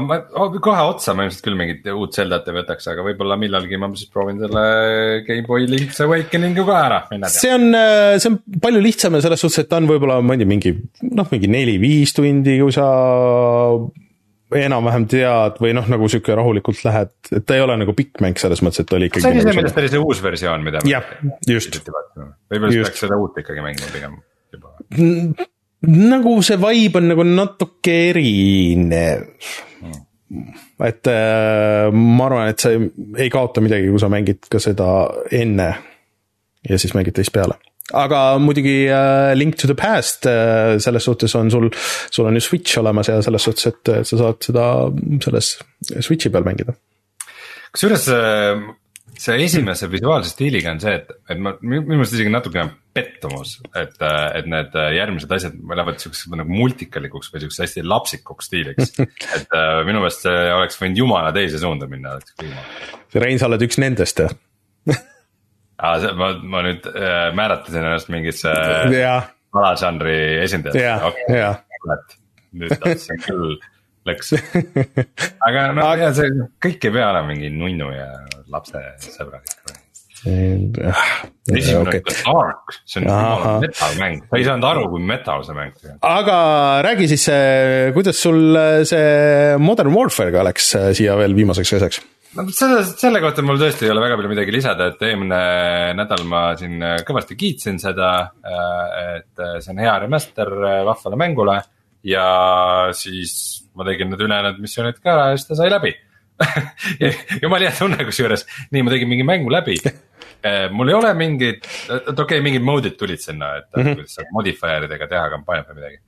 ma kohe otsa ma ilmselt küll mingit uut Zeldat ei võtaks, aga võib-olla millalgi ma siis proovin selle GameBoy Link's Awakening'u ka ära see on, äh, see on palju lihtsam ja selles suhtes, et ta on võib-olla, ma ei tea, mingi noh, mingi neli-viis tundi, kui sa enam-vähem tead või noh, nagu sihuke rahulikult lähed, et ta ei ole nagu pikk mäng selles mõttes, et ta oli ikkagi. see oli nagu see, millest oli see uus versioon, mida. jah, just. võib-olla siis peaks seda uut ikkagi mängima pigem juba nagu see vibe on nagu natuke erinev mm.. et äh, ma arvan, et sa ei, kaota midagi, kui sa mängid ka seda enne ja siis mängid teist peale. aga muidugi äh, Link to the Past äh, selles suhtes on sul, sul on ju Switch olemas ja selles suhtes, et sa saad seda selles Switchi peal mängida. kusjuures äh, see esimese visuaalse stiiliga on see, et, et ma, minu meelest isegi natukene pettumus, et, et need järgmised asjad lähevad siukseks nagu multikalikuks või siukseks hästi lapsikuks stiiliks. (laughs) et äh, minu meelest see oleks võinud jumala teise suunda minna. Rein, sa oled üks nendest ah,? ma, ma nüüd äh, määratlesin ennast mingisse äh, alažanri esindajaks. nüüd tahtsin küll läks. (laughs) aga noh aga..., see kõik ei pea olema mingi nunnu ja lapsesõbralik esimene okay. Ark, see on jumala metal mäng, sa ei saanud aru, kui metal see mäng aga räägi siis, äh, kuidas sul äh, see Modern Warfare'ga läks äh, siia veel viimaseks asjaks? no selle, selle kohta mul tõesti ei ole väga palju midagi lisada, et eelmine nädal ma siin kõvasti kiitsin seda, et see on hea remaster vahvale mängule ja siis ma tegin need ülejäänud missioonid ka ära ja siis ta sai läbi (laughs) jumala hea tunne kusjuures, nii ma tegin mingi mängu läbi (laughs) eh, mul ei ole mingit, et okei okay,, mingid mode'id tulid sinna, et mm -hmm. kuidas saab modifier idega teha kampaaniat või midagi.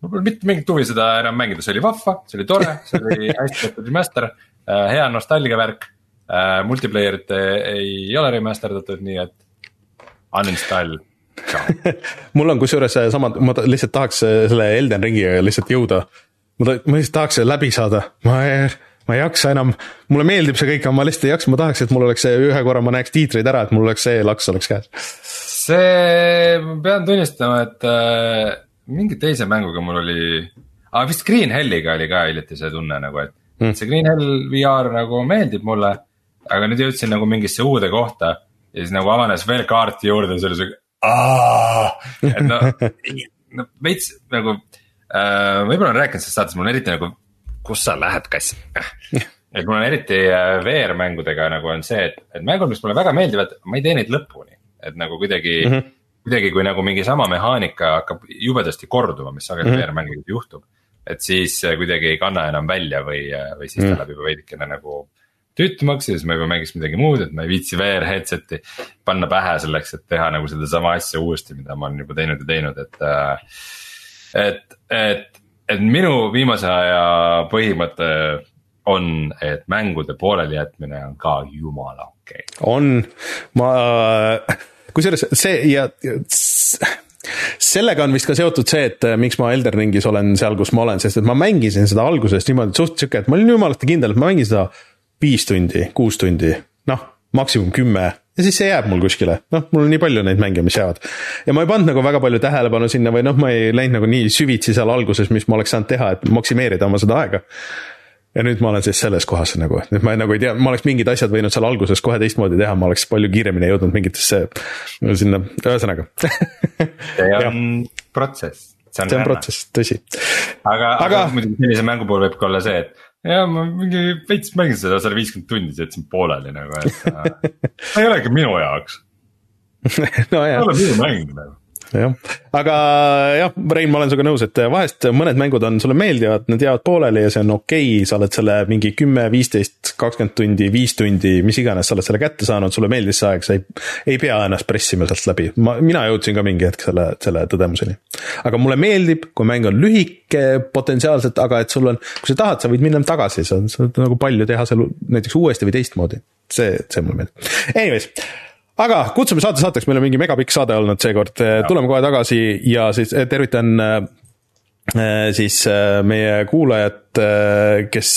mul pole mitte mingit huvi seda enam mängida, see oli vahva, see oli tore, see oli (laughs) hästi tehtud remaster, eh, hea nostalgia värk. Eh, multiplayer'it ei ole remaster datud, nii et uninstall mul on kusjuures sama, ma lihtsalt tahaks selle Elden ringiga lihtsalt jõuda. Ma ta-, ma lihtsalt tahaks selle läbi saada, ma ei ma ei jaksa enam, mulle meeldib see kõik, aga ma lihtsalt ei jaksa, ma tahaks, et mul oleks see ühe korra, ma näeks tiitreid ära, et mul oleks see laks oleks käes. see, ma pean tunnistama, et äh, mingi teise mänguga mul oli, aga vist Green Helliga oli ka hiljuti see tunne nagu, et mm. see Green Hell VR nagu meeldib mulle. aga nüüd jõudsin nagu mingisse uude kohta ja siis nagu avanes veel kaarti juurde, siis oli siuke, et noh, (laughs) no veits nagu võib-olla olen rääkinud sellest saates, mul on eriti nagu kus sa lähed, kass et mul on eriti äh, VR-mängudega nagu on see, et, et mängud, mis mulle väga meeldivad, ma ei tee neid lõpuni. et nagu kuidagi mm, -hmm. kuidagi kui nagu mingi sama mehaanika hakkab jubedasti korduma, mis sageli mm -hmm. VR-mängudes juhtub. et siis kuidagi ei kanna enam välja või, äh, või siis ta mm -hmm. läheb juba veidikene nagu tütmaks ja siis ma juba mängiks midagi muud, et ma ei viitsi VR headset'i panna pähe selleks, et teha nagu sedasama asja uuesti, mida ma olen juba teinud ja teinud, et. Äh, et, et, et minu viimase aja põhimõte on, et mängude poolelijätmine on ka jumala okei. Okay.. on, ma, kusjuures see ja, sellega on vist ka seotud see, et äh, miks ma Elden Ringis olen seal, kus ma olen, sest et ma mängisin seda algusest niimoodi suht sihuke, et ma olin jumalasti kindel, et ma mängin seda viis tundi, kuus tundi, noh, maksimum kümme ja siis see jääb mul kuskile, noh, mul on nii palju neid mänge, mis jäävad. ja ma ei pannud nagu väga palju tähelepanu sinna või noh, ma ei läinud nagu nii süvitsi seal alguses, mis ma oleks saanud teha, et maksimeerida oma seda aega ja nüüd ma olen siis selles kohas nagu, nüüd ma nagu ei tea, ma oleks mingid asjad võinud seal alguses kohe teistmoodi teha, ma oleks palju kiiremini jõudnud mingitesse, sinna, ühesõnaga see on (laughs) protsess. see on, see on protsess, tõsi. aga, aga, aga muidugi sellise mängu puhul võib ka olla see, et ja ma mingi veits mängisin seda sada viiskümmend tundi, jätsin pooleli nagu, et (laughs) see ei ole ikka minu jaoks (laughs) no jah. ei ole minu mäng nagu jah, aga jah, Rein, ma olen sinuga nõus, et vahest mõned mängud on sulle meeldivad, need jäävad pooleli ja see on okei okay,, sa oled selle mingi kümme, viisteist, kakskümmend tundi, viis tundi, mis iganes, sa oled selle kätte saanud, sulle meeldis see aeg, sa ei, ei pea ennast pressima sealt läbi. ma, mina jõudsin ka mingi hetk selle, selle tõdemuseni. aga mulle meeldib, kui mäng on lühike potentsiaalselt, aga et sul on, kui sa tahad, sa võid minna tagasi, sa saad nagu palju teha seal näiteks uuesti või teistmoodi. see, see mulle meeldib. Anyways aga kutsume saate saateks, meil on mingi megapikk saade olnud seekord, tuleme kohe tagasi ja siis eh, tervitan eh, eh, siis meie kuulajat, kes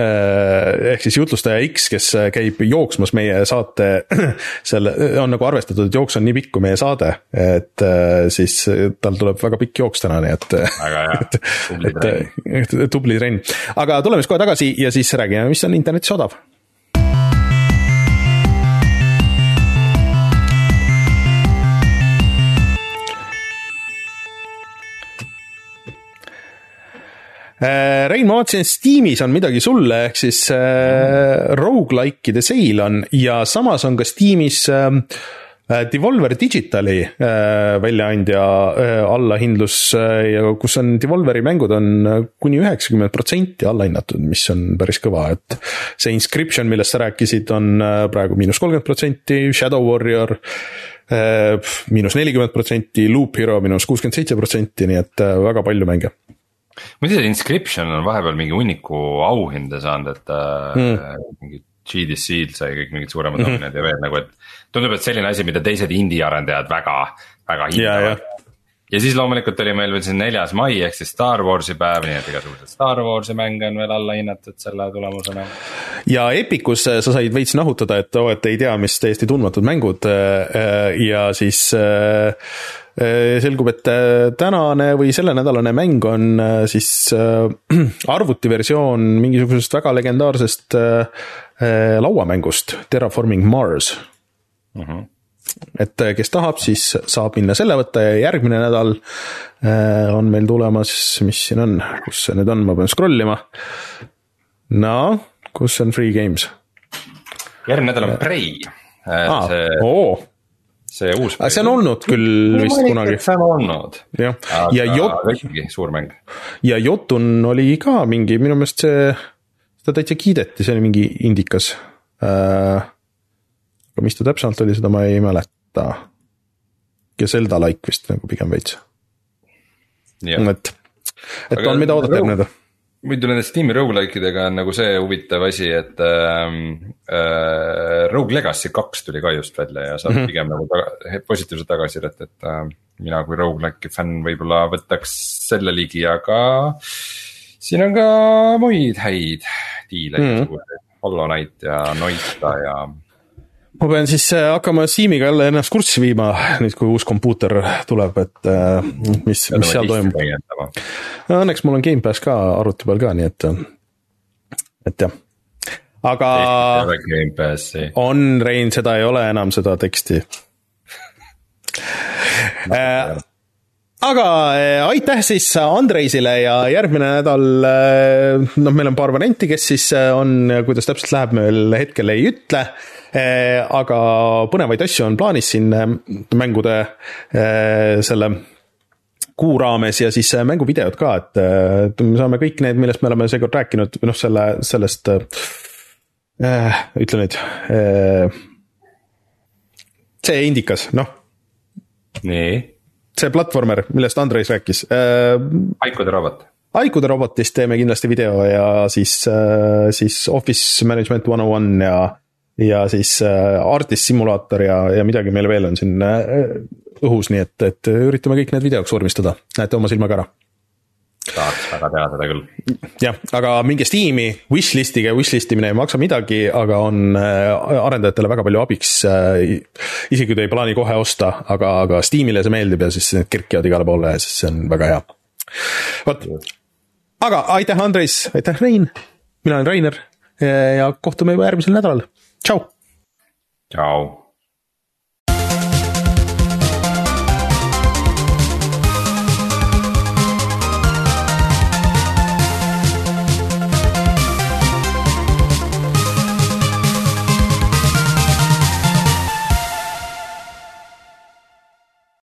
ehk siis jutlustaja X, kes käib jooksmas meie saate, (clears throat) selle, on nagu arvestatud, et jooks on nii pikk kui meie saade, et siis tal tuleb väga pikk jooks täna, nii et. väga hea, tubli trenn. tubli trenn, aga tuleme siis kohe tagasi ja siis räägime, mis on internetis odav Rein, ma vaatasin, et Steamis on midagi sulle, ehk siis äh, rogu-like'ide seil on ja samas on ka Steamis ähm, äh, Devolver Digitali äh, väljaandja äh, allahindlus äh, ja kus on Devolveri mängud on äh, kuni üheksakümmend protsenti allahinnatud, mis on päris kõva, et see Inscription, millest sa rääkisid, on äh, praegu miinus kolmkümmend protsenti, Shadow Warrior äh, miinus nelikümmend protsenti, Loop Hero miinus kuuskümmend seitse protsenti, nii et äh, väga palju mänge muidu see Inscription on vahepeal mingi hunniku auhinde saanud, et mm. mingi GDC-l sai kõik mingid suuremad mm -hmm. auhinnad ja veel nagu, et. tundub, et selline asi, mida teised indie arendajad väga, väga hindavad. ja siis loomulikult oli meil veel siin neljas mai ehk siis Star Warsi päev, nii et igasugused Star Warsi mänge on veel alla hinnatud selle tulemusena. ja Epicus sa said veits nahutada, et oo, et ei tea, mis täiesti tundmatud mängud ja siis Äh, selgub, et äh, tänane või sellenädalane mäng on äh, siis (clears throat) arvutiversioon mingisugusest väga legendaarsest lauamängust, Terraforming Mars uh. Mhm. -huh et kes tahab, siis saab minna selle võtta ja järgmine nädal on meil tulemas, mis siin on, kus see nüüd on, ma pean scroll ima. no, kus on Free Games? järgmine nädal on Prey. Ah, see... oo see uus. see on olnud küll no, vist kunagi. see on olnud. jah, ja Jot-. ikkagi suur mäng. ja Jotun oli ka mingi, minu meelest see, seda täitsa kiideti, see oli mingi indikas äh,. aga mis ta täpsemalt oli, seda ma ei mäleta. ja Zelda-like vist nagu pigem veits. et, et aga on, mida oodata järgmine nädal muidu nende Steam'i rogu-like idega on nagu see huvitav asi, et äh, äh, Rogue Legacy kaks tuli ka just välja ja saab mm -hmm. pigem nagu taga, positiivset tagasisidet, et äh, mina kui rogu-like'i fänn võib-olla võtaks selle ligi, aga siin on ka muid häid diile mm, -hmm. Hollow Knight ja Noita ja ma pean siis äh, hakkama Steamiga jälle ennast kurssi viima, nüüd kui uus kompuuter tuleb, et äh, mis, mis seal toimub. Õnneks mul on Gamepass ka arvuti peal ka, nii et, et jah. aga. on, Rein, seda ei ole enam, seda teksti aga aitäh siis Andreisile ja järgmine nädal, noh, meil on paar varianti, kes siis on, kuidas täpselt läheb, me veel hetkel ei ütle Eh, aga põnevaid asju on plaanis siin eh, mängude eh, selle kuu raames ja siis mänguvideod ka, et me saame kõik need, millest me oleme seekord rääkinud, või noh, selle, sellest äh,, ütle nüüd äh,. see indikas, noh. nii. See platvormer, millest Andres rääkis äh,. haikude robot. haikude robotist teeme kindlasti video ja siis äh,, siis Office Management One on One ja ja siis äh, Artist simulaator ja, ja midagi meil veel on siin äh, õhus, nii et, et üritame kõik need videoks vormistada, näete oma silmaga ära tahaks väga teha seda küll. jah, aga minge Steam'i, wishlist'ige, wishlist imine ei maksa midagi, aga on äh, arendajatele väga palju abiks. isegi kui te ei plaani kohe osta, aga, aga Steam'ile see meeldib ja siis need kerkivad igale poole ja siis see on väga hea. vot, aga aitäh, Andres, aitäh, Rein. mina olen Rainer ja kohtume juba järgmisel nädalal, tšau. tšau